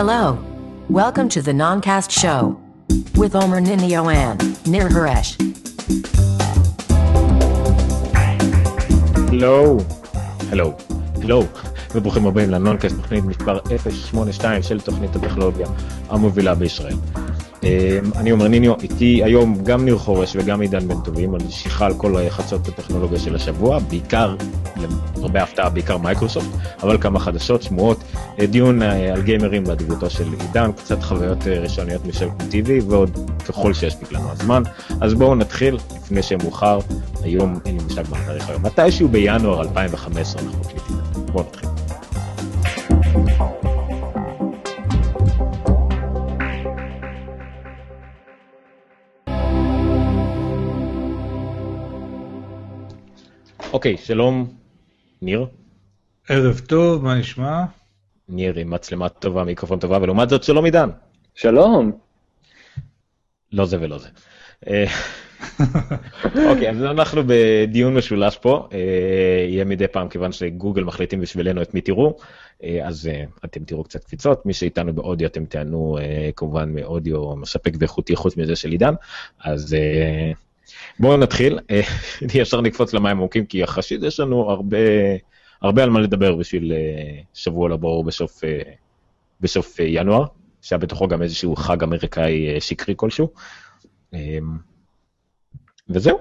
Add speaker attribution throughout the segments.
Speaker 1: Hello. Welcome to the Noncast Show with Omer Ninio and Nir Haresh.
Speaker 2: הלו, הלו, הלו, וברוכים הבאים לנונקאסט, תוכנית מספר 082 של תוכנית הטכנולוגיה המובילה בישראל. אמ, אני אומר ניניו, איתי היום גם ניר חורש וגם עידן בן טובים על שיחה על כל חדשות הטכנולוגיה של השבוע, בעיקר, הרבה הפתעה, בעיקר מייקרוסופט, אבל כמה חדשות, שמועות, אה, דיון אה, על גיימרים באדיבותו של עידן, קצת חוויות אה, ראשוניות משל TV ועוד ככל שיספיק לנו הזמן. אז בואו נתחיל, לפני שמאוחר, היום אין לי מושג מה התאריך היום, מתישהו בינואר 2015 אנחנו מקליטים. בואו נתחיל. אוקיי, שלום, ניר.
Speaker 3: ערב טוב, מה נשמע?
Speaker 2: ניר עם מצלמה טובה, מיקרופון טובה, ולעומת זאת שלום עידן.
Speaker 4: שלום.
Speaker 2: לא זה ולא זה. אה, אוקיי, אז אנחנו בדיון משולש פה, אה, יהיה מדי פעם, כיוון שגוגל מחליטים בשבילנו את מי תראו, אה, אז אתם תראו קצת קפיצות, מי שאיתנו באודיו אתם תענו כמובן מאודיו מספק ואיכותי חוץ מזה של עידן, אז בואו נתחיל, אה, ישר נקפוץ למים עמוקים, כי יחסית יש לנו הרבה, הרבה על מה לדבר בשביל אה, שבוע לבור בסוף, אה, בסוף ינואר, שהיה בתוכו גם איזשהו חג אמריקאי שקרי כלשהו. וזהו.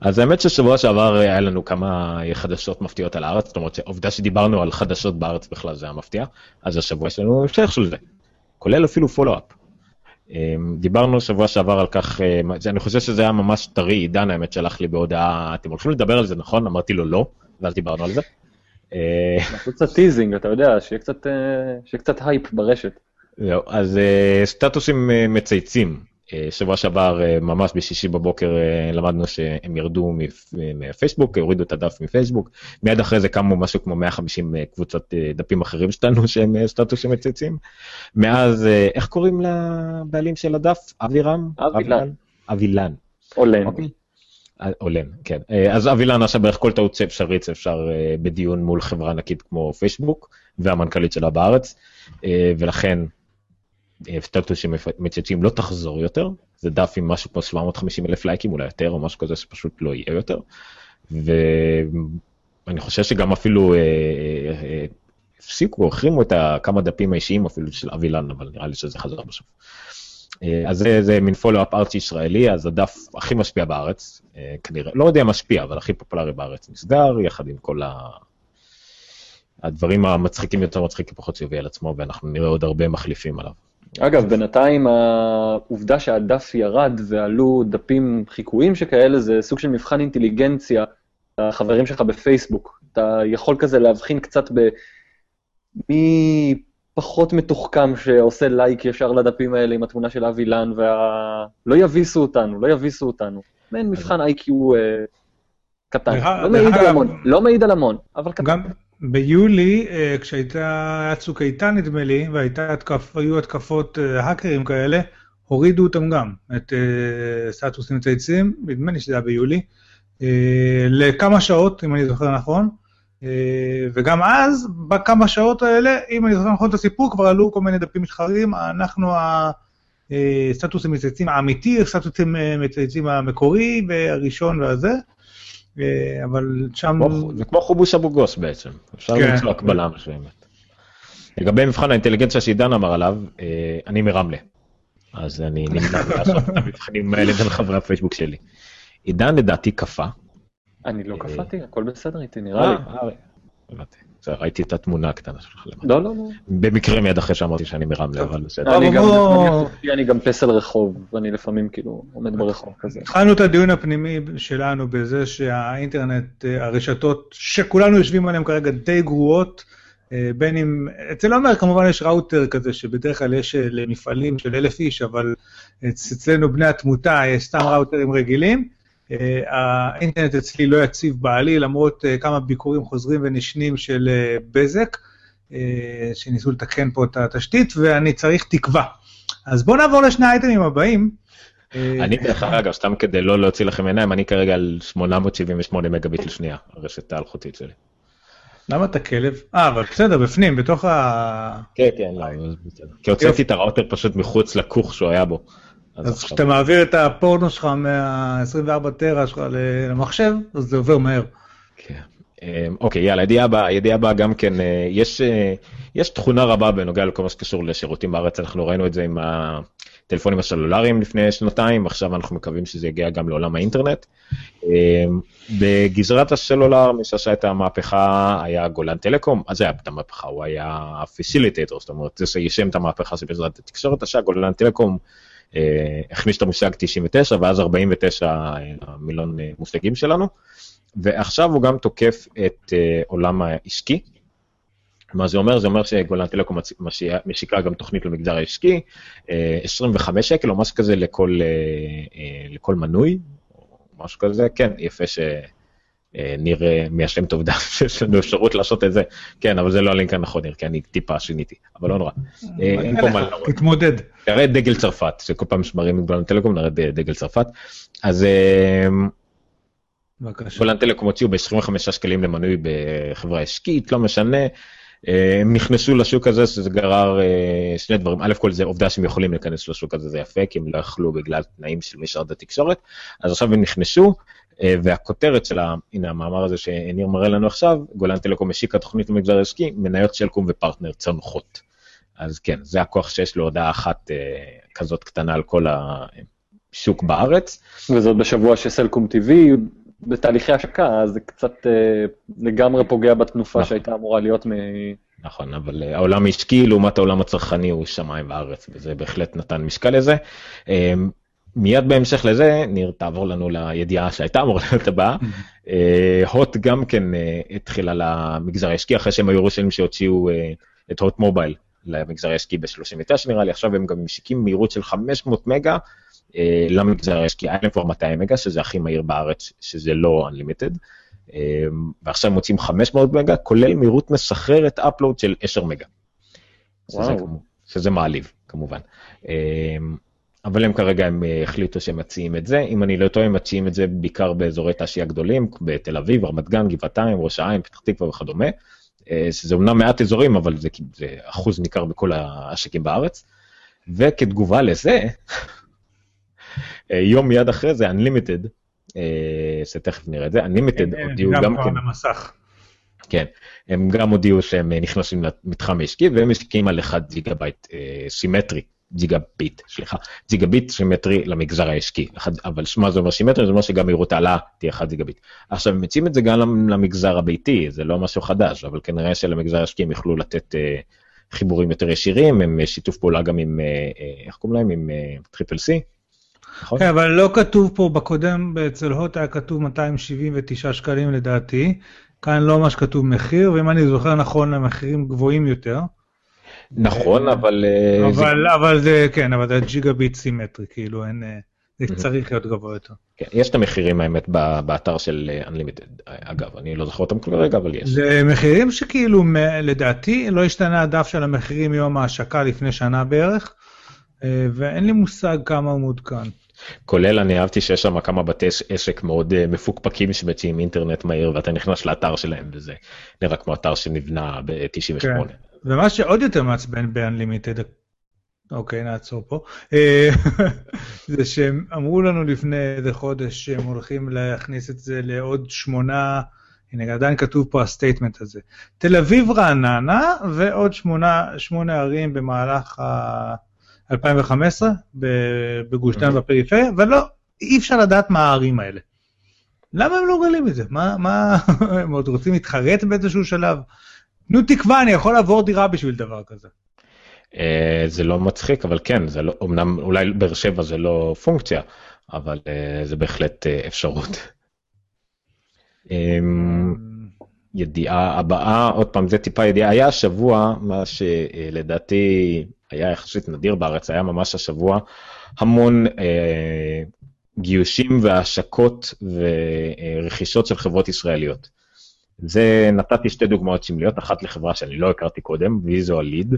Speaker 2: אז האמת ששבוע שעבר היה לנו כמה חדשות מפתיעות על הארץ, זאת אומרת שהעובדה שדיברנו על חדשות בארץ בכלל זה היה מפתיע, אז השבוע יש לנו המשך של זה, כולל אפילו follow-up. אמ, דיברנו שבוע שעבר על כך, אה, אני חושב שזה היה ממש טרי, עידן האמת שלח לי בהודעה, אתם הולכים לדבר על זה נכון? אמרתי לו לא, ואז דיברנו על זה.
Speaker 4: אה, אנחנו קצת teasing, אתה יודע, שיהיה קצת, אה, שיהיה קצת הייפ ברשת.
Speaker 2: זהו, אז סטטוסים מצייצים, אה, שבוע שעבר, אה, ממש בשישי בבוקר, אה, למדנו שהם ירדו מפייסבוק, הורידו את הדף מפייסבוק. מיד אחרי זה קמו משהו כמו 150 קבוצות דפים אחרים שלנו שהם סטטוסים מצייצים. מאז, איך קוראים לבעלים של הדף? אבירם?
Speaker 4: אבילן.
Speaker 2: אבילן.
Speaker 4: אולן. אוקיי.
Speaker 2: אולן, כן. אז אבילן עשה בערך כל טעות שאפשרית אפשר בדיון מול חברה ענקית כמו פייסבוק, והמנכ"לית שלה בארץ, ולכן סטטוס שמצייצים לא תחזור יותר, זה דף עם משהו כמו 750 אלף לייקים, אולי יותר, או משהו כזה שפשוט לא יהיה יותר. ואני חושב שגם אפילו אה, אה, אה, הפסיקו, החרימו את כמה דפים האישיים אפילו של אבילן, אבל נראה לי שזה חזר בסוף. אז זה, זה מין פולו-אפ ארצי ישראלי, אז הדף הכי משפיע בארץ, כנראה, לא יודע משפיע, אבל הכי פופולרי בארץ נסגר, יחד עם כל ה... הדברים המצחיקים יותר מצחיקים פחות שיביא על עצמו, ואנחנו נראה עוד הרבה מחליפים עליו.
Speaker 4: אגב, בינתיים העובדה שהדף ירד ועלו דפים חיקויים שכאלה, זה סוג של מבחן אינטליגנציה לחברים שלך בפייסבוק. אתה יכול כזה להבחין קצת ב... מי פחות מתוחכם שעושה לייק ישר לדפים האלה עם התמונה של אבי לן, וה... לא יביסו אותנו, לא יביסו אותנו. מעין מבחן איי-קיו אה, קטן. לא מעיד על המון, לא מעיד על המון, אבל קטן.
Speaker 3: ביולי, אה, כשהייתה צוק איתן נדמה לי, והיו התקפות אה, האקרים כאלה, הורידו אותם גם, את אה, סטטוסים מצייצים, נדמה לי שזה היה ביולי, לכמה שעות, אם אני זוכר נכון, וגם אז, בכמה שעות האלה, אם אני זוכר נכון את הסיפור, כבר עלו כל מיני דפים מתחרים, אנחנו הסטטוסים מצייצים האמיתי, הסטטוסים מצייצים המקורי, והראשון והזה, אבל שם...
Speaker 2: זה כמו חובוש אבו גוס בעצם, אפשר כן. למצוא הקבלה מסוימת. לגבי מבחן האינטליגנציה שעידן אמר עליו, אה, אני מרמלה. אז אני נמנע מלעשות את המבחנים האלה בין חברי הפייסבוק שלי. עידן לדעתי קפא.
Speaker 4: אני לא אה, קפאתי, הכל בסדר איתי, נראה
Speaker 2: לי. ראיתי את התמונה הקטנה שלך.
Speaker 4: לא, לא, לא.
Speaker 2: במקרה מיד אחרי שאמרתי שאני מרמלה, אבל בסדר.
Speaker 4: אני גם פסל רחוב, ואני לפעמים כאילו עומד ברחוב כזה.
Speaker 3: התחלנו את הדיון הפנימי שלנו בזה שהאינטרנט, אה, הרשתות שכולנו יושבים עליהן כרגע די גרועות, אה, בין אם, אצל עומר כמובן יש ראוטר כזה שבדרך כלל יש אה, למפעלים של אלף איש, אבל אצלנו בני התמותה יש סתם ראוטרים רגילים. אה, האינטרנט אצלי לא יציב בעלי, למרות אה, כמה ביקורים חוזרים ונשנים של אה, בזק, שניסו לתקן פה את התשתית, ואני צריך תקווה. אז בואו נעבור לשני האייטמים הבאים.
Speaker 2: אני דרך אגב, סתם כדי לא להוציא לכם עיניים, אני כרגע על 878 מגביט לשנייה, הרשת האלחוטית שלי.
Speaker 3: למה אתה כלב? אה, אבל בסדר, בפנים, בתוך ה...
Speaker 2: כן, כן, לא, בסדר. כי הוצאתי את הראוטר פשוט מחוץ לכוך שהוא היה בו.
Speaker 3: אז כשאתה מעביר את הפורנו שלך מה-24 טרה שלך למחשב, אז זה עובר מהר.
Speaker 2: כן. אמ, אוקיי, יאללה, ידיעה הבאה, ידיעה הבאה גם כן, אה, יש, אה, יש תכונה רבה בנוגע לכל מה שקשור לשירותים בארץ, אנחנו ראינו את זה עם הטלפונים הסלולריים לפני שנתיים, עכשיו אנחנו מקווים שזה יגיע גם לעולם האינטרנט. אמ, בגזרת הסלולר, מי שעשה את המהפכה היה גולן טלקום, אז זה היה את המהפכה, הוא היה הפסיליטטור, זאת אומרת, זה שיישם את המהפכה של בעזרת התקשורת, השעה גולן טלקום הכניס את המושג 99 ואז 49 אה, המילון אה, מושגים שלנו. ועכשיו הוא גם תוקף את עולם העסקי. מה זה אומר? זה אומר שגולן טלקום משיקה גם תוכנית למגזר העסקי, uh, 25 שקל או משהו כזה לכל, לכל מנוי, או משהו כזה, כן, יפה שניר uh, מיישם את העובדה שיש לנו אפשרות לעשות את זה, כן, אבל זה לא הלינק הנכון, ניר, כי אני טיפה שיניתי, אבל לא נורא. אה, אין פה מה להראות.
Speaker 3: תתמודד.
Speaker 2: נראה דגל צרפת, שכל פעם שמראים גולן טלקום נראה דגל צרפת. אז אה. גולן טלקום הוציאו ב-25 שקלים למנוי בחברה עסקית, לא משנה. אה, הם נכנסו לשוק הזה, שזה גרר אה, שני דברים. א' כל זה עובדה שהם יכולים להיכנס לשוק הזה, זה יפה, כי הם לא יכלו בגלל תנאים של משרד התקשורת. אז עכשיו הם נכנסו, אה, והכותרת של ה... הנה המאמר הזה שניר מראה לנו עכשיו, גולן טלקום השיקה תוכנית למגזר העסקי, מניות שלקום ופרטנר צנחות. אז כן, זה הכוח שיש לו הודעה אחת אה, כזאת קטנה על כל השוק בארץ.
Speaker 4: וזאת בשבוע שסלקום TV בתהליכי השקה, אז זה קצת אה, לגמרי פוגע בתנופה
Speaker 2: נכון.
Speaker 4: שהייתה אמורה להיות מ...
Speaker 2: נכון, אבל אה, העולם העסקי לעומת העולם הצרכני הוא שמיים וארץ, וזה בהחלט נתן משקל לזה. מיד בהמשך לזה, ניר, תעבור לנו לידיעה שהייתה אמורה להיות הבאה. אה, הוט גם כן אה, התחילה למגזר העסקי, אחרי שהם היו ראשונים שהוציאו אה, את הוט מובייל למגזר העסקי ב-39 נראה לי, עכשיו הם גם משיקים מהירות של 500 מגה למגזר העסקי, היה להם כבר 200 מגה, שזה הכי מהיר בארץ, שזה לא Unlimited. ועכשיו הם מוצאים 500 מגה, כולל מהירות מסחררת אפלואוד של 10 מגה. שזה, שזה מעליב, כמובן. אבל הם כרגע הם אה, החליטו שהם מציעים את זה, אם אני לא טועה הם מציעים את זה בעיקר באזורי תעשייה גדולים, בתל אביב, רמת גן, גבעתיים, ראש העין, פתח תקווה וכדומה, אה, שזה אומנם מעט אזורים, אבל זה, זה אחוז ניכר בכל העסקים בארץ. וכתגובה לזה, אה, יום מיד אחרי זה, Unlimited, שתכף נראה את זה, Unlimited הודיעו גם
Speaker 3: כבר
Speaker 2: כן. כן, הם גם הודיעו שהם נכנסים למתחם העסקי והם משקיעים על 1 ג'יגה בייט סימטרי, ג'יגה ביט, סליחה, ג'יגה ביט סימטרי למגזר העסקי, אבל מה זה אומר סימטרי? זה אומר שגם מהירות העלאה תהיה 1 ג'יגה ביט. עכשיו, הם מציעים את זה גם למגזר הביתי, זה לא משהו חדש, אבל כנראה שלמגזר העסקי הם יוכלו לתת אה, חיבורים יותר ישירים, הם אה, שיתוף פעולה גם עם, אה, אה, איך קוראים להם? עם אה, Triple סי, נכון?
Speaker 3: כן, אבל לא כתוב פה, בקודם אצל הוט היה כתוב 279 שקלים לדעתי, כאן לא ממש כתוב מחיר, ואם אני זוכר נכון, המחירים גבוהים יותר.
Speaker 2: נכון, אבל... אה, זה-
Speaker 3: אבל, אבל זה, כן, אבל זה ג'יגה ביט סימטרי, כאילו אין, אה, זה צריך להיות גבוה יותר.
Speaker 2: כן, יש את המחירים האמת באתר של אה, Unlimited, אגב, אני לא זוכר אותם כרגע, אבל יש.
Speaker 3: זה מחירים שכאילו, לדעתי, לא השתנה הדף של המחירים מיום ההשקה לפני שנה בערך, אה, ואין לי מושג כמה הוא מעודכן.
Speaker 2: כולל אני אהבתי שיש שם כמה בתי עסק מאוד אה, מפוקפקים שמציעים אינטרנט מהיר ואתה נכנס לאתר שלהם וזה נראה כמו אתר שנבנה ב-98.
Speaker 3: כן. ומה שעוד יותר מעצבן ב-Unlimited, אוקיי, נעצור פה, אה, זה שהם אמרו לנו לפני איזה חודש שהם הולכים להכניס את זה לעוד שמונה, הנה עדיין כתוב פה ה statement הזה, תל אביב רעננה ועוד שמונה, שמונה ערים במהלך ה... 2015 ב- בגוש דן בפריפריה, ולא, אי אפשר לדעת מה הערים האלה. למה הם לא מגלים את זה? מה, מה, הם עוד רוצים להתחרט באיזשהו שלב? תנו תקווה, אני יכול לעבור דירה בשביל דבר כזה.
Speaker 2: אה, זה לא מצחיק אבל כן זה לא אמנם אולי באר שבע זה לא פונקציה אבל אה, זה בהחלט אה, אפשרות. אמ, ידיעה הבאה עוד פעם זה טיפה ידיעה היה השבוע מה שלדעתי היה יחסית נדיר בארץ היה ממש השבוע המון אה, גיושים והשקות ורכישות של חברות ישראליות. זה נתתי שתי דוגמאות סמליות אחת לחברה שאני לא הכרתי קודם ויזואל ליד.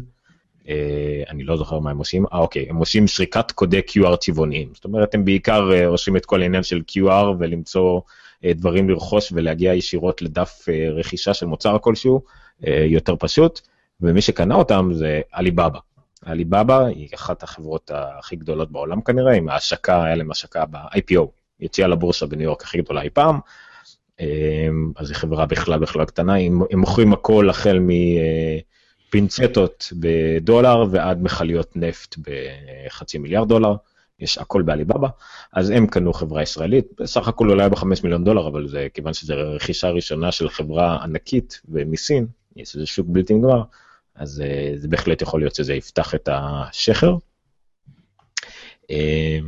Speaker 2: אה, אני לא זוכר מה הם עושים, אה אוקיי, הם עושים שריקת קודי QR צבעוניים, זאת אומרת הם בעיקר אה, עושים את כל העניין של QR ולמצוא אה, דברים לרכוש ולהגיע ישירות לדף אה, רכישה של מוצר כלשהו, אה, יותר פשוט, ומי שקנה אותם זה עליבאבא. עליבאבא היא אחת החברות הכי גדולות בעולם כנראה, עם ההשקה, היה להם השקה ב-IPO, יציאה לבורסה בניו יורק הכי גדולה אי פעם, אז היא חברה בכלל בכלל קטנה, הם, מוכרים הכל החל מפינצטות בדולר ועד מכליות נפט בחצי מיליארד דולר. יש הכל בעליבאבא, אז הם קנו חברה ישראלית, בסך הכל אולי בחמש מיליון דולר, אבל זה כיוון שזו רכישה ראשונה של חברה ענקית ומסין, יש איזה שוק בלתי נגמר, אז אה, זה בהחלט יכול להיות שזה יפתח את השכר.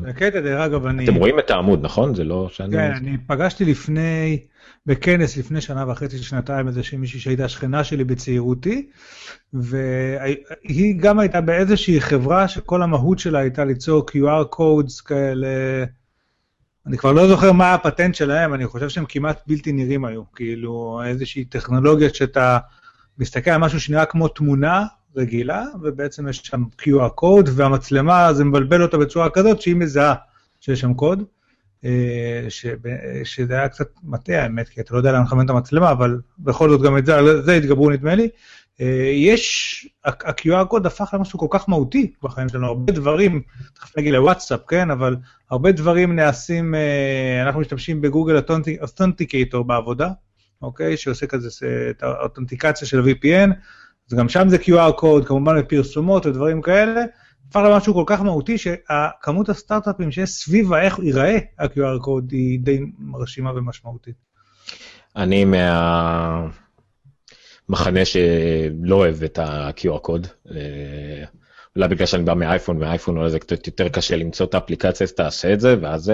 Speaker 3: הקטע, דרך אגב, אני...
Speaker 2: אתם רואים את העמוד, נכון? זה לא שאני...
Speaker 3: כן, אני פגשתי לפני, בכנס לפני שנה וחצי, שנתיים, איזושהי מישהי שהייתה שכנה שלי בצעירותי, והיא גם הייתה באיזושהי חברה שכל המהות שלה הייתה ליצור QR codes כאלה, אני כבר לא זוכר מה הפטנט שלהם, אני חושב שהם כמעט בלתי נראים היו, כאילו איזושהי טכנולוגיה שאתה מסתכל על משהו שנראה כמו תמונה רגילה, ובעצם יש שם QR קוד, והמצלמה, זה מבלבל אותה בצורה כזאת שהיא מזהה שיש שם קוד. אה, שזה היה קצת מטעה האמת, כי אתה לא יודע לאן לכוון את המצלמה, אבל בכל זאת גם את זה, זה התגברו נדמה לי. אה, יש, ה-QR קוד הפך למשהו כל כך מהותי בחיים שלנו, הרבה דברים, תכף נגיד לוואטסאפ, כן, אבל הרבה דברים נעשים, אה, אנחנו משתמשים בגוגל אותנטיקטור בעבודה, אוקיי, שעושה כזה את האותנטיקציה של ה-VPN, אז גם שם זה QR קוד, כמובן בפרסומות ודברים כאלה, הפך למשהו כל כך מהותי שהכמות הסטארט-אפים שיש סביב איך ייראה ה-QR קוד היא די מרשימה ומשמעותית.
Speaker 2: אני מהמחנה שלא אוהב את ה-QR קוד. אה, אולי בגלל שאני בא מאייפון, ואייפון אולי זה קצת יותר קשה למצוא את האפליקציה, אז תעשה את זה, ואז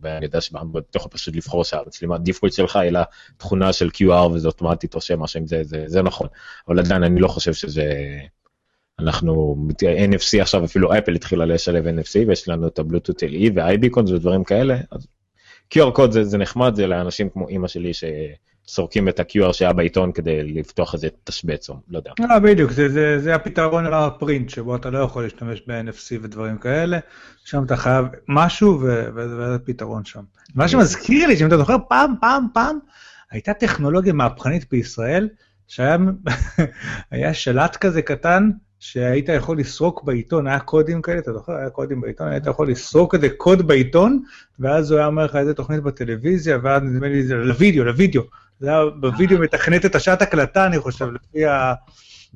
Speaker 2: ואני יודע שאתה יכול פשוט לבחור שהמצלמה דיפולט שלך היא לה תכונה של QR וזה אוטומטית רושם משהו עם זה, זה, זה נכון. אבל עדיין אני לא חושב שזה... אנחנו, NFC עכשיו אפילו אפל התחילה לשלב NFC ויש לנו את הבלוטות LE ו-iBeacons ודברים כאלה, אז QR קוד זה, זה נחמד, זה לאנשים כמו אימא שלי שסורקים את ה-QR שהיה בעיתון כדי לפתוח איזה תשבץ או לא יודע.
Speaker 3: אה, בדיוק, זה, זה, זה הפתרון לפרינט, שבו אתה לא יכול להשתמש ב-NFC ודברים כאלה, שם אתה חייב משהו וזה פתרון שם. מה שמזכיר לי, שאם אתה זוכר, פעם, פעם, פעם, הייתה טכנולוגיה מהפכנית בישראל, שהיה שלט כזה קטן, שהיית יכול לסרוק בעיתון, היה קודים כאלה, אתה זוכר? היה קודים בעיתון, היית יכול לסרוק איזה קוד בעיתון, ואז הוא היה אומר לך איזה תוכנית בטלוויזיה, ואז נדמה לי זה לוידאו, לוידאו. זה היה בווידאו מתכנת את השעת הקלטה, אני חושב, לפי ה...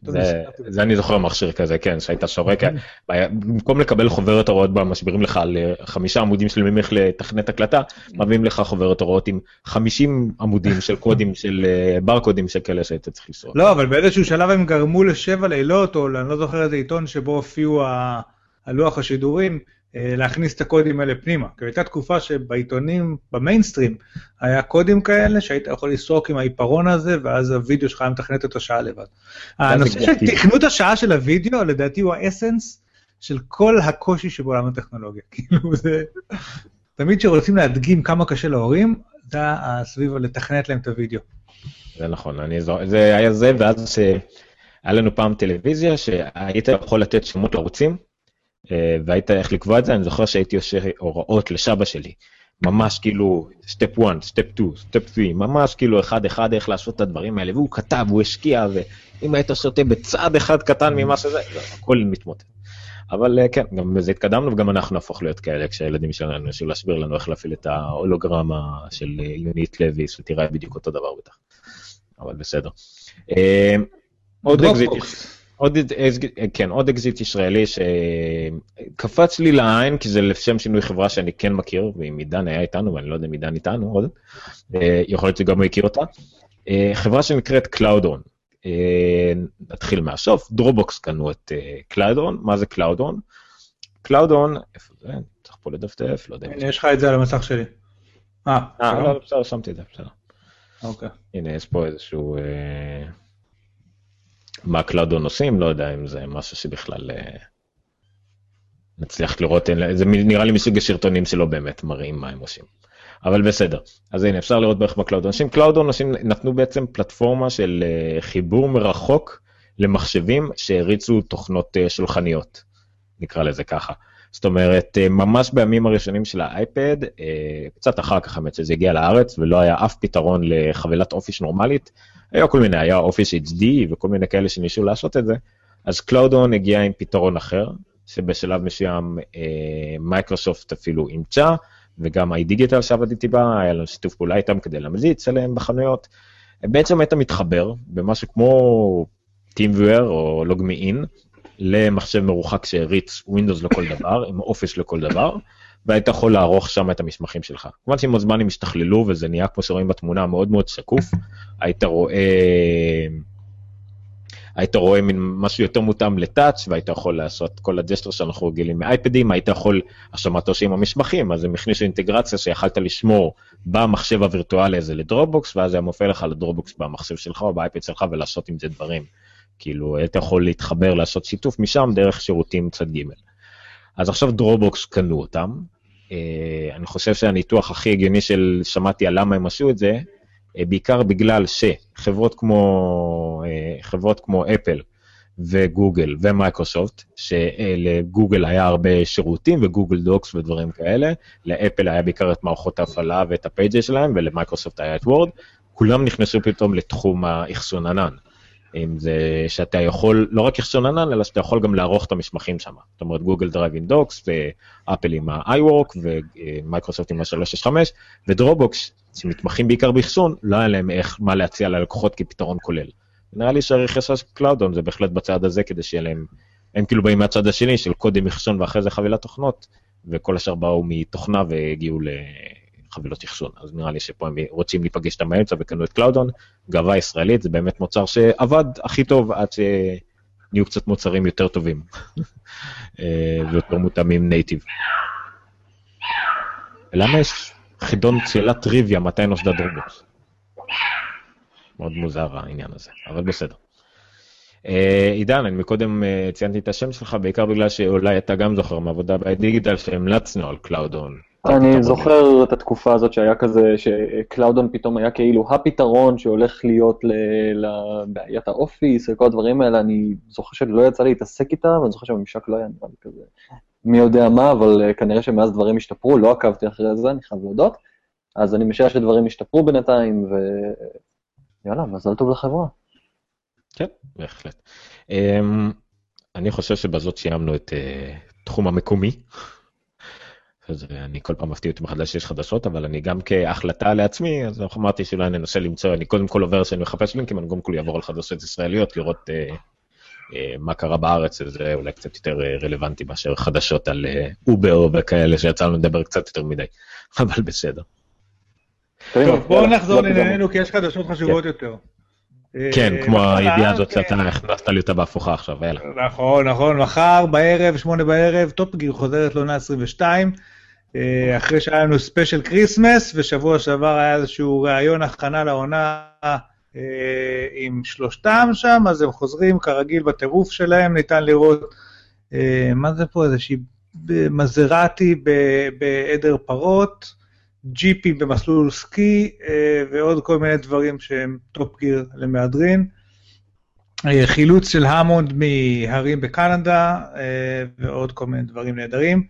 Speaker 2: זה, זה אני זוכר מכשיר כזה, כן, שהיית שורק, במקום לקבל חוברת הוראות בה משבירים לך על אה, חמישה עמודים של איך לתכנת הקלטה, מביאים לך חוברת הוראות עם 50 עמודים של קודים, של אה, ברקודים של כאלה שהיית צריך לסרוק.
Speaker 3: לא, אבל באיזשהו שלב הם גרמו לשבע לילות, או אני לא זוכר איזה עיתון שבו הופיעו הלוח השידורים, להכניס את הקודים האלה פנימה. כי הייתה תקופה שבעיתונים, במיינסטרים, היה קודים כאלה שהיית יכול לסרוק עם העיפרון הזה, ואז הוידאו שלך היה מתכנת את השעה לבד. הנושא של תכנות השעה של הוידאו, לדעתי הוא ה essence של כל הקושי שבעולם הטכנולוגיה. כאילו זה... תמיד כשרוצים להדגים כמה קשה להורים, זה להסביר לתכנת להם את הוידאו.
Speaker 2: זה נכון, אני זו... זה היה זה, ואז היה לנו פעם טלוויזיה שהיית יכול לתת שמות ערוצים, אה, והיית איך לקבוע את זה, אני זוכר שהייתי עושה הוראות לסבא שלי. ממש כאילו, step 1, step 2, step 3, ממש כאילו אחד אחד איך לעשות את הדברים האלה, והוא כתב, הוא השקיע, ואם היית סוטה בצעד אחד קטן ממה שזה, הכל מתמוטט. אבל אה, כן, גם בזה התקדמנו, וגם אנחנו נהפוך להיות כאלה כשהילדים שלנו ינסו להסביר לנו איך להפעיל את ההולוגרמה של אה, יונית לוי, שתראה בדיוק אותו דבר בטח. אבל בסדר. עוד אקזיט. עוד, כן, עוד אקזיט ישראלי שקפץ לי לעין, כי זה לשם שינוי חברה שאני כן מכיר, ואם עידן היה איתנו, ואני לא יודע אם עידן איתנו עוד, אה, יכול להיות שגם הוא הכיר אותה. אה, חברה שנקראת. אה, נתחיל מהסוף, Dropbox קנו את CloudOn, מה זה CloudOn? CloudOn, איפה זה? צריך פה לדפדף, לא יודע.
Speaker 3: יש לך את זה על המסך שלי.
Speaker 2: אה, לא, בסדר, שמתי את זה, בסדר.
Speaker 3: אוקיי.
Speaker 2: הנה, יש פה איזשהו... מה CloudOn עושים, לא יודע אם זה משהו שבכלל אה, נצליח לראות, זה נראה לי מסוג הסרטונים שלא באמת מראים מה הם עושים. אבל בסדר, אז הנה אפשר לראות בערך ב CloudOn. אנשים CloudOn אנשים נתנו בעצם פלטפורמה של אה, חיבור מרחוק למחשבים שהריצו תוכנות אה, שולחניות, נקרא לזה ככה. זאת אומרת, ממש בימים הראשונים של האייפד, קצת אחר כך האמת שזה הגיע לארץ ולא היה אף פתרון לחבילת Office נורמלית, היה כל מיני, היה Office HD וכל מיני כאלה שניסו לעשות את זה, אז CloudOn הגיע עם פתרון אחר, שבשלב מסוים מייקרוסופט אפילו אימצה, וגם iDigital שעבדתי בה, היה לנו שיתוף פעולה איתם כדי להמליץ עליהם בחנויות. בעצם היית מתחבר במשהו כמו TeamViewer או LogMeIn למחשב מרוחק שהריץ Windows לכל דבר, עם Office לכל דבר, והיית יכול לערוך שם את המסמכים שלך. כמובן שעם הזמן הם השתכללו וזה נהיה כמו שרואים בתמונה מאוד מאוד שקוף, היית רואה... היית רואה מין משהו יותר מותאם ל touch והיית יכול לעשות כל ה gestures שאנחנו רגילים מאייפדים, היית יכול, עכשיו מה אתה עושה עם המסמכים, אז הם הכניסו אינטגרציה שיכלת לשמור במחשב הווירטואלי הזה ל Dropbox, ואז היה מופיע לך ל Dropbox במחשב שלך או באייפד שלך ולעשות עם זה דברים. כאילו, היית יכול להתחבר, לעשות שיתוף משם דרך שירותים צד ג'. אז עכשיו Dropbox קנו אותם. אה, אני חושב שהניתוח הכי הגיוני של שמעתי על למה הם עשו את זה, אה, בעיקר בגלל שחברות כמו, אה, חברות כמו אפל וגוגל ומייקרוסופט, שלגוגל היה הרבה שירותים ו Google Docs ודברים כאלה, לאפל היה בעיקר את מערכות ההפעלה ואת ה Pages שלהם ולמייקרוסופט היה את Word, כולם נכנסו פתאום לתחום האחסון ענן. עם זה שאתה יכול, לא רק אחסון ענן, אלא שאתה יכול גם לערוך את המסמכים שם. זאת אומרת, Google Drive and Docs, ואפל עם ה-iWork, ומייקרוסופט עם ה-365, ו Dropbox, שמתמחים בעיקר באחסון, לא היה להם איך, מה להציע ללקוחות כפתרון כולל. נראה לי שהרכישה של CloudOn זה בהחלט בצד הזה, כדי שיהיה להם, הם כאילו באים מהצד השני של קודם אחסון ואחרי זה חבילת תוכנות, וכל השאר באו מתוכנה והגיעו ל... חבילות אחסון, אז נראה לי שפה הם רוצים להיפגש איתם באמצע וקנו את CloudOn, גאווה ישראלית, זה באמת מוצר שעבד הכי טוב עד שנהיו קצת מוצרים יותר טובים אה, ויותר מותאמים native. למה יש חידון שאלת טריוויה מתי נוסדה Dropbox? מאוד מוזר העניין הזה, אבל בסדר. אה, עידן, אני מקודם אה, ציינתי את השם שלך בעיקר בגלל שאולי אתה גם זוכר מעבודה בדיגיטל שהמלצנו על CloudOn.
Speaker 4: אני זוכר את התקופה הזאת שהיה כזה, ש CloudOn פתאום היה כאילו הפתרון שהולך להיות לבעיית ה Office וכל הדברים האלה, אני זוכר שלא יצא להתעסק איתה, ואני זוכר שהממשק לא היה נראה לי כזה מי יודע מה, אבל אה, כנראה שמאז דברים השתפרו, לא עקבתי אחרי זה, אני חייב להודות. אז אני משער שדברים השתפרו בינתיים, ויאללה, מזל טוב לחברה.
Speaker 2: כן, בהחלט. אמ, אני חושב שבזאת סיימנו את אה, תחום המקומי. אז אני כל פעם מפתיע אותי מחדש שיש חדשות, אבל אני גם כהחלטה לעצמי, אז אמרתי שאולי ננסה למצוא, אני קודם כל עובר שאני מחפש לינקים, אני קודם כל אעבור על חדשות ישראליות, לראות אה, אה, מה קרה בארץ, זה אולי קצת יותר אה, רלוונטי מאשר חדשות על אה, אובר וכאלה, שיצא לנו לדבר קצת יותר מדי, אבל בסדר.
Speaker 3: טוב, בואו נחזור לענייננו, כי יש חדשות חשובות יותר.
Speaker 2: כן, כמו הידיעה הזאת שאתה הכנסת לי אותה בהפוכה עכשיו, יאללה.
Speaker 3: נכון, נכון, מחר בערב, שמונה בערב, Top Gear חוזרת לעונה 22. אה, אחרי שהיה לנו special Christmas, ושבוע שעבר היה איזשהו ראיון הכנה לעונה אה, עם שלושתם שם, אז הם חוזרים כרגיל בטירוף שלהם, ניתן לראות, אה, מה זה פה, איזושהי מזרטי בעדר פרות, ג'יפי במסלול סקי, ועוד כל מיני דברים שהם Top Gear למהדרין. חילוץ של המונד מהרים בקנדה, ועוד כל מיני דברים נהדרים.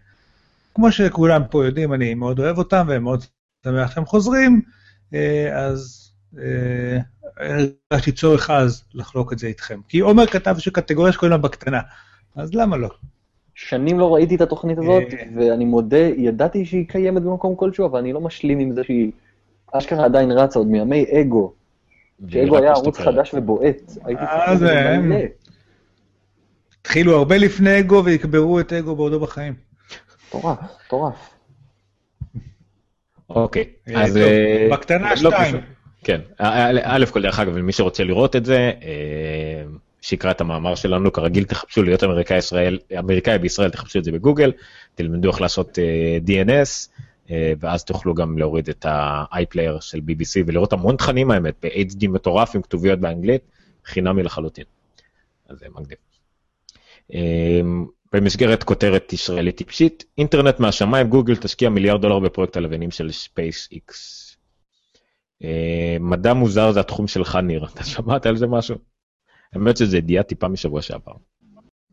Speaker 3: כמו שכולם פה יודעים, אני מאוד אוהב אותם והם מאוד שמח שהם חוזרים, אה, אז אה, הרגשתי צורך אז לחלוק את זה איתכם. כי עומר כתב שקטגוריה שקוראים לה בקטנה, אז למה לא?
Speaker 4: שנים לא ראיתי את התוכנית הזאת, אה. ואני מודה, ידעתי שהיא קיימת במקום כלשהו, אבל אני לא משלים עם זה שהיא אשכרה עדיין רצה עוד מימי אגו. שאגו היה ערוץ חדש ובועט. הייתי צריך
Speaker 3: התחילו הרבה לפני אגו ויקברו את אגו בעודו בחיים.
Speaker 4: מטורף, מטורף.
Speaker 2: אוקיי,
Speaker 3: אה, אז... אה, בקטנה לא שתיים.
Speaker 2: כן, א' כל דרך אגב, מי שרוצה לראות את זה, אה, שיקרא את המאמר שלנו, כרגיל תחפשו להיות אמריקאי ישראל, אמריקאי בישראל, תחפשו את זה בגוגל, תלמדו איך לעשות DNS, ואז תוכלו גם להוריד את ה-iPlayer של BBC ולראות המון תכנים האמת, ב-HD מטורף עם כתוביות באנגלית, חינמי לחלוטין. אז זה מגניב. במסגרת כותרת ישראלית טיפשית, אינטרנט מהשמיים, גוגל תשקיע מיליארד דולר בפרויקט הלווינים של SpaceX. אה, מדע מוזר זה התחום שלך, ניר, אתה שמעת על זה משהו? האמת שזה ידיעה טיפה משבוע שעבר.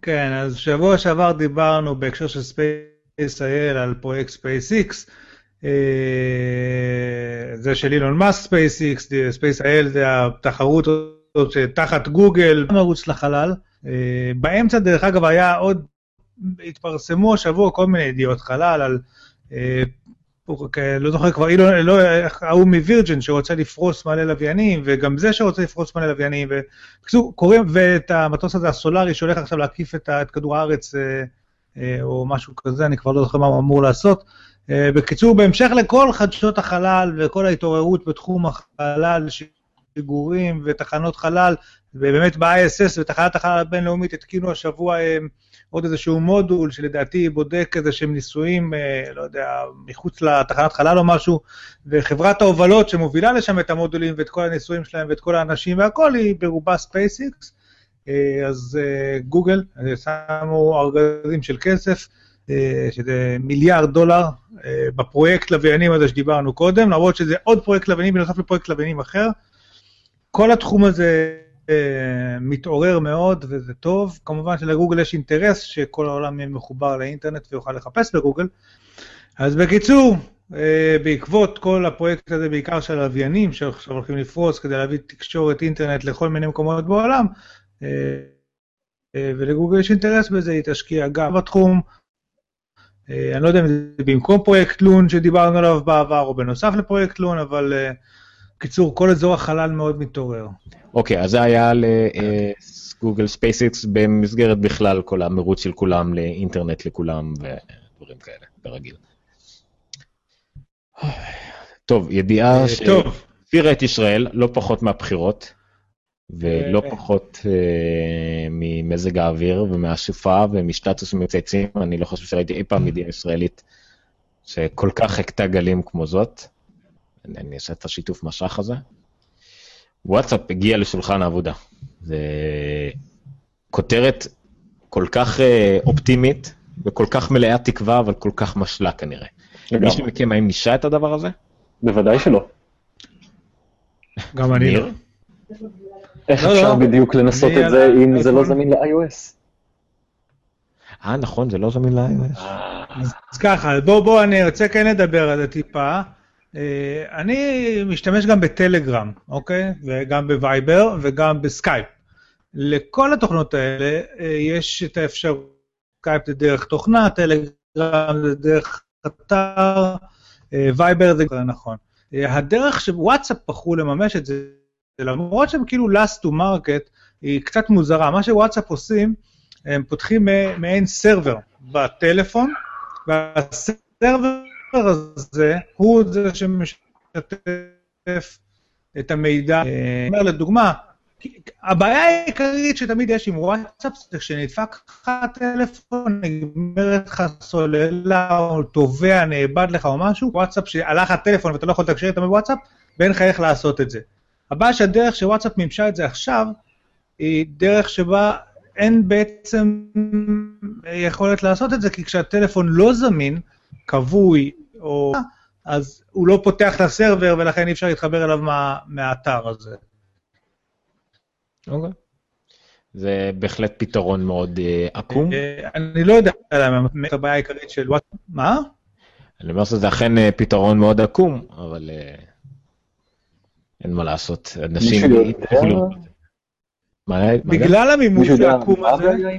Speaker 3: כן, אז שבוע שעבר דיברנו בהקשר של ספייס SpaceIL על פרויקט SpaceX, זה של אילון מאסק SpaceX, SpaceIL זה התחרות תחת גוגל, מרוץ לחלל. באמצע, דרך אגב, היה עוד, התפרסמו השבוע כל מיני ידיעות חלל על לא זוכר כבר, אילון, לא, ההוא מווירג'ן שרוצה לפרוס מלא לוויינים, וגם זה שרוצה לפרוס מלא לוויינים, ובקיצור, קוראים, ואת המטוס הזה הסולארי שהולך עכשיו להקיף את, את כדור הארץ, אה, אה, או משהו כזה, אני כבר לא זוכר מה הוא אמור לעשות. אה, בקיצור, בהמשך לכל חדשות החלל וכל ההתעוררות בתחום החלל, שיגורים ותחנות חלל, ובאמת ב-ISS ותחנת החלל הבינלאומית התקינו השבוע עוד איזשהו מודול שלדעתי בודק איזה שהם ניסויים, אה, לא יודע, מחוץ לתחנת חלל או משהו, וחברת ההובלות שמובילה לשם את המודולים ואת כל הניסויים שלהם ואת כל האנשים והכל, היא ברובה SpaceX. אה, אז אה, גוגל שמו ארגזים של כסף, שזה מיליארד דולר בפרויקט לוויינים הזה שדיברנו קודם, למרות שזה עוד פרויקט לוויינים בנוסף לפרויקט לוויינים אחר. כל התחום הזה מתעורר מאוד וזה טוב. כמובן שלגוגל יש אינטרס שכל העולם יהיה מחובר לאינטרנט ויוכל לחפש בגוגל. אז בקיצור, אה, בעקבות כל הפרויקט הזה, בעיקר של הלוויינים שעכשיו הולכים לפרוס כדי להביא תקשורת אינטרנט לכל מיני מקומות בעולם, אה, אה, ולגוגל יש אינטרס בזה, היא תשקיע גם בתחום. אני לא יודע אם זה במקום פרויקט Loon שדיברנו עליו בעבר, או בנוסף לפרויקט Loon, אבל בקיצור, כל אזור החלל מאוד מתעורר.
Speaker 2: אוקיי, אז זה היה לגוגל SpaceX במסגרת בכלל כל המרוץ של כולם לאינטרנט לכולם ודברים כאלה, כרגיל. טוב, ידיעה
Speaker 3: אה,
Speaker 2: שהפתירה את ישראל לא פחות מהבחירות, ולא אה. פחות uh, ממזג האוויר ומהסופה ומשטטוס מצייצים, אני לא חושב שראיתי אי פעם ידיעה ישראלית שכל כך הכתה גלים כמו זאת. אני אעשה את השיתוף משך הזה. וואטסאפ הגיע לשולחן העבודה. זה כותרת כל כך אה, אופטימית וכל כך מלאה תקווה, אבל כל כך משלה כנראה. מישהו מכם האם ניסה את הדבר הזה?
Speaker 4: בוודאי שלא.
Speaker 3: גם אני לא.
Speaker 4: איך לא, אפשר לא. בדיוק לנסות את זה אם זה לא זמין ל-iOS?
Speaker 2: אה, נכון, זה לא זמין ל-iOS.
Speaker 3: אז ככה, בואו, בואו, אני רוצה כן לדבר על זה טיפה. אה, אני משתמש גם בטלגרם, אוקיי? וגם בווייבר וגם בסקייפ. לכל התוכנות האלה אה, יש את האפשרות, סקייפ זה דרך תוכנה, טלגרם זה דרך אתר, אה, וייבר זה כבר נכון. הדרך שוואטסאפ בחרו לממש את זה, למרות שהם כאילו last to market, היא קצת מוזרה. מה שוואטסאפ עושים, הם פותחים מעין server בטלפון, וה server הזה הוא זה שמשתף את המידע. אני אומר לדוגמה, הבעיה העיקרית שתמיד יש עם וואטסאפ זה כשנדפק לך הטלפון, נגמרת לך סוללה או תובע, נאבד לך או משהו, וואטסאפ שהלך הטלפון ואתה לא יכול לתקשר איתם בוואטסאפ, ואין לך איך לעשות את זה. הבעיה שהדרך שוואטסאפ מימשה את זה עכשיו, היא דרך שבה אין בעצם יכולת לעשות את זה, כי כשהטלפון לא זמין, כבוי, או... אז הוא לא פותח את הסרבר ולכן אי אפשר להתחבר אליו מה, מהאתר הזה.
Speaker 2: אוקיי. זה בהחלט פתרון מאוד uh, עקום.
Speaker 3: Uh, אני לא יודע למה, הבעיה העיקרית של וואטסאפ, מה?
Speaker 2: אני אומר שזה אכן uh, פתרון מאוד עקום, אבל uh, אין מה לעשות, אנשים...
Speaker 3: בגלל המימוש העקום הזה...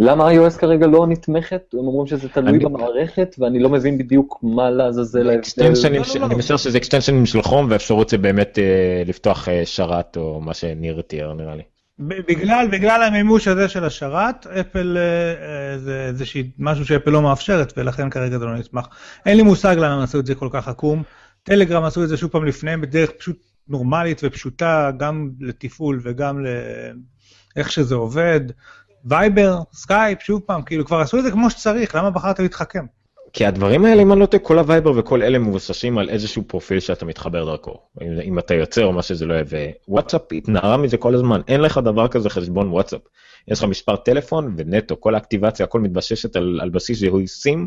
Speaker 4: למה iOS כרגע לא נתמכת? הם אומרים שזה תלוי אני... במערכת, ואני לא מבין בדיוק מה לעזאזל
Speaker 2: ההבדל. אני משער שזה אקסטנשנים של חום, והאפשרות זה באמת אה, לפתוח אה, שרת, או מה שניר תיאר נראה לי.
Speaker 3: בגלל, בגלל המימוש הזה של השרת, אפל אה, זה, זה משהו שאפל לא מאפשרת, ולכן כרגע זה לא נתמך. אין לי מושג למה הם עשו את זה כל כך עקום. טלגרם עשו את זה שוב פעם לפניהם בדרך פשוט נורמלית ופשוטה, גם לתפעול וגם לאיך שזה עובד. וייבר, סקייפ, שוב פעם, כאילו כבר עשו את זה כמו שצריך, למה בחרת להתחכם?
Speaker 2: כי הדברים האלה, אם אני לא טועה, כל הווייבר וכל אלה מבוססים על איזשהו פרופיל שאתה מתחבר דרכו. אם, אם אתה יוצר או מה שזה לא יהיה, ווואטסאפ התנערה מזה כל הזמן, אין לך דבר כזה חשבון וואטסאפ. יש לך מספר טלפון ונטו, כל האקטיבציה, הכל מתבססת על, על בסיס זיהוי סים,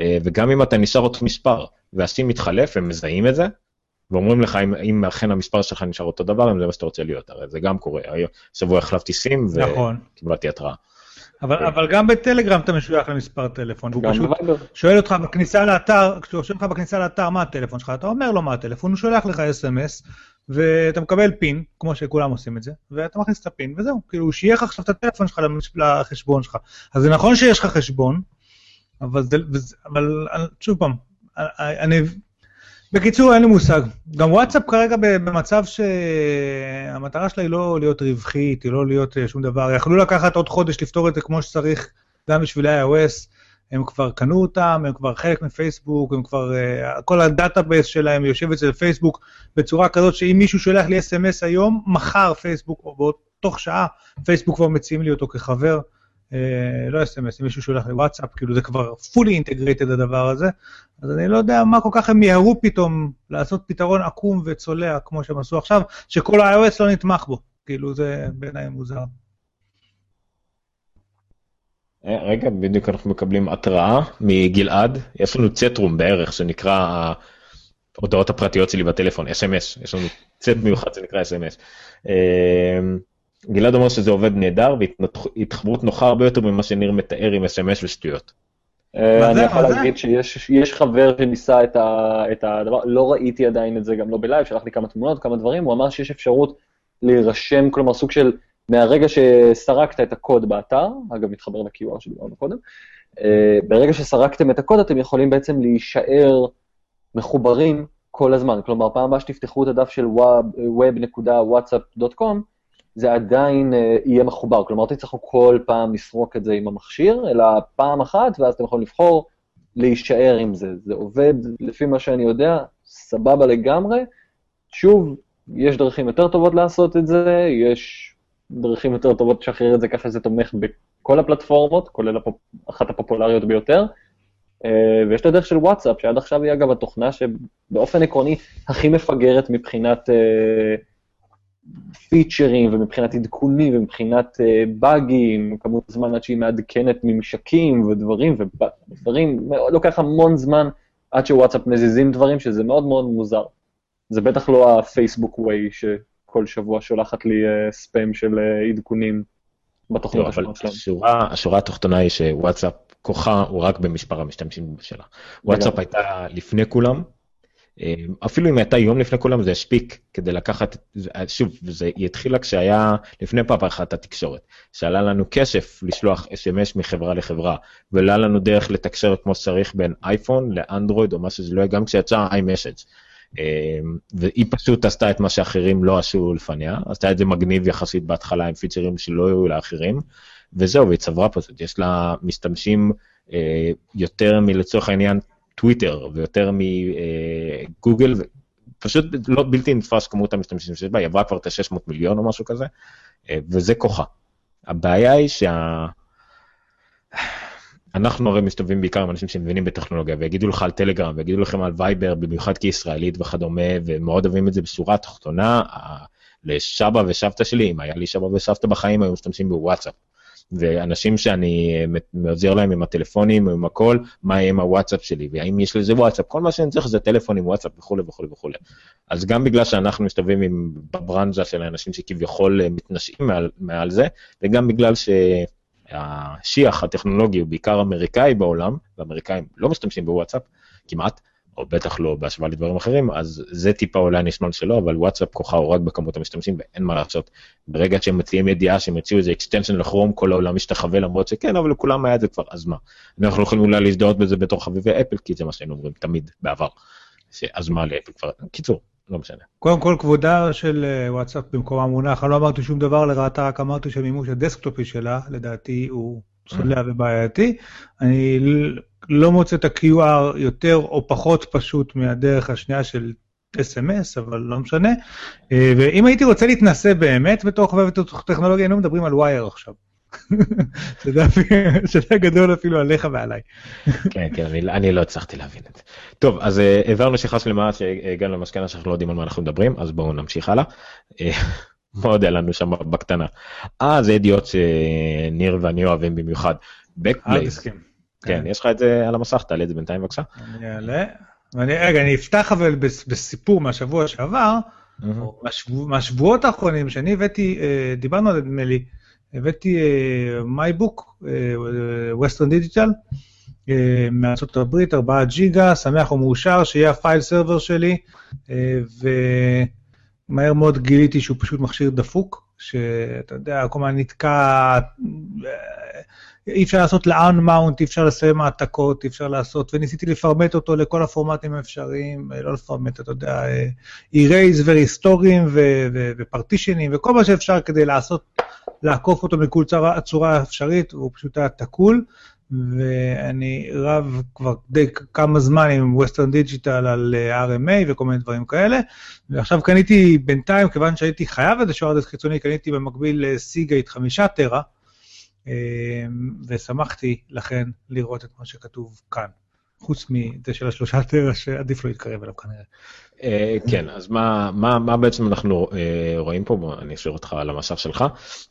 Speaker 2: אה, וגם אם אתה נשאר אותו מספר והסים מתחלף, הם מזהים את זה, ואומרים לך אם, אם אכן המספר שלך נשאר אותו דבר, אם זה מה שאתה רוצה להיות, הרי זה גם קורה. שבוע החלפתי סים וקיבלתי נכון. התראה.
Speaker 3: אבל,
Speaker 4: כן.
Speaker 3: אבל גם בטלגרם אתה משוייך למספר טלפון, והוא פשוט. שואל אותך בכניסה לאתר, כשהוא שואל אותך בכניסה לאתר מה הטלפון שלך, אתה אומר לו מה הטלפון, הוא שולח לך אס.אם.אס, ואתה מקבל פין, כמו שכולם עושים את זה, ואתה מכניס את הפין, וזהו, כאילו הוא שייך עכשיו את הטלפון שלך לחשבון שלך. אז זה נכון שיש לך חשבון, אבל, זה, אבל שוב פעם, אני... בקיצור, אין לי מושג. גם וואטסאפ כרגע במצב שהמטרה שלה היא לא להיות רווחית, היא לא להיות אה, שום דבר. יכלו לקחת עוד חודש לפתור את זה כמו שצריך, גם בשביל iOS. הם כבר קנו אותם, הם כבר חלק מפייסבוק, הם כבר, אה, כל ה database שלהם יושב אצל פייסבוק בצורה כזאת שאם מישהו שולח לי אס.אם.אס היום, מחר פייסבוק, או בעוד תוך שעה, פייסבוק כבר מציעים לי אותו כחבר. אה, לא אס.אם.אס, אם מישהו שולח לי וואטסאפ, כאילו זה כבר fully integrated הדבר הזה, אז אני לא יודע מה כל כך הם מיהרו פתאום לעשות פתרון עקום וצולע כמו שהם עשו עכשיו, שכל ה-iOS לא נתמך בו, כאילו זה בעיניי מוזר.
Speaker 2: אה, רגע, בדיוק אנחנו מקבלים התראה מגלעד, יש לנו צטרום בערך שנקרא ההודעות הפרטיות שלי בטלפון, אס.אם.אס, יש לנו צט מיוחד שנקרא אס.אם.אס. גלעד אומר שזה עובד נהדר והתחברות נוחה הרבה יותר ממה שניר מתאר עם אס.אם.אס ושטויות.
Speaker 4: אה, אני? יכול? להגיד שיש יש חבר שניסה את הדבר, לא ראיתי עדיין את זה, גם לא בלייב, שלח לי כמה תמונות, כמה דברים, הוא אמר שיש אפשרות להירשם, כלומר סוג של, מהרגע שסרקת את הקוד באתר, אגב מתחבר ל-QR שדיברנו קודם, אה, ברגע שסרקתם את הקוד אתם יכולים בעצם להישאר מחוברים כל הזמן, כלומר פעם הבאה שתפתחו את הדף של web.whatsapp.com, זה עדיין אה, יהיה מחובר, כלומר לא תצטרכו כל פעם לסרוק את זה עם המכשיר, אלא פעם אחת, ואז אתם יכולים לבחור להישאר עם זה. זה עובד, לפי מה שאני יודע, סבבה לגמרי. שוב, יש דרכים יותר טובות לעשות את זה, יש דרכים יותר טובות לשחרר את זה ככה שזה תומך בכל הפלטפורמות, כולל הפופ... אחת הפופולריות ביותר. אה, ויש את הדרך של וואטסאפ, שעד עכשיו היא אגב התוכנה שבאופן עקרוני הכי מפגרת מבחינת אה, פיצ'רים ומבחינת עדכונים ומבחינת אה, באגים, כמות זמן עד שהיא מעדכנת ממשקים ודברים, ודברים, לוקח המון זמן עד שוואטסאפ מזיזים דברים, שזה מאוד מאוד מוזר. זה בטח לא הפייסבוק ווי שכל שבוע שולחת לי אה, ספאם של אה, עדכונים בתוכנית
Speaker 2: לא, אבל
Speaker 4: השונות.
Speaker 2: השורה, השורה התחתונה היא שוואטסאפ, כוחה הוא רק במספר המשתמשים שלה. וואטסאפ הייתה לפני כולם, אה, אפילו אם הייתה יום לפני כולם זה הספיק כדי לקחת, זה- שוב, זה התחילה כשהיה לפני פעם אחת התקשורת, שעלה לנו כסף לשלוח אס.אם.אס מחברה לחברה, ולא לנו דרך לתקשר כמו שצריך בין אייפון לאנדרואיד או מה שזה לא יהיה, גם כשיצא iMessage. אה, והיא פשוט עשתה את מה שאחרים לא עשו לפניה, עשתה את זה מגניב יחסית בהתחלה עם פיצ'רים שלא היו לאחרים, וזהו, והיא צברה פשוט, יש לה משתמשים אה, יותר מלצורך העניין טוויטר ויותר מגוגל, פשוט לא בלתי נתפס כמות המשתמשים שיש בה, היא עברה כבר את ה-600 מיליון או משהו כזה, אה, וזה כוחה. הבעיה היא שה... אנחנו הרי מסתובבים בעיקר עם אנשים שמבינים בטכנולוגיה ויגידו לך על טלגרם ויגידו לכם על וייבר במיוחד כישראלית וכדומה ומאוד אוהבים את זה בשורה התחתונה. לסבא וסבתא שלי, אם היה לי סבא וסבתא בחיים, היו משתמשים בוואטסאפ. ואנשים שאני עוזר להם עם הטלפונים או עם הכל, מה יהיה עם הוואטסאפ שלי, והאם יש לזה וואטסאפ, כל מה שאני צריך זה טלפון עם וואטסאפ וכולי וכולי וכולי. אז גם בגלל שאנחנו מסתובבים עם בברנז'ה של האנשים שכביכול אה, מתנשאים מעל, מעל זה, וגם בגלל שהשיח הטכנולוגי הוא בעיקר אמריקאי בעולם, ואמריקאים לא משתמשים בוואטסאפ כמעט, או בטח לא בהשוואה לדברים אחרים, אז זה טיפה אולי הנשמע שלו, אבל וואטסאפ כוחה הוא רק בכמות המשתמשים ואין מה לעשות. ברגע שהם מציעים ידיעה שהם הציעו איזה extension לכרום, כל העולם משתחווה למרות שכן, אבל לכולם היה את זה כבר, אז מה? אנחנו יכולים אולי להזדהות בזה בתור חביבי אפל, כי זה מה שהיינו אומרים תמיד בעבר. שאז מה לאפל כבר, קיצור, לא משנה.
Speaker 3: קודם כל, כבודה של אה, וואטסאפ במקום המונח, אני לא אמרתי שום דבר לרעתה, רק אמרתי שהמימוש הדסקטופי שלה, לדעתי, הוא צולע ובעייתי. אני לא מוצא את ה-QR יותר או פחות פשוט מהדרך השנייה של אס.אם.אס, אבל לא משנה. אה, ואם הייתי רוצה להתנסה באמת בתור חובב טכנולוגיה, היינו מדברים על ווייר עכשיו. שזה גדול אפילו עליך ועליי.
Speaker 2: כן, כן, אני, אני לא הצלחתי להבין את זה. טוב, אז העברנו שיחה שלמה שהגענו למסקנה שאנחנו לא יודעים על מה אנחנו מדברים, אז בואו נמשיך הלאה. אה, מה עוד היה לנו שם בקטנה? אה, זה ידיעות שניר ואני אוהבים במיוחד. Backblaze.
Speaker 3: תסכים.
Speaker 2: כן, יש לך את זה על המסך, תעלה את זה בינתיים בבקשה.
Speaker 3: אני אעלה. ואני, רגע, אני אפתח אבל בס- בסיפור מהשבוע שעבר, או מהשבוע, מהשבועות האחרונים, שאני הבאתי, אה, דיברנו על זה נדמה לי, הבאתי MyBook, Western Digital, מארצות הברית, 4 ג'יגה, שמח ומאושר, שיהיה ה file server שלי, ומהר מאוד גיליתי שהוא פשוט מכשיר דפוק, שאתה יודע, כל הזמן נתקע, אי אפשר לעשות ל-unmount, אי אפשר לסיים העתקות, אי אפשר לעשות, וניסיתי לפרמט אותו לכל הפורמטים האפשריים, לא לפרמט, אתה יודע, erase ו-restoring ופרטישנים וכל מה שאפשר כדי לעשות, לעקוף אותו מכל צורה, צורה אפשרית, והוא פשוט היה תקול, ואני רב כבר די כמה זמן עם Western Digital על RMA וכל מיני דברים כאלה, ועכשיו קניתי בינתיים, כיוון שהייתי חייב איזשהו הארדדיסק חיצוני, קניתי במקביל Seagate חמישה טרה, ושמחתי לכן לראות את מה שכתוב כאן, חוץ מזה של השלושה טרה שעדיף לא להתקרב אליו כנראה.
Speaker 2: כן, אז מה, מה, מה בעצם אנחנו רואים פה? אני אשאיר אותך על המסך שלך.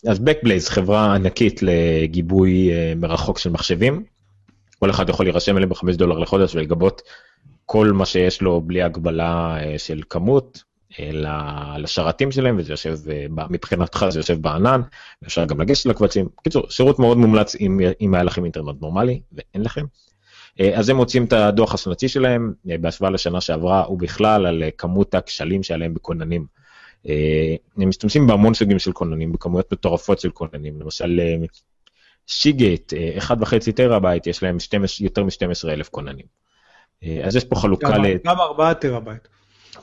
Speaker 2: אז Backblaze, חברה ענקית לגיבוי מרחוק של מחשבים. כל אחד יכול להירשם אליהם ב-5 דולר לחודש ולגבות כל מה שיש לו בלי הגבלה של כמות, לשרתים שלהם, וזה יושב, מבחינתך זה יושב בענן, ואפשר גם לגשת לקבצים. בקיצור, שירות מאוד מומלץ אם, אם היה לכם אינטרנט נורמלי, ואין לכם. אז הם מוצאים את הדוח השנתי שלהם בהשוואה לשנה שעברה, ובכלל על כמות הכשלים שעליהם בכוננים. הם משתמשים בהמון סוגים של כוננים, בכמויות מטורפות של כוננים, למשל Seagate, 1.5 טראבייט, יש להם 12, יותר מ-12 אלף כוננים. אז יש פה חלוקה
Speaker 3: ל... גם 4 טראבייט.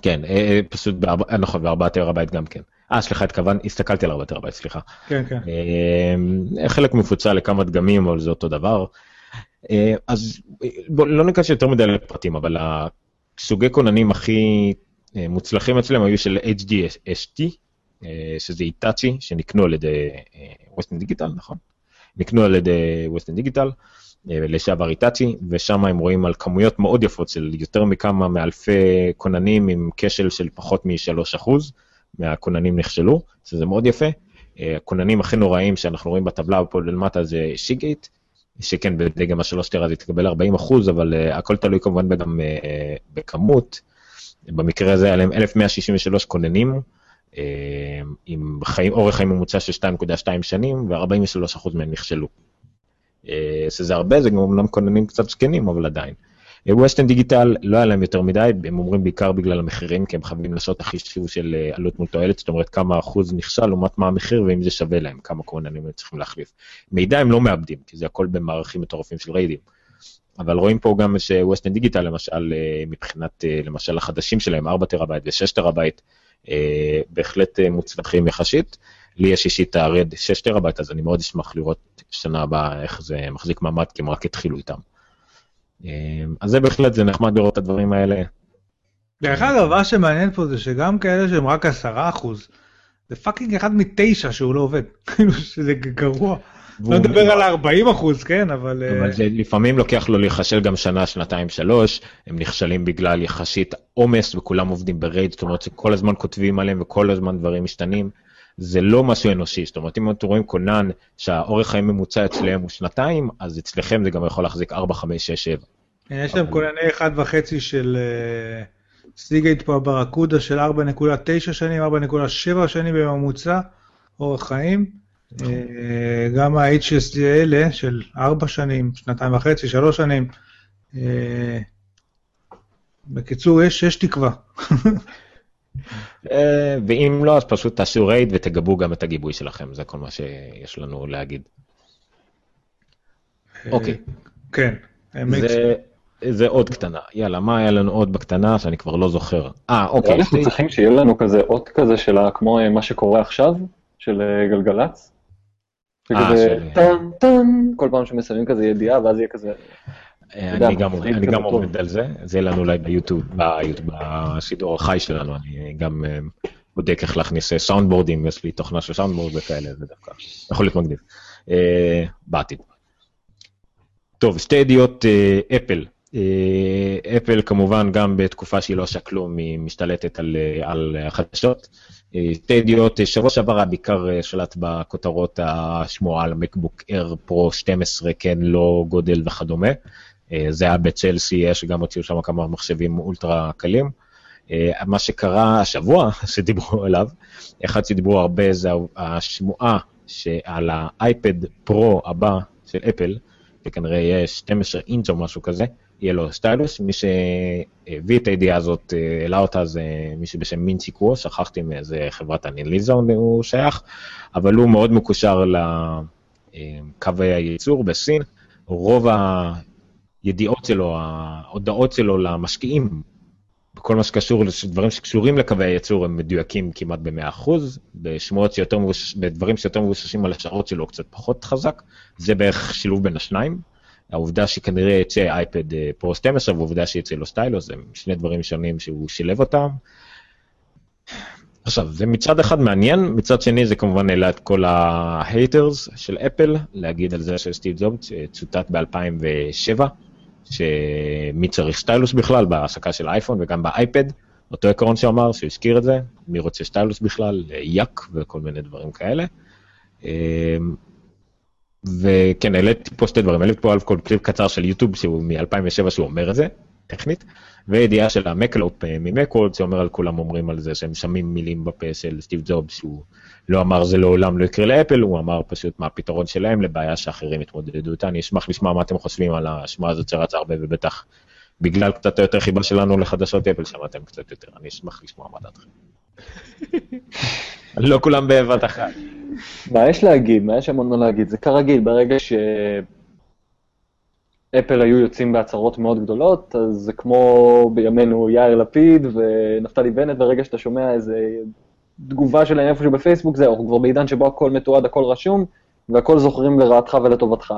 Speaker 2: כן, פשוט, נכון, ב-4 טראבייט גם כן. אה, סליחה, התכוון, הסתכלתי על 4 טראבייט, סליחה.
Speaker 3: כן, כן.
Speaker 2: חלק מפוצל לכמה דגמים, אבל זה אותו דבר. אז בוא, לא ניכנס יותר מדי לפרטים, אבל הסוגי כוננים הכי מוצלחים אצלם היו של HDST, שזה איטאצ'י, שנקנו על ידי ווסטן דיגיטל, נכון? נקנו על ידי ווסטן דיגיטל, לשעבר איטאצ'י, ושם הם רואים על כמויות מאוד יפות של יותר מכמה מאלפי כוננים עם כשל של פחות מ-3% מהכוננים נכשלו, שזה מאוד יפה. הכוננים הכי נוראים שאנחנו רואים בטבלה פה למטה זה שיגייט, שכן בדגם השלוש טרה זה תקבל 40 אחוז, אבל uh, הכל תלוי כמובן גם uh, בכמות. במקרה הזה היה להם 1163 כוננים, uh, עם חיים, אורך חיים ממוצע של 2.2 שנים, ו-43 אחוז מהם נכשלו. Uh, שזה הרבה, זה גם אמנם כוננים קצת זקנים, אבל עדיין. ווסטן דיגיטל לא היה להם יותר מדי, הם אומרים בעיקר בגלל המחירים, כי הם חייבים לעשות החישוב של עלות מול תועלת, זאת אומרת כמה אחוז נכשל לעומת מה המחיר ואם זה שווה להם, כמה כוננים הם צריכים להחליף. מידע הם לא מאבדים, כי זה הכל במערכים מטורפים של RAIDים. אבל רואים פה גם ש Western Digital למשל, מבחינת למשל החדשים שלהם, 4 טראבייט ו-6 טראבייט, בהחלט מוצלחים יחסית. לי יש אישית Red 6 טראבייט, אז אני מאוד אשמח לראות שנה הבאה איך זה מחזיק מעמד, כי הם רק התחילו איתם. אז זה בהחלט, זה נחמד לראות את הדברים האלה.
Speaker 3: דרך אגב, מה שמעניין פה זה שגם כאלה שהם רק עשרה אחוז, זה fucking אחד מתשע שהוא לא עובד, כאילו שזה גרוע. לא נדבר על 40 אחוז, כן, אבל...
Speaker 2: אבל זה לפעמים לוקח לו להיכשל גם שנה, שנתיים, שלוש, הם נכשלים בגלל יחסית עומס וכולם עובדים ב RAID, זאת אומרת שכל הזמן כותבים עליהם וכל הזמן דברים משתנים. זה לא משהו אנושי, זאת אומרת, אם אתם רואים כונן שהאורך חיים ממוצע אצלם הוא שנתיים, אז אצלכם זה גם יכול להחזיק 4, 5, 6, 7.
Speaker 3: יש להם כונני 1.5 של סיגייט פה ברקודה של 4.9 שנים, 4.7 שנים בממוצע, אורך חיים. גם ה-HSD האלה של 4 שנים, שנתיים וחצי, 3 שנים. בקיצור, יש, יש תקווה.
Speaker 2: ואם לא, אז פשוט תעשו רייד ותגבו גם את הגיבוי שלכם, זה כל מה שיש לנו להגיד. אוקיי.
Speaker 3: כן.
Speaker 2: זה עוד קטנה. יאללה, מה היה לנו עוד בקטנה שאני כבר לא זוכר? אה, אוקיי.
Speaker 4: אנחנו צריכים שיהיה לנו כזה אות כזה של כמו מה שקורה עכשיו, של גלגלצ. טן טן, כל פעם שמסיימים כזה ידיעה, ואז יהיה כזה...
Speaker 2: אני גם עובד על זה, זה יהיה לנו אולי ביוטיוב, בשידור החי שלנו, אני גם בודק איך להכניס סאונדבורדים, יש לי תוכנה של סאונדבורד וכאלה, זה דווקא יכול להיות מגניב, בעתיד. טוב, שתי ידיעות אפל. אפל כמובן גם בתקופה שהיא לא עושה כלום, היא משתלטת על, על החדשות. שתי ידיעות, שבוע שעבר בעיקר שלט בכותרות השמועה על מקבוק אר פרו 12, כן, לא גודל וכדומה. זה היה בצלסי, יש גם הוציאו שם כמה מחשבים אולטרה קלים. מה שקרה השבוע, שדיברו עליו, אחד שדיברו הרבה זה השמועה שעל האייפד פרו הבא של אפל, שכנראה יהיה 12 אינץ' או משהו כזה, יהיה לו סטיילוס, מי שהביא את הידיעה הזאת, אה, העלה אותה זה מישהו בשם מינצ'י קוו, שכחתי מאיזה חברת אנליזון הוא שייך, אבל הוא מאוד מקושר לקווי הייצור בסין, רוב הידיעות שלו, ההודעות שלו למשקיעים, בכל מה שקשור לדברים שקשורים לקווי הייצור הם מדויקים כמעט ב-100%, בשמועות שיותר מבוש... בדברים שיותר מבוששים על השערות שלו קצת פחות חזק, זה בערך שילוב בין השניים. העובדה שכנראה יצא אייפד אה, פרו 12 והעובדה שיצא לו סטיילוס, הם שני דברים שונים שהוא שילב אותם. עכשיו, זה מצד אחד מעניין, מצד שני זה כמובן העלה את כל ההייטרס של אפל, להגיד על זה שסטיב ג'ובס צוטט ב-2007, שמי צריך stylus בכלל בהעסקה של אייפון וגם באייפד, אותו עקרון שאמר, שהוא הזכיר את זה, מי רוצה stylus בכלל, yuck וכל מיני דברים כאלה. אמ, וכן, העליתי פה שתי דברים, העליתי פה על כל קליפ קצר של יוטיוב שהוא מ-2007 שהוא אומר את זה, טכנית, וידיעה של המקלופ אה, מ Macworld שאומר על כולם אומרים על זה שהם שמים מילים בפה של סטיב ג'ובס שהוא לא אמר זה לעולם לא יקרה לאפל, הוא אמר פשוט מה הפתרון שלהם לבעיה שאחרים יתמודדו איתה. אני אשמח לשמוע מה אתם חושבים על השמועה הזאת שרצה הרבה ובטח בגלל קצת יותר חיבה שלנו לחדשות אפל שמעתם קצת יותר, אני אשמח לשמוע מה דעתכם. לא כולם בבת אחת.
Speaker 4: מה יש להגיד? מה יש המון מה להגיד? זה כרגיל, ברגע ש... אפל היו יוצאים בהצהרות מאוד גדולות, אז זה כמו בימינו יאיר לפיד ונפתלי בנט, ברגע שאתה שומע איזה תגובה שלהם איפשהו בפייסבוק, זהו, אנחנו כבר בעידן שבו הכל מתועד, הכל רשום, והכל זוכרים לרעתך ולטובתך.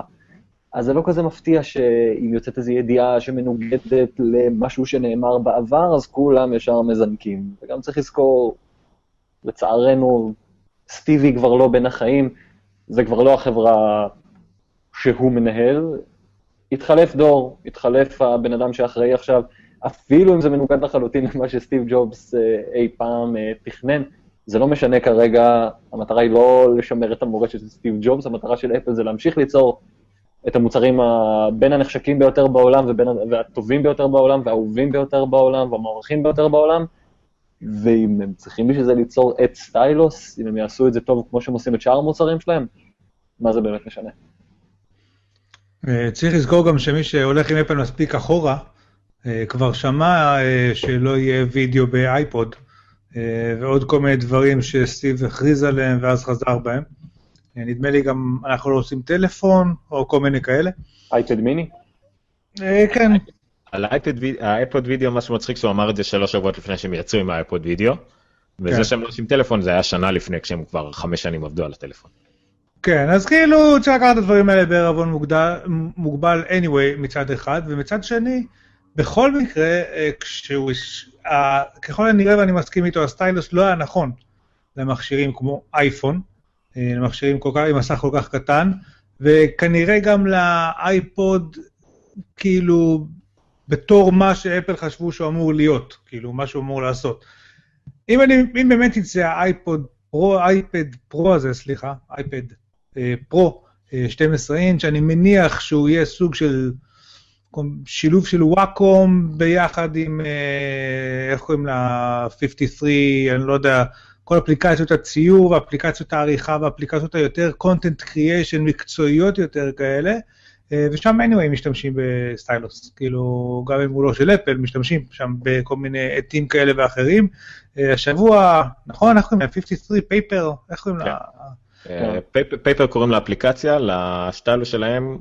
Speaker 4: אז זה לא כזה מפתיע שאם יוצאת איזו ידיעה שמנוגדת למשהו שנאמר בעבר, אז כולם ישר מזנקים. וגם צריך לזכור, לצערנו, סטיבי כבר לא בין החיים, זה כבר לא החברה שהוא מנהל, התחלף דור, התחלף הבן אדם שאחראי עכשיו, אפילו אם זה מנוגד לחלוטין למה שסטיב ג'ובס אה, אי פעם אה, תכנן, זה לא משנה כרגע, המטרה היא לא לשמר את המורשת של סטיב ג'ובס, המטרה של אפל זה להמשיך ליצור את המוצרים בין הנחשקים ביותר בעולם ובין, והטובים ביותר בעולם והאהובים ביותר בעולם והמוערכים ביותר בעולם, ואם הם צריכים בשביל זה ליצור את סטיילוס, אם הם יעשו את זה טוב כמו שהם עושים את שאר המוצרים שלהם, מה זה באמת משנה?
Speaker 3: אה, צריך לזכור גם שמי שהולך עם אפל מספיק אחורה, אה, כבר שמע אה, שלא יהיה וידאו באייפוד, ועוד כל מיני דברים שסטיב הכריז עליהם ואז חזר בהם. נדמה לי גם אנחנו לא עושים טלפון, או כל מיני כאלה.
Speaker 4: אייפד מיני?
Speaker 3: כן.
Speaker 2: על האייפוד וידאו, מה שמצחיק שהוא אמר את זה שלוש שבועות לפני שהם יצאו עם האייפוד וידאו, וזה כן. שהם לא עושים טלפון זה היה שנה לפני כשהם כבר חמש שנים עבדו על הטלפון.
Speaker 3: כן, אז כאילו צריך לקחת את הדברים האלה בערבון מוגבל anyway מצד אחד, ומצד שני, בכל מקרה, אה, כשהוא, ככל הנראה ואני מסכים איתו, ה stylus לא היה נכון למכשירים כמו אייפון, אה, למכשירים כל כך, עם מסך כל כך קטן, וכנראה גם לאייפוד, כאילו, בתור מה שאפל חשבו שהוא אמור להיות, כאילו, מה שהוא אמור לעשות. אם, אני, אם באמת יצא האייפוד פרו, אייפד פרו הזה, סליחה, אייפד אה, פרו 12 אה, אינץ', אני מניח שהוא יהיה סוג של שילוב של וואקום ביחד עם, אה, איך קוראים לה, 53, אני לא יודע, כל אפליקציות הציור ואפליקציות העריכה ואפליקציות היותר content creation מקצועיות יותר כאלה, ושם anyway משתמשים ב stylus, כאילו גם אם הוא לא של אפל, משתמשים שם בכל מיני עטים כאלה ואחרים. השבוע, נכון, איך קוראים לה? 53 Paper, איך קוראים לה? כן.
Speaker 2: Paper קוראים לאפליקציה, לסטיילוס שלהם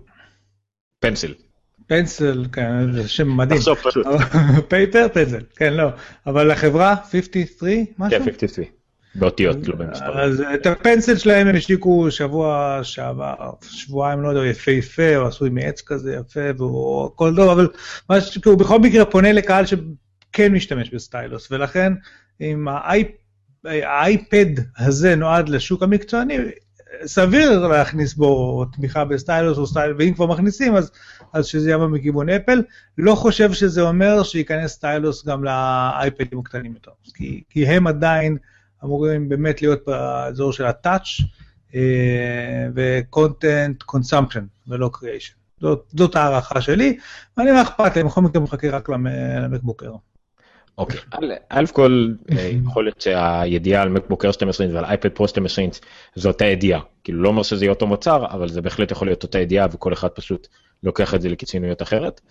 Speaker 2: Pencil.
Speaker 3: Pencil, כן, זה שם מדהים.
Speaker 2: תחשוב פשוט.
Speaker 3: Paper, Pencil, כן, לא. אבל החברה, 53, משהו?
Speaker 2: כן, 53. באותיות, לא במספרים.
Speaker 3: אז את ה Pencil שלהם הם השיקו שבוע שעבר, שבועיים, לא יודע, יפהפה, או עשוי מעץ כזה יפה, והוא הכל טוב, אבל הוא בכל מקרה פונה לקהל שכן משתמש ב stylus, ולכן האייפ האייפד הזה נועד לשוק המקצועני, סביר להכניס בו תמיכה ב stylus או stylus, ואם כבר מכניסים, אז, אז שזה יבוא מכיוון אפל. לא חושב שזה אומר שייכנס סטיילוס גם לאייפדים הקטנים יותר, כי, כי הם עדיין אמורים באמת להיות באזור של ה-touch ו-content consumption ולא creation. זאת, זאת הערכה שלי, ואני לא אכפת לי, בכל מקרה מחכה רק למקבוקר.
Speaker 2: אוקיי, א' כל אה, יכול להיות שהידיעה על מקבוק אר 12 אינץ' ועל אייפד פרו 12 אינץ' זו אותה ידיעה, כאילו לא אומר שזה יהיה אותו מוצר, אבל זה בהחלט יכול להיות אותה ידיעה וכל אחד פשוט לוקח את זה לקיצוניות אחרת.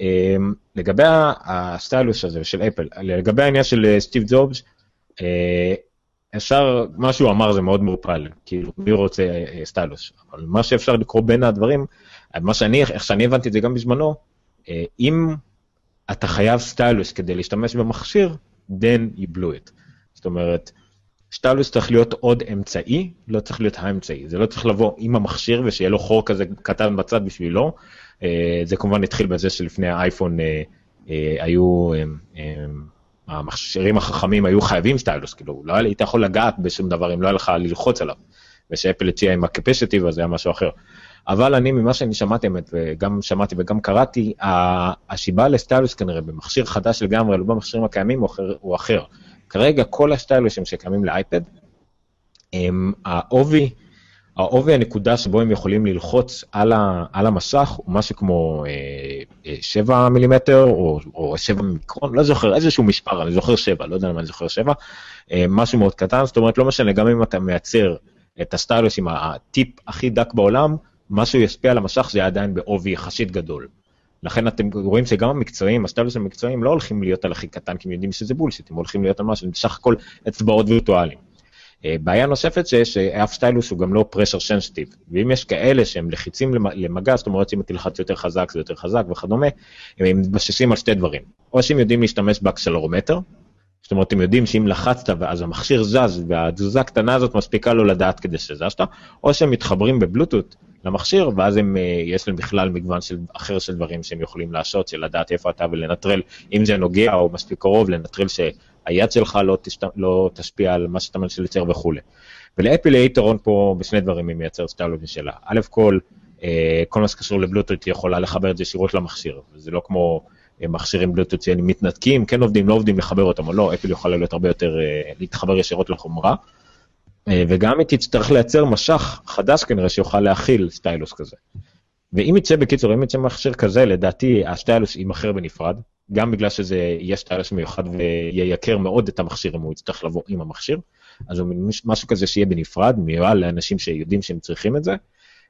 Speaker 2: אמ, לגבי הסטיילוס הזה של אפל, לגבי העניין של אה, סטיב ג'ובס, אה, אפשר, מה שהוא אמר זה מאוד מעורפל, כאילו מי רוצה סטיילוס, אבל מה שאפשר לקרוא בין הדברים, מה שאני, איך שאני הבנתי את זה גם בזמנו, אם אתה חייב סטיילוס כדי להשתמש במכשיר, then you blew it. זאת אומרת, סטיילוס צריך להיות עוד אמצעי, לא צריך להיות האמצעי. זה לא צריך לבוא עם המכשיר ושיהיה לו חור כזה קטן בצד בשבילו. אה, זה כמובן התחיל בזה שלפני האייפון אה, אה, היו, המכשירים החכמים היו חייבים סטיילוס, כאילו, לא היית יכול לגעת בשום דבר אם לא היה לך ללחוץ עליו. ושאפל הציע עם הקפסיטיב, אז היה משהו אחר. אבל אני, ממה שאני שמעתי, וגם שמעתי וגם קראתי, השיבה לסטיילוס כנראה במכשיר חדש לגמרי, לא במכשירים הקיימים, הוא אחר. הוא אחר. כרגע כל הסטיילוסים שקיימים לאייפד, הם העובי, העובי הנקודה שבו הם יכולים ללחוץ על, ה, על המסך הוא משהו כמו אה, 7 אה, מילימטר או, או 7 מיקרון, לא זוכר, איזשהו מספר, אני זוכר 7, לא יודע למה אני זוכר 7, אה, משהו מאוד קטן, זאת אומרת לא משנה, גם אם אתה מייצר את הסטיילוס עם הטיפ הכי דק בעולם, מה שהוא ישפיע על המשך זה עדיין בעובי יחסית גדול. לכן אתם רואים שגם המקצועיים, הסטיילוס המקצועיים לא הולכים להיות על הכי קטן כי הם יודעים שזה בולשיט, הם הולכים להיות על משהו, בסך הכל אצבעות וירטואליים. אה, בעיה נוספת שיש שאף stylus הוא גם לא pressure sensitive, ואם יש כאלה שהם לחיצים למגע, זאת אומרת אם תלחץ יותר חזק זה יותר חזק וכדומה, הם מתבססים על שתי דברים, או שהם יודעים להשתמש ב accelerometer, זאת אומרת, אתם יודעים שאם לחצת ואז המכשיר זז והתזוזה הקטנה הזאת מספיקה לו לדעת כדי שזזת, או שהם מתחברים בבלוטות' למכשיר, ואז הם, אה, יש להם בכלל מגוון של, אחר של דברים שהם יכולים לעשות, של לדעת איפה אתה ולנטרל, אם זה נוגע או מספיק קרוב, לנטרל שהיד שלך לא, תשת, לא תשפיע על מה שאתה מנסה לצייר וכולי. ולאפל יהיה יתרון פה בשני דברים היא מייצרת סטיילוג שלה. א' כל, אה, כל מה שקשור לבלוטות היא יכולה לחבר את זה ישירות למכשיר, וזה לא כמו אה, מכשירים בלוטות שהם מתנתקים, כן עובדים, לא עובדים, לחבר אותם או לא, אפל יכולה להיות הרבה יותר, להתחבר ישירות לחומרה. אה, וגם היא תצטרך לייצר משך חדש כנראה שיוכל להכיל סטיילוס כזה. ואם יצא בקיצור, אם יצא מכשיר כזה, לדעתי ה stylus יימכר בנפרד, גם בגלל שזה יהיה stylus מיוחד וייקר מאוד את המכשיר אם הוא יצטרך לבוא עם המכשיר, אז הוא משהו כזה שיהיה בנפרד, מיועד לאנשים שיודעים שהם צריכים את זה,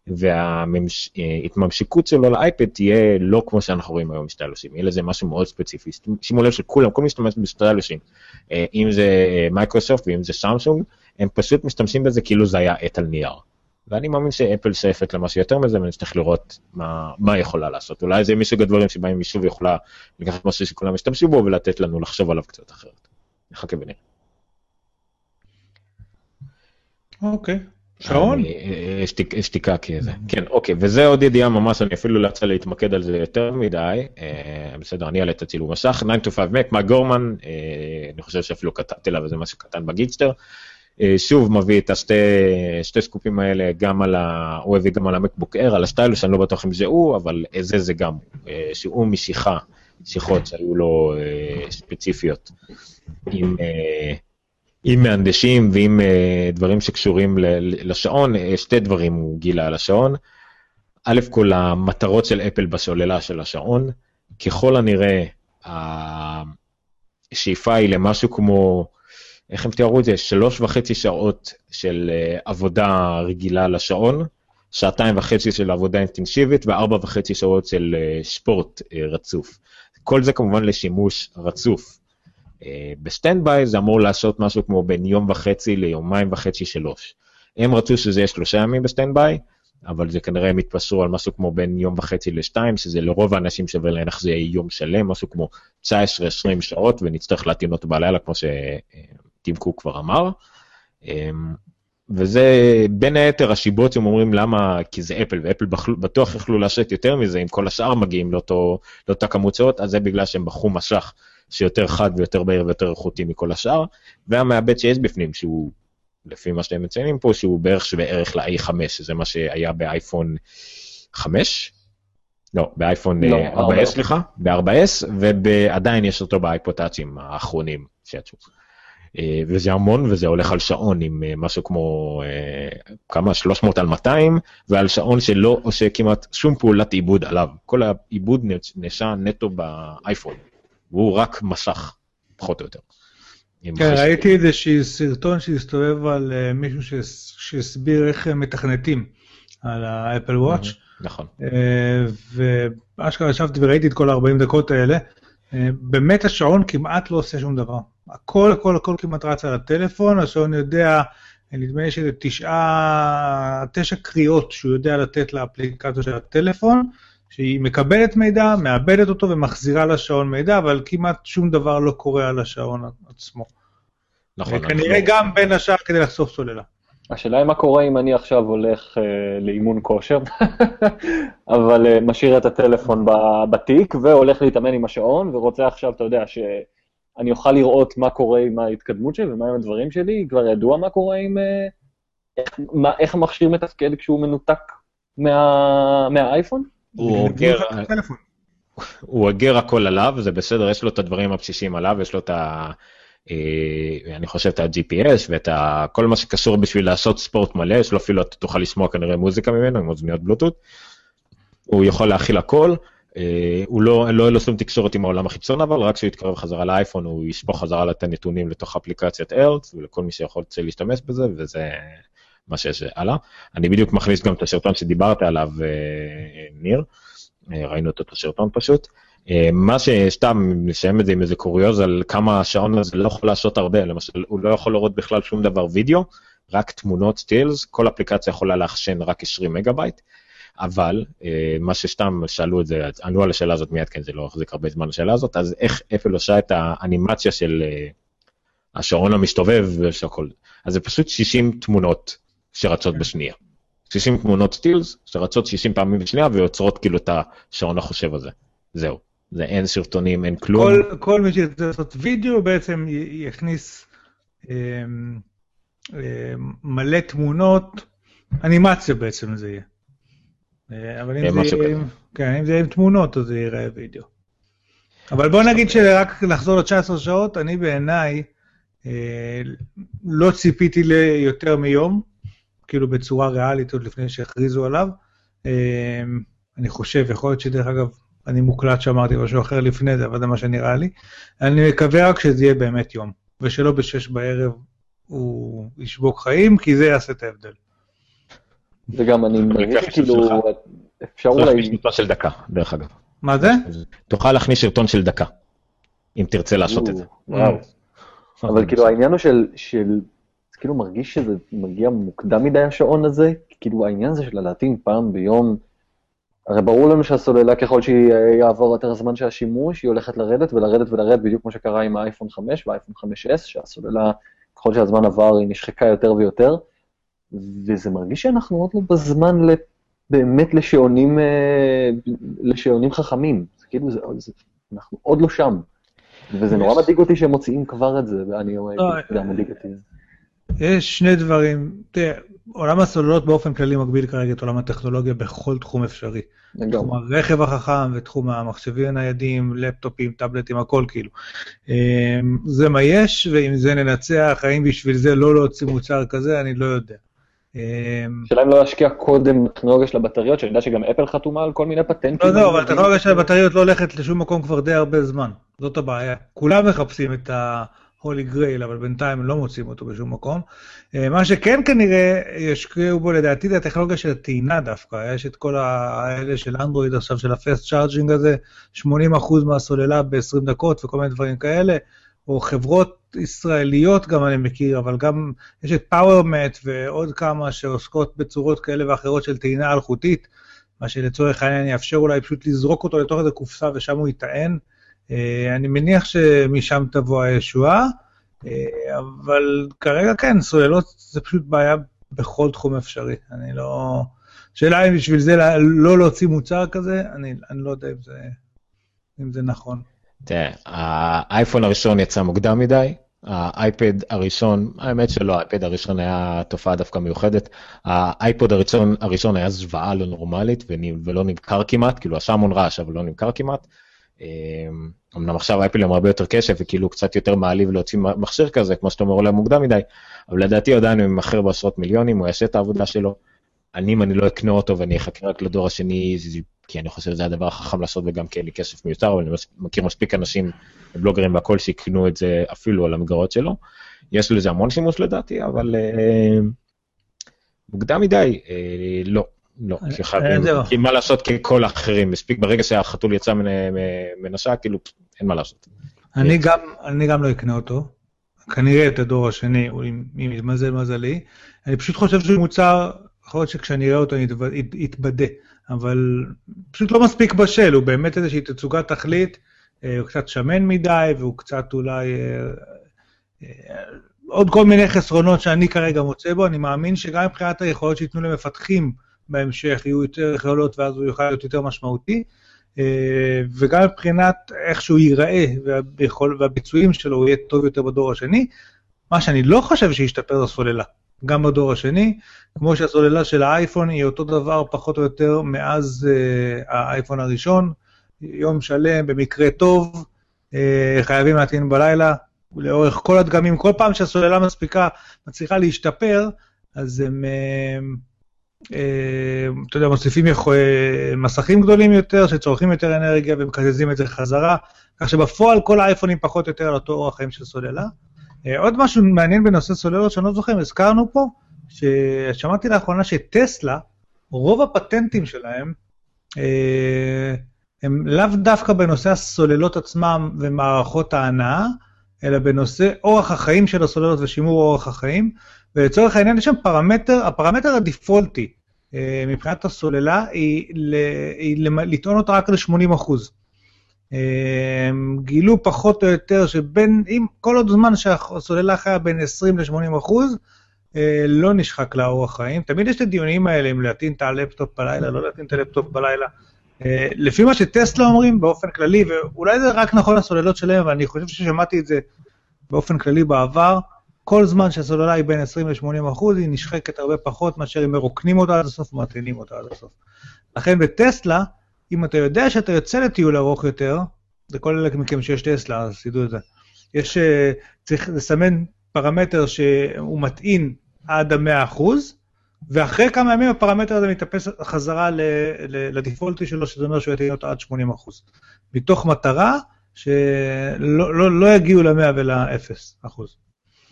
Speaker 2: וההתממשקות שלו לאייפד תהיה לא כמו שאנחנו רואים היום ב stylusים, יהיה לזה משהו מאוד ספציפי. שימו לב שכולם, כל מי משתמש ב stylusים, אה, אם זה מייקרוסופט ואם זה סמסונג, הם פשוט משתמשים בזה כאילו זה היה עט על נייר. ואני מאמין שאפל שואפת למשהו יותר מזה, ואני צריך לראות מה, מה היא יכולה לעשות. אולי זה מסוג הדברים שבהם מישהו יכולה לקחת משהו שכולם ישתמשו בו ולתת לנו לחשוב עליו קצת אחרת. נחכה ונראה.
Speaker 3: אוקיי. שעון?
Speaker 2: שתיקה כזה. כן, אוקיי, וזה עוד ידיעה ממש, אני אפילו לא יצא להתמקד על זה יותר מדי. אה, בסדר, אני אעלה את הצילום מסך. 9 to 5 Mac, מה גורמן, אה, אני חושב שאפילו כתבתי לה וזה משהו קטן בגידסטר. אה, שוב מביא את השתי שתי סקופים האלה גם על ה... הוא הביא גם על המקבוק אר, על הסטיילוס, אני לא בטוח אם זה הוא, אבל זה זה גם, אה, שהוא משיכה, שיחות שהיו לו אה, ספציפיות עם, עם מהנדשים ועם דברים שקשורים לשעון, שתי דברים הוא גילה על השעון. א' כל המטרות של אפל בסוללה של השעון, ככל הנראה השאיפה היא למשהו כמו איך הם תיארו את זה? שלוש וחצי שעות של אה, עבודה רגילה לשעון, שעתיים וחצי של עבודה אינטנסיבית וארבע וחצי שעות של אה, ספורט אה, רצוף. כל זה כמובן לשימוש רצוף. אה, ב standby זה אמור לעשות משהו כמו בין יום וחצי ליומיים וחצי שלוש. הם רצו שזה יהיה שלושה ימים ב standby, אבל זה כנראה הם התפשרו על משהו כמו בין יום וחצי לשתיים, שזה לרוב האנשים שווה להניח זה יהיה יום שלם, משהו כמו 19-20 שעות, ונצטרך להתאים אותו בלילה, כמו ש... טים קוק כבר אמר. אמ, וזה בין היתר השיבות שהם אומרים למה, כי זה אפל, ואפל בטוח יכלו להשת יותר מזה אם כל השאר מגיעים לאותו, לאותה כמות שעות, אז זה בגלל שהם בחרו משך שיותר חד ויותר בהיר ויותר איכותי מכל השאר, והמעבד שיש בפנים, שהוא, לפי מה שאתם מציינים פה, שהוא בערך שווה ערך ל-A5, שזה מה שהיה באייפון 5, לא, באייפון לא, 4S, סליחה, ב-4S, ועדיין יש אותו באייפוטאצ'ים האחרונים שיצאו. אה, וזה המון וזה הולך על שעון עם אה, משהו כמו אה, כמה 300 על 200 ועל שעון שלא עושה כמעט שום פעולת עיבוד עליו כל העיבוד נשע נטו באייפון. הוא רק מסך פחות או יותר.
Speaker 3: כן. ראיתי איזשהו סרטון שהסתובב על מישהו שהס- שהסביר איך הם מתכנתים על האפל וואץ'.
Speaker 2: נכון.
Speaker 3: ואשכרה ישבתי וראיתי את כל ה-40 דקות האלה. אה, באמת השעון כמעט לא עושה שום דבר. הכל הכל הכל כמעט רץ על הטלפון, השעון יודע, נדמה לי שזה תשעה, תשע קריאות שהוא יודע לתת לאפליקציה של הטלפון, שהיא מקבלת מידע, מאבדת אותו ומחזירה לשעון מידע, אבל כמעט שום דבר לא קורה על השעון עצמו.
Speaker 2: נכון.
Speaker 3: כנראה
Speaker 2: אנחנו-
Speaker 3: גם בין השאר כדי לחשוף סוללה.
Speaker 4: השאלה היא מה קורה אם אני עכשיו הולך אה, לאימון כושר, אבל אה, משאיר את הטלפון בתיק והולך להתאמן עם השעון, ורוצה עכשיו, אתה יודע, שאני אוכל לראות מה קורה עם ההתקדמות שלי ומה עם הדברים שלי, כבר ידוע מה קורה עם... אה, איך, מה, איך המכשיר מתפקד כשהוא מנותק מה, מהאייפון?
Speaker 2: הוא אוגר, אוגר הכל עליו, זה בסדר, יש לו את הדברים הבסיסיים עליו, יש לו את ה... אה, אני חושב את ה-GPS ואת. כל מה שקשור בשביל לעשות ספורט מלא, יש לו אפילו, אתה תוכל לשמוע כנראה מוזיקה ממנו עם אוזניות בלוטות. הוא יכול להכיל הכל, אה, הוא לא, לא לו שום תקשורת עם העולם החיצון, אבל רק כשהוא יתקרב חזרה לאייפון הוא ישפוך חזרה את הנתונים לתוך אפליקציית ארץ, ולכל מי שיכול להשתמש בזה, וזה מה שיש הלאה. אני בדיוק מכניס גם את הסרטון שדיברת עליו, אה, ניר, ראינו את אותו סרטון פשוט. אה, מה שסתם, נסיים את זה עם איזה קוריוז על כמה השעון הזה לא יכול לעשות הרבה, למשל, הוא לא יכול לראות בכלל שום דבר וידאו, רק תמונות סטילס, כל אפליקציה יכולה לאחסן רק 20 מגה בייט, אבל אה, מה שסתם שאלו את זה, ענו על השאלה הזאת מיד, כן, זה לא החזיק הרבה זמן השאלה הזאת, אז איך אפל עושה את האנימציה של אה, השעון המסתובב ושהכל, אז זה פשוט 60 תמונות שרצות בשנייה. 60 תמונות סטילס שרצות 60 פעמים בשנייה ויוצרות כאילו את השעון החושב הזה. זהו. זה אין סרטונים, אין כלום.
Speaker 3: כל, כל מי שירצה לעשות וידאו בעצם יכניס אמ, אמ, מלא תמונות, אנימציה בעצם זה יהיה. אה, אבל
Speaker 2: אה,
Speaker 3: אם זה, יהיה,
Speaker 2: כזה.
Speaker 3: עם- כן, אם זה עם תמונות אז זה ייראה וידאו. אבל בוא נגיד שרק לחזור ל-19 שעות, אני בעיניי אה, לא ציפיתי ליותר מיום, כאילו בצורה ריאלית עוד לפני שהכריזו עליו. אה, אני חושב, יכול להיות שדרך אגב, אני מוקלט שאמרתי משהו אחר לפני זה, אבל זה מה שנראה לי. אני מקווה רק שזה יהיה באמת יום, ושלא בשש בערב הוא ישבוק חיים, כי זה יעשה את ההבדל.
Speaker 4: וגם אני מרגיש
Speaker 2: שלך.
Speaker 4: אפשר
Speaker 2: תוכל להכניס
Speaker 4: אולי...
Speaker 2: של דקה, דרך אגב.
Speaker 3: מה זה?
Speaker 2: תוכל להכניס סרטון של דקה, אם תרצה לעשות את זה.
Speaker 4: וואו. אבל כאילו העניין הוא של, של, זה כאילו מרגיש שזה מגיע מוקדם מדי השעון הזה, כאילו העניין הזה של להטעין פעם ביום, הרי ברור לנו שהסוללה ככל שיעבור יותר הזמן של השימוש, היא הולכת לרדת ולרדת ולרדת, בדיוק כמו שקרה עם האייפון 5 והאייפון 5S, שהסוללה, ככל שהזמן עבר, היא נשחקה יותר ויותר, וזה מרגיש שאנחנו עוד לא בזמן באמת לשעונים, אה, לשעונים חכמים, זה כאילו, זה, זה, אנחנו עוד לא שם. וזה נורא מדאיג אותי שהם מוציאים כבר את זה, ואני אומר,
Speaker 3: לא,
Speaker 4: זה מדאיג אותי.
Speaker 3: יש שני דברים, תראה, עולם הסוללות באופן כללי מגביל כרגע את עולם הטכנולוגיה בכל תחום אפשרי.
Speaker 4: לגמרי.
Speaker 3: תחום הרכב החכם ותחום המחשבים הניידים, לפטופים, טאבלטים, הכל כאילו. אמ, זה מה יש, ואם זה ננצח, האם בשביל זה לא להוציא מוצר כזה, אני לא יודע. אמ,
Speaker 4: השאלה אם לא להשקיע קודם בטכנולוגיה של הבטריות, שאני יודע שגם אפל חתומה על כל מיני פטנטים.
Speaker 3: לא, לא, אבל הטכנולוגיה של הבטריות לא הולכת לשום מקום כבר די הרבה זמן. זאת הבעיה. כולם מחפשים את ה-Holy Grail, אבל בינתיים לא מוצאים אותו בשום מקום. אה, מה שכן כנראה ישקיעו בו לדעתי זה הטכנולוגיה של הטעינה דווקא. יש את כל האלה של אנדרואיד עכשיו, של הפסט צ'ארג'ינג הזה, 80% מהסוללה ב-20 דקות וכל מיני דברים כאלה. או חברות ישראליות גם אני מכיר, אבל גם יש את פאוורמט ועוד כמה שעוסקות בצורות כאלה ואחרות של טעינה אלחוטית. מה שלצורך העניין יאפשר אולי פשוט לזרוק אותו לתוך איזה קופסה ושם הוא ייטען. אה, אני מניח שמשם תבוא הישועה, אה, אבל כרגע כן, סוללות זה פשוט בעיה בכל תחום אפשרי. אני לא... שאלה אם בשביל זה לא- להוציא מוצר כזה, אני, אני לא יודע אם זה, אם זה נכון.
Speaker 2: תראה, האייפון הראשון יצא מוקדם מדי, האייפד הראשון, האמת שלא, האייפד הראשון היה תופעה דווקא מיוחדת, האייפוד הראשון, הראשון היה זוועה לא נורמלית ולא נמכר כמעט, כאילו עשה המון רעש אבל לא נמכר כמעט. אמ, אמנם עכשיו האייפל הם הרבה יותר קשב וכאילו קצת יותר מעליב להוציא מכשיר כזה, כמו שאתה אומר אולי מוקדם מדי, אבל לדעתי עדיין הוא ימכר בעשרות מיליונים, הוא יעשה את העבודה שלו. אני, אם אני לא אקנה אותו ואני אחכה רק לדור השני, כי אני חושב שזה הדבר החכם לעשות וגם כי אין לי כסף מיותר, אבל אני מכיר מספיק אנשים, בלוגרים והכל, שיקנו את זה אפילו על המגרעות שלו. יש לזה המון שימוש לדעתי, אבל אה, מוקדם מדי, אה, לא. לא, כי חייבים, כי מה לעשות ככל האחרים, מספיק ברגע שהחתול יצא מנשה, כאילו, אין מה לעשות.
Speaker 3: אני גם, אני גם לא אקנה אותו, כנראה את הדור השני, אם יתמזל מזלי. אני פשוט חושב שהוא מוצר, יכול להיות שכשאני אראה אותו אני אתבדה, אבל פשוט לא מספיק בשל, הוא באמת איזושהי תצוגת תכלית, אה, הוא קצת שמן מדי, והוא קצת אולי... אה, אה, עוד כל מיני חסרונות שאני כרגע מוצא בו, אני מאמין שגם מבחינת היכולות שייתנו למפתחים בהמשך יהיו יותר יכולות ואז הוא יוכל להיות יותר משמעותי. אה, וגם מבחינת איך שהוא ייראה והביצועים שלו, הוא יהיה טוב יותר בדור השני. מה שאני לא חושב שישתפר זה סוללה, גם בדור השני, כמו שהסוללה של האייפון היא אותו דבר פחות או יותר מאז uh, האייפון הראשון, יום שלם במקרה טוב, uh, חייבים להטעין בלילה, לאורך כל הדגמים, כל פעם שהסוללה מספיקה, מצליחה להשתפר, אז הם... אה, אתה יודע, מוסיפים אה, מסכים גדולים יותר, שצורכים יותר אנרגיה ומקזזים את זה חזרה, כך שבפועל כל האייפונים פחות או יותר על אותו אורח חיים של סוללה. אה, עוד משהו מעניין בנושא סוללות שאני לא זוכר, הזכרנו פה, ששמעתי לאחרונה שטסלה, רוב הפטנטים שלהם, הם לאו דווקא בנושא הסוללות עצמם ומערכות ההנאה, אלא בנושא אורח החיים של הסוללות ושימור אורח החיים, ולצורך העניין יש שם פרמטר, הפרמטר הדיפולטי אה, מבחינת הסוללה היא, היא לטעון אותה רק ל-80%. אה, גילו פחות או יותר שבין, אם כל עוד זמן שהסוללה חיה בין 20 ל-80 אחוז, אה, לא נשחק לה אורך חיים. תמיד יש את הדיונים האלה אם להטעין את הלפטופ בלילה, לא להטעין את הלפטופ בלילה. לפי מה שטסלה אומרים באופן כללי, ואולי זה רק נכון לסוללות שלהם, אבל אני חושב ששמעתי את זה באופן כללי בעבר, כל זמן שהסוללה היא בין 20 ל-80 אחוז, היא נשחקת הרבה פחות מאשר אם מרוקנים אותה עד הסוף ומטעינים אותה עד הסוף. לכן בטסלה, אם אתה יודע שאתה יוצא לטיול ארוך יותר, זה כל אלה מכם שיש טסלה, אז תדעו את זה. יש, אה, צריך לסמן פרמטר שהוא מטעין עד ה-100 אחוז, ואחרי כמה ימים הפרמטר הזה מתאפס חזרה לדיפולטי שלו, שזה אומר שהוא יטעין אותו עד 80 אחוז. מתוך מטרה שלא לא, לא יגיעו ל-100 ול-0 אחוז.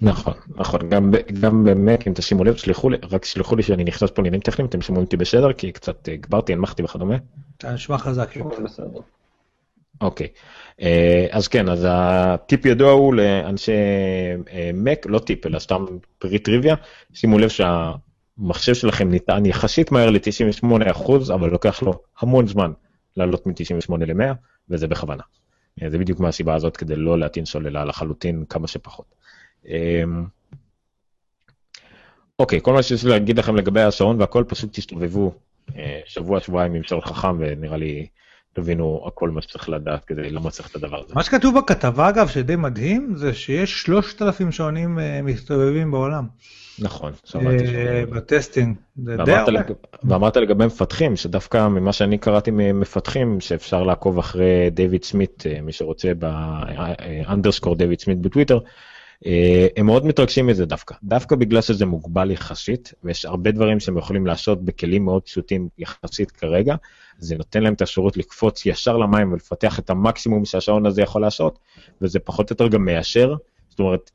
Speaker 2: נכון, נכון, גם, גם במק, אם תשימו לב, שלחו לי, רק שלחו לי שאני נכנס פה לעניינים טכניים, אתם שומעים אותי בסדר? כי קצת הגברתי, הנמכתי וכדומה.
Speaker 3: אתה נשמע חזק.
Speaker 2: אוקיי, אה, אז כן, אז הטיפ ידוע הוא לאנשי מק, לא טיפ, אלא סתם פרי טריוויה, שימו לב שהמחשב שלכם ניתן יחסית מהר ל-98%, אבל לוקח לו המון זמן לעלות מ-98 ל-100, וזה בכוונה. אה, זה בדיוק מהסיבה הזאת, כדי לא להטעין סוללה לחלוטין כמה שפחות. אמ, אוקיי, כל מה שיש לי להגיד לכם לגבי השעון והכל, פשוט תסתובבו אה, שבוע, שבועיים עם שעון חכם, ונראה לי תבינו הכל מה שצריך לדעת כדי צריך את הדבר הזה.
Speaker 3: מה שכתוב בכתבה, אגב, שדי מדהים, זה שיש 3,000 שעונים אה, מסתובבים בעולם.
Speaker 2: נכון,
Speaker 3: שמעתי. אה, בטסטינג,
Speaker 2: זה די הרבה. ואמרת לגבי מפתחים, שדווקא ממה שאני קראתי ממפתחים, שאפשר לעקוב אחרי דיוויד סמית, מי שרוצה, באנדרסקור דיוויד סמית בטוויטר, הם מאוד מתרגשים מזה דווקא, דווקא בגלל שזה מוגבל יחסית, ויש הרבה דברים שהם יכולים לעשות בכלים מאוד פשוטים יחסית כרגע, זה נותן להם את האפשרות לקפוץ ישר למים ולפתח את המקסימום שהשעון הזה יכול לעשות, וזה פחות או יותר גם מיישר, זאת אומרת,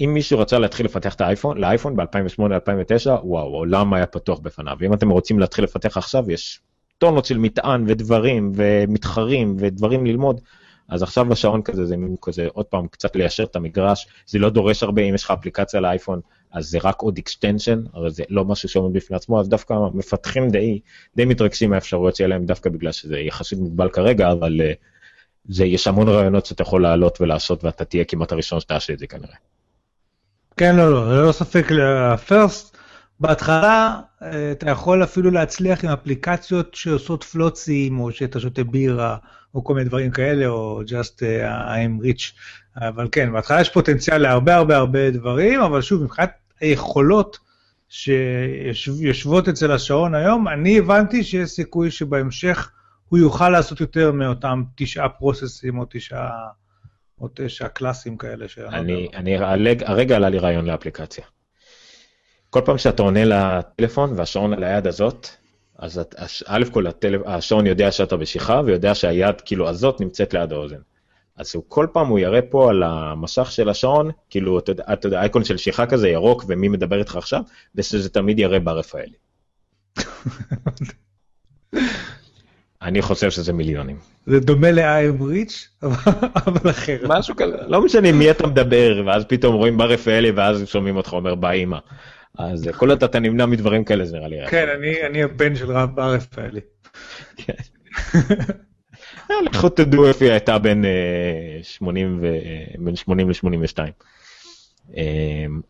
Speaker 2: אם מישהו רצה להתחיל לפתח את האייפון, לאייפון ב-2008-2009, וואו, העולם היה פתוח בפניו. אם אתם רוצים להתחיל לפתח עכשיו, יש טונות של מטען ודברים ומתחרים ודברים ללמוד, אז עכשיו בשעון כזה זה מין כזה עוד פעם קצת ליישר את המגרש, זה לא דורש הרבה אם יש לך אפליקציה לאייפון אז זה רק עוד extension, הרי זה לא משהו שעומד בפני עצמו, אז דווקא מפתחים די, די מתרגשים מהאפשרויות שיהיה להם דווקא בגלל שזה יחסית מוגבל כרגע, אבל uh, זה, יש המון רעיונות שאתה יכול לעלות ולעשות ואתה תהיה כמעט הראשון שתעשה את זה כנראה.
Speaker 3: כן, לא, לא, ללא ספק, הפרסט, בהתחלה אה, אתה יכול אפילו להצליח עם אפליקציות שעושות פלוצים, או שאתה שותה בירה, או כל מיני דברים כאלה, או just uh, I'm rich. אבל כן, בהתחלה יש פוטנציאל להרבה הרבה הרבה דברים, אבל שוב, מבחינת היכולות שיושבות אצל השעון היום, אני הבנתי שיש סיכוי שבהמשך הוא יוכל לעשות יותר מאותם תשעה פרוססים או תשעה... או תשע קלאסים כאלה.
Speaker 2: אני, אני, הרגע עלה לי רעיון לאפליקציה. כל פעם שאתה עונה לטלפון והשעון על היד הזאת, אז את- א' כל הטלפ- השעון יודע שאתה בשיחה ויודע שהיד כאילו הזאת נמצאת ליד האוזן. אז הוא כל פעם הוא יראה פה על המסך של השעון, כאילו אתה יודע, אתה יודע, אייקון של שיחה כזה ירוק ומי מדבר איתך עכשיו, ושזה תמיד יראה בר רפאלי. אני חושב שזה מיליונים.
Speaker 3: זה דומה ל-I'm rich, אבל אחרת.
Speaker 2: משהו כזה, לא משנה מי אתה מדבר, ואז פתאום רואים בר רפאלי ואז שומעים אותך אומר באימא. אז כל עוד אתה נמנע מדברים כאלה זה נראה לי...
Speaker 3: כן, אני- אני הבן של רב רפאלי.
Speaker 2: אה, לכו תדעו איפה היא הייתה בין אה, 80 ו- אה, בין 80 ל-82.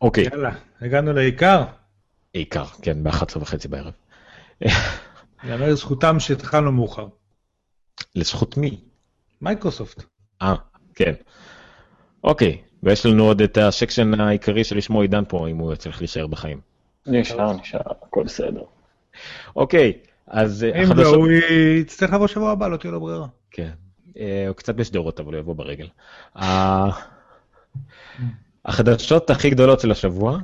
Speaker 2: אוקיי,
Speaker 3: יאללה, הגענו לעיקר.
Speaker 2: עיקר, כן, ב-11 וחצי בערב.
Speaker 3: יאמר לזכותם שהתחלנו מאוחר.
Speaker 2: לזכות מי?
Speaker 3: מייקרוסופט.
Speaker 2: אה, כן. אוקיי, ויש לנו עוד את השקשן העיקרי שלשמו עידן פה, אם הוא יצליח להישאר בחיים.
Speaker 4: נשאר, נשאר, הכל בסדר.
Speaker 2: אוקיי, אז אה,
Speaker 3: אם לא. הוא יצטרך לבוא שבוע הבא, לא תהיה לו ברירה.
Speaker 2: כן. אה, הוא קצת בשדרות, אבל הוא יבוא ברגל. ה- החדשות הכי גדולות של השבוע,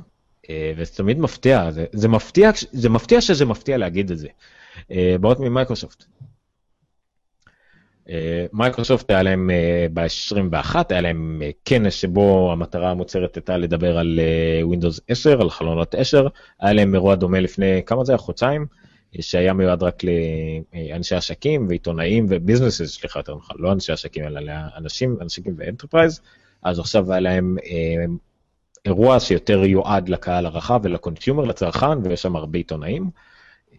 Speaker 2: אה, וזה תמיד מפתיע, זה, זה מפתיע, זה מפתיע שזה מפתיע להגיד את זה, אה, באות ממייקרוסופט. אה, מייקרוסופט היה להם ב-21, היה להם אה, כנס שבו המטרה המוצהרת הייתה לדבר על אה, Windows 10, על חלונות 10, היה להם אירוע דומה לפני, כמה זה היה? חודשיים? שהיה מיועד רק לאנשי עסקים ועיתונאים ו businesses, סליחה יותר נכון, לא אנשי עסקים אלא לאנשים, אנשים ו enterprise, אז עכשיו היה להם אה, אירוע שיותר יועד לקהל הרחב ולקונסיומר, לצרכן, ויש שם הרבה עיתונאים.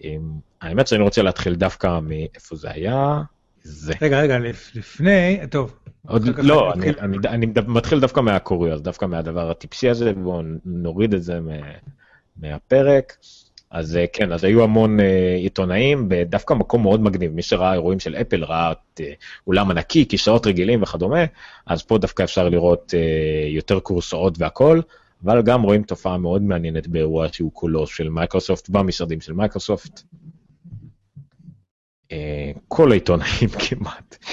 Speaker 2: אה, האמת שאני רוצה להתחיל דווקא מאיפה זה היה, זה.
Speaker 3: רגע, רגע, לפ- לפני, טוב.
Speaker 2: עוד לא,
Speaker 3: אני
Speaker 2: אני. אני, אני מתחיל דווקא מהקוריוז, דווקא מהדבר הטיפשי הזה, בואו נוריד את זה מה, מהפרק. אז אה, כן, אז היו המון אה, עיתונאים, בדווקא מקום מאוד מגניב, מי שראה אירועים של אפל ראה את אה, אולם ענקי, כיסאות רגילים וכדומה, אז פה דווקא אפשר לראות אה, יותר כורסאות והכל, אבל גם רואים תופעה מאוד מעניינת באירוע שהוא כולו של מייקרוסופט, במשרדים של מייקרוסופט. אה, כל העיתונאים כמעט.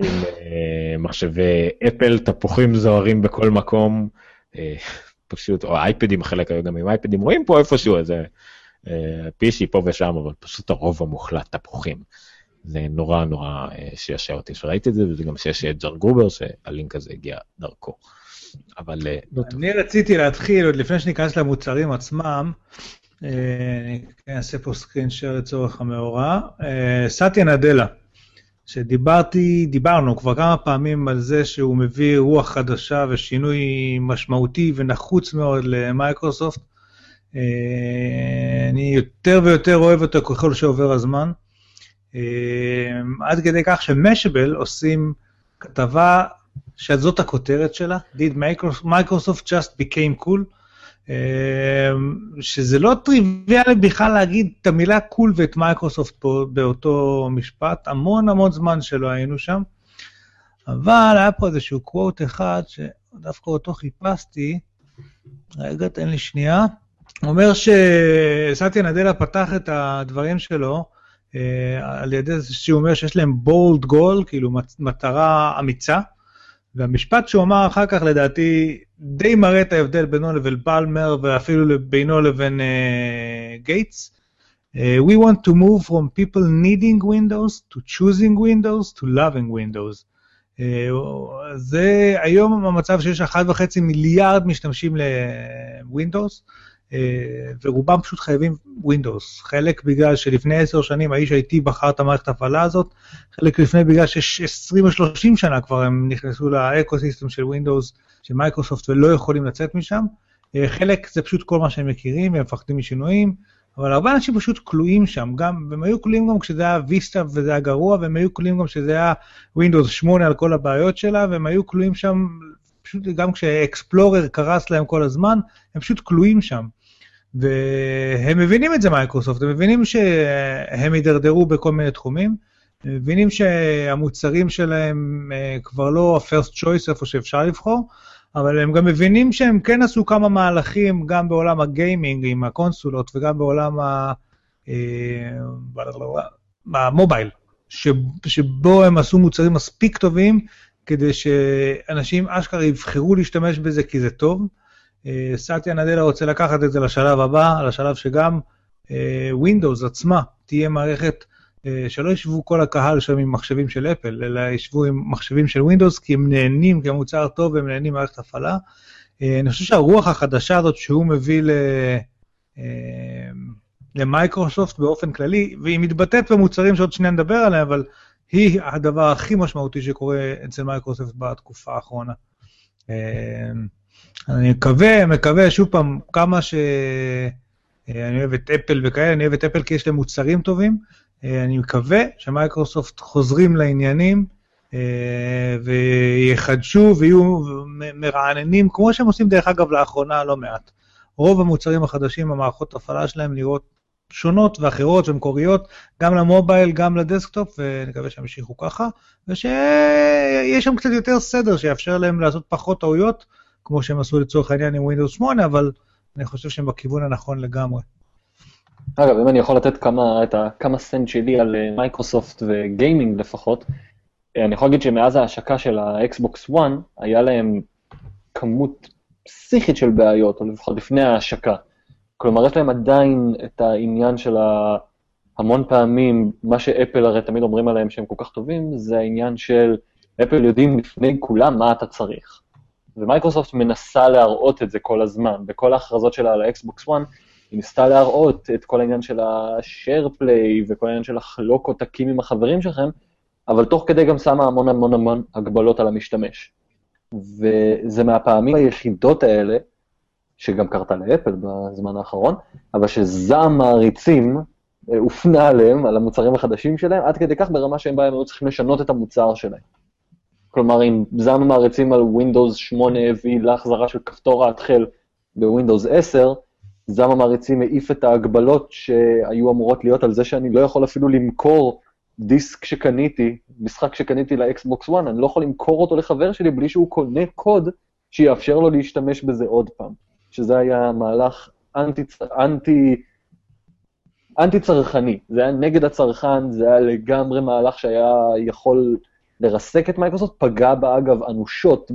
Speaker 2: עם אה, מחשבי אפל, תפוחים זוהרים בכל מקום, אה, פשוט, או אייפדים, חלק היו גם עם אייפדים, רואים פה איפשהו איזה פישי פה ושם, אבל פשוט הרוב המוחלט תפוחים. זה נורא נורא שישע אותי שראיתי את זה, וזה גם שישע את ג'ון גרובר, שהלינק הזה הגיע דרכו. אבל לא.
Speaker 3: אני רציתי להתחיל, עוד לפני שניכנס למוצרים עצמם, אני אעשה פה סקרין שייר לצורך המאורע. אה, סטיה נדלה, שדיברתי, דיברנו כבר כמה פעמים על זה שהוא מביא רוח חדשה ושינוי משמעותי ונחוץ מאוד למייקרוסופט. אה, אני יותר ויותר אוהב אותו ככל שעובר הזמן. אה, עד כדי כך ש Mashable עושים כתבה שזאת הכותרת שלה, did Microsoft just became cool, אה, שזה לא טריוויאלי בכלל להגיד את המילה cool ואת מייקרוסופט פה באותו משפט, המון המון זמן שלא היינו שם, אבל היה פה איזשהו quote אחד שדווקא אותו חיפשתי, רגע, תן לי שנייה. אומר שסטיה נדלה פתח את הדברים שלו אה, על ידי זה שהוא אומר שיש להם בולד גול, כאילו מט- מטרה אמיצה, והמשפט שהוא אמר אחר כך לדעתי די מראה את ההבדל בינו לבין פלמר ואפילו בינו לבין גייטס. Uh, we want to move from people needing Windows to choosing Windows to loving Windows. Uh, זה היום המצב שיש 1.5 מיליארד משתמשים ל-Windows, אה, ורובם פשוט חייבים Windows. חלק בגלל שלפני 10 שנים האיש IT בחר את המערכת ההפעלה הזאת, חלק לפני בגלל ש-20 או 30 שנה כבר הם נכנסו ל ecosystem של Windows, של מייקרוסופט, ולא יכולים לצאת משם. אה, חלק זה פשוט כל מה שהם מכירים, הם מפחדים משינויים, אבל הרבה אנשים פשוט כלואים שם, גם, והם היו כלואים גם כשזה היה Vista וזה היה גרוע, והם היו כלואים גם כשזה היה Windows 8 על כל הבעיות שלה, והם היו כלואים שם, פשוט גם כש Explorer קרס להם כל הזמן, הם פשוט כלואים שם. והם מבינים את זה מייקרוסופט, הם מבינים שהם הידרדרו בכל מיני תחומים, הם מבינים שהמוצרים שלהם אה, כבר לא ה-first choice איפה שאפשר לבחור, אבל הם גם מבינים שהם כן עשו כמה מהלכים גם בעולם הגיימינג עם הקונסולות וגם בעולם ה... אה, המובייל, ש- שבו הם עשו מוצרים מספיק טובים כדי שאנשים אשכרה יבחרו להשתמש בזה כי זה טוב. אה, סאטיה נאדלה רוצה לקחת את זה לשלב הבא, לשלב שגם Windows עצמה תהיה מערכת אה, שלא ישבו כל הקהל שם עם מחשבים של אפל, אלא ישבו עם מחשבים של Windows, כי הם נהנים, כי המוצר טוב והם נהנים ממערכת הפעלה. אה, אני חושב שהרוח החדשה הזאת שהוא מביא ל... אה, למייקרוסופט באופן כללי, והיא מתבטאת במוצרים שעוד שנייה נדבר עליהם, אבל היא הדבר הכי משמעותי שקורה אצל מייקרוסופט בתקופה האחרונה. אני מקווה, מקווה, שוב פעם, כמה שאני אוהב את אפל וכאלה, אני אוהב את אפל כי יש להם מוצרים טובים, אה, אני מקווה שמייקרוסופט חוזרים לעניינים אה, ויחדשו ויהיו מרעננים, כמו שהם עושים דרך אגב לאחרונה לא מעט. רוב המוצרים החדשים, המערכות הפעלה שלהם נראות שונות ואחרות ומקוריות, גם למובייל, גם לדסקטופ, ונקווה שהם ימשיכו ככה, ושיש שם קצת יותר סדר שיאפשר להם לעשות פחות טעויות, כמו שהם עשו לצורך העניין עם Windows 8, אבל אני חושב שהם בכיוון הנכון לגמרי.
Speaker 4: אגב, אם אני יכול לתת כמה, את הכמה סנט שלי על אה, מייקרוסופט וגיימינג לפחות, אה, אני יכול להגיד שמאז ההשקה של האקסבוקס 1, היה להם כמות פסיכית של בעיות, או לפחות לפני ההשקה. כלומר, יש להם עדיין את העניין של ה... המון פעמים, מה שאפל הרי תמיד אומרים עליהם שהם כל כך טובים, זה העניין של אפל יודעים לפני כולם מה אתה צריך. ומייקרוסופט מנסה להראות את זה כל הזמן, בכל ההכרזות שלה על האקסבוקס 1, היא ניסתה להראות את כל העניין של ה-share play וכל העניין של לחלוק עותקים עם החברים שלכם, אבל תוך כדי גם שמה המון המון המון הגבלות על המשתמש. וזה מהפעמים היחידות האלה, שגם קרתה לאפל בזמן האחרון, אבל שזעם מעריצים אה, הופנה עליהם, על המוצרים החדשים שלהם, עד כדי כך ברמה שהם בהם היו צריכים לשנות את המוצר שלהם. כלומר, אם זעם המעריצים על Windows 8 הביא להחזרה של כפתור ההתחל ב-Windows 10, זעם המעריצים העיף את ההגבלות שהיו אמורות להיות על זה שאני לא יכול אפילו למכור דיסק שקניתי, משחק שקניתי לאקסבוקס 1, אני לא יכול למכור אותו לחבר שלי בלי שהוא קונה קוד שיאפשר לו להשתמש בזה עוד פעם. שזה היה מהלך אנטי, אנטי, אנטי צרכני, זה היה נגד הצרכן, זה היה לגמרי מהלך שהיה יכול לרסק את מייקרוסופט, פגע בה אגב אנושות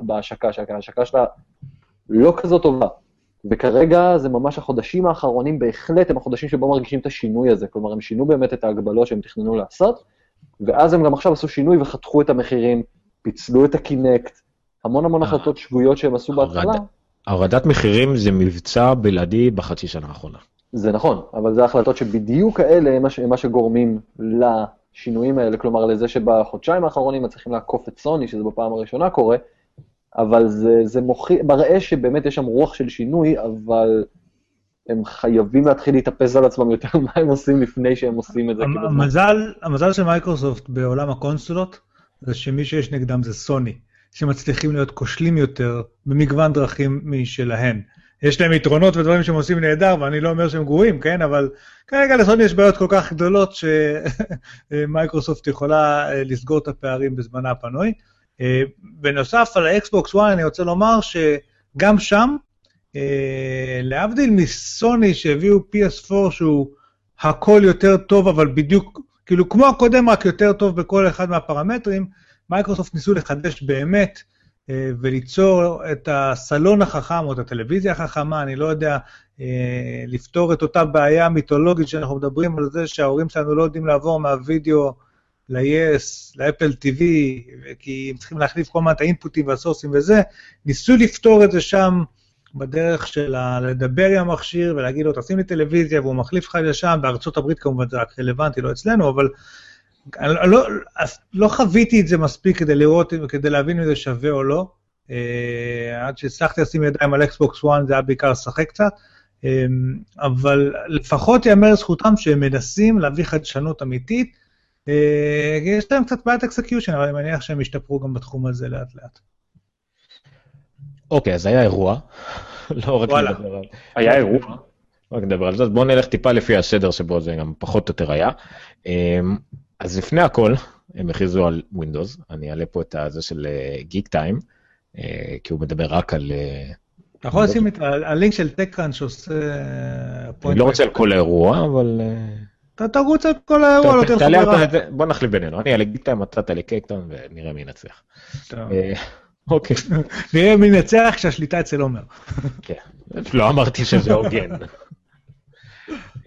Speaker 4: בהשקה שלה, ההשקה שלה לא כזאת טובה. וכרגע זה ממש החודשים האחרונים, בהחלט הם החודשים שבו מרגישים את השינוי הזה. כלומר, הם שינו באמת את ההגבלות שהם תכננו לעשות, ואז הם גם עכשיו עשו שינוי וחתכו את המחירים, פיצלו את הקינקט, המון המון אה, החלטות שגויות שהם עשו בהתחלה.
Speaker 2: הורדת מחירים זה מבצע בלעדי בחצי שנה האחרונה.
Speaker 4: זה נכון, אבל זה החלטות שבדיוק האלה הם מה שגורמים לשינויים האלה, כלומר לזה שבחודשיים האחרונים מצליחים לעקוף את סוני, שזה בפעם הראשונה קורה, אבל זה, זה מוכיח, מראה שבאמת יש שם רוח של שינוי, אבל הם חייבים להתחיל להתאפס על עצמם יותר מה הם עושים לפני שהם עושים את זה.
Speaker 3: המזל, המזל של מייקרוסופט בעולם הקונסולות, זה שמי שיש נגדם זה סוני, שמצליחים להיות כושלים יותר במגוון דרכים משלהן. יש להם יתרונות ודברים שהם עושים נהדר, ואני לא אומר שהם גרועים, כן? אבל כרגע לסוני יש בעיות כל כך גדולות שמייקרוסופט יכולה אה, לסגור את הפערים בזמנה הפנוי. אה, בנוסף על האקסבוקס 1, אני רוצה לומר שגם שם, אה, להבדיל מסוני שהביאו PS4 שהוא הכל יותר טוב, אבל בדיוק, כאילו כמו הקודם, רק יותר טוב בכל אחד מהפרמטרים, מייקרוסופט ניסו לחדש באמת אה, וליצור את הסלון החכם או את הטלוויזיה החכמה, אני לא יודע, לפתור את אותה בעיה מיתולוגית שאנחנו מדברים על זה שההורים שלנו לא יודעים לעבור מהווידאו ל-yes, לאפל TV, כי הם צריכים להחליף כל הזמן את האינפוטים והסורסים וזה, ניסו לפתור את זה שם בדרך של לדבר עם המכשיר ולהגיד לו, תשים לי טלוויזיה והוא מחליף לך לשם, בארצות הברית כמובן זה רק רלוונטי, לא אצלנו, אבל אני לא, לא חוויתי את זה מספיק כדי לראות, כדי להבין אם זה שווה או לא. אה, עד שהצלחתי לשים ידיים על אקסבוקס 1 זה היה בעיקר לשחק קצת, אה, אבל לפחות ייאמר לזכותם שהם מנסים להביא חדשנות אמיתית, אה, יש להם קצת בעיית execution, אבל אני מניח שהם ישתפרו גם בתחום הזה לאט לאט.
Speaker 2: אוקיי, אז היה אירוע. לא רק
Speaker 4: לדבר על... היה אירוע.
Speaker 2: רק נדבר על זה, בואו נלך טיפה לפי הסדר שבו זה גם פחות או יותר היה. אז לפני הכל, הם הכריזו על Windows, אני אעלה פה את הזה של גיק אה, טיים, אה, כי הוא מדבר רק על...
Speaker 3: אתה יכול לשים את הלינק של טקראנט שעושה...
Speaker 2: אני לא רוצה על כל האירוע, אבל...
Speaker 3: אתה תרוץ את כל האירוע, לא תלך
Speaker 2: חברה. בוא נחליף בינינו, אני על גיטה, אתה תעלה קייקטון ונראה מי ינצח. אה, אוקיי.
Speaker 3: נראה מי ינצח כשהשליטה אצל עומר.
Speaker 2: כן, לא אמרתי שזה הוגן.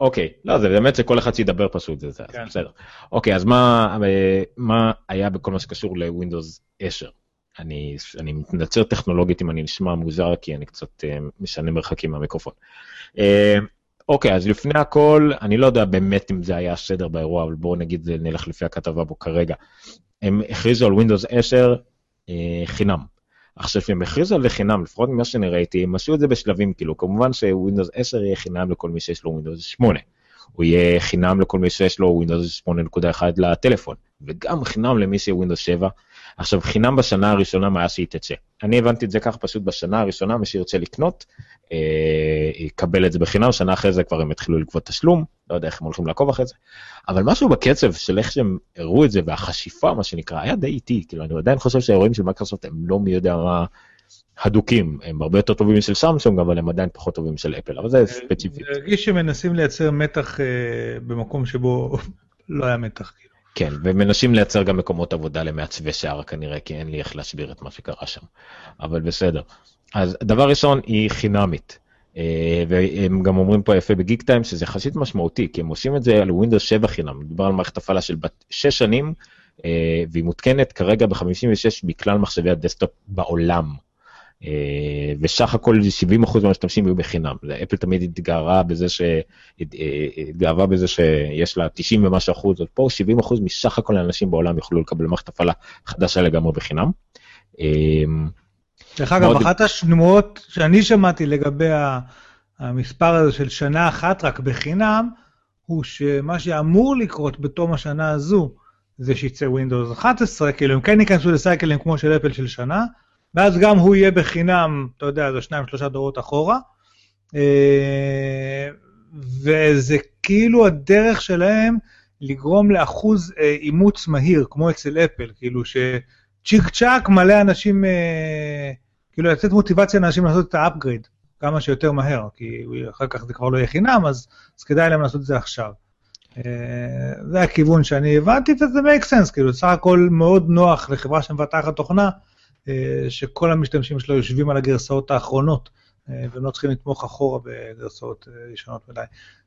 Speaker 2: אוקיי, לא, זה באמת שכל אחד שידבר פשוט, זה זה,
Speaker 3: כן.
Speaker 2: בסדר. אוקיי, אז מה, אה, מה היה בכל מה שקשור לווינדוס 10? אני, אני מתנצר טכנולוגית אם אני נשמע מוזר, כי אני קצת אה, משנה מרחקים מהמיקרופון. אה, אוקיי, אז לפני הכל, אני לא יודע באמת אם זה היה הסדר באירוע, אבל בואו נגיד, נלך לפי הכתבה בו כרגע. הם הכריזו על Windows 10 אה, חינם. עכשיו, כשהם הכריזו על זה חינם, לפחות ממה שאני ראיתי, הם עשו את זה בשלבים, כאילו, כמובן שווינדוס 10 יהיה חינם לכל מי שיש לו ווינדוס 8. הוא יהיה חינם לכל מי שיש לו ווינדוס 8.1 לטלפון, וגם חינם למי שיהיה ווינדוס 7. עכשיו, חינם בשנה הראשונה מאז שהיא תצא. אני הבנתי את זה ככה, פשוט בשנה הראשונה, מי שירצה לקנות, אה, יקבל את זה בחינם, שנה אחרי זה כבר הם יתחילו לגבות תשלום, לא יודע איך הם הולכים לעקוב אחרי זה. אבל משהו בקצב של איך שהם הראו את זה, והחשיפה, מה שנקרא, היה די איטי, כאילו, אני עדיין חושב שהאירועים של מייקרוסופט הם לא מי יודע מה הדוקים, הם הרבה יותר טובים משל סמסונג, אבל הם עדיין פחות טובים משל אפל, אבל זה ספציפית.
Speaker 3: זה הרגיש שמנסים לייצר מתח אה, במקום שבו לא היה מתח. כאילו.
Speaker 2: כן, ומנסים לייצר גם מקומות עבודה למעצבי שיער כנראה, כי אין לי איך להסביר את מה שקרה שם, אבל בסדר. אז דבר ראשון, היא חינמית. אה, והם גם אומרים פה יפה בגיקטיים שזה יחסית משמעותי, כי הם עושים את זה על ווינדוס 7 חינם, מדובר על מערכת הפעלה של בת 6 שנים, אה, והיא מותקנת כרגע ב-56 מכלל מחשבי הדסקטופ בעולם. אה, וסך הכל 70% מהמשתמשים היו בחינם. אפל תמיד התגאתה בזה, ש... התגאתה בזה שיש לה 90 ומשהו אחוז, אז פה 70% מסך הכל האנשים בעולם יוכלו לקבל מערכת הפעלה חדשה לגמרי בחינם.
Speaker 3: דרך אגב,
Speaker 2: מאוד-
Speaker 3: אחת השמועות שאני שמעתי לגבי המספר הזה של שנה אחת רק בחינם, הוא שמה שאמור לקרות בתום השנה הזו, זה שיצא Windows 11, כאילו הם כן ייכנסו לסייקלים כמו של אפל של שנה, ואז גם הוא יהיה בחינם, אתה יודע, זה שניים שלושה דורות אחורה. אה, וזה כאילו הדרך שלהם לגרום לאחוז אה, אימוץ מהיר, כמו אצל אפל, כאילו שצ'יק צ'אק מלא אנשים, אה, כאילו לתת מוטיבציה לאנשים לעשות את האפגריד כמה שיותר מהר, כי אחר כך זה כבר לא יהיה חינם, אז, אז כדאי להם לעשות את זה עכשיו. זה הכיוון שאני הבנתי, וזה make sense, כאילו סך הכל מאוד נוח לחברה שמבטחת תוכנה, שכל המשתמשים שלו יושבים על הגרסאות האחרונות, אה, והם לא צריכים לתמוך אחורה בגרסאות אה, ישנות מדי.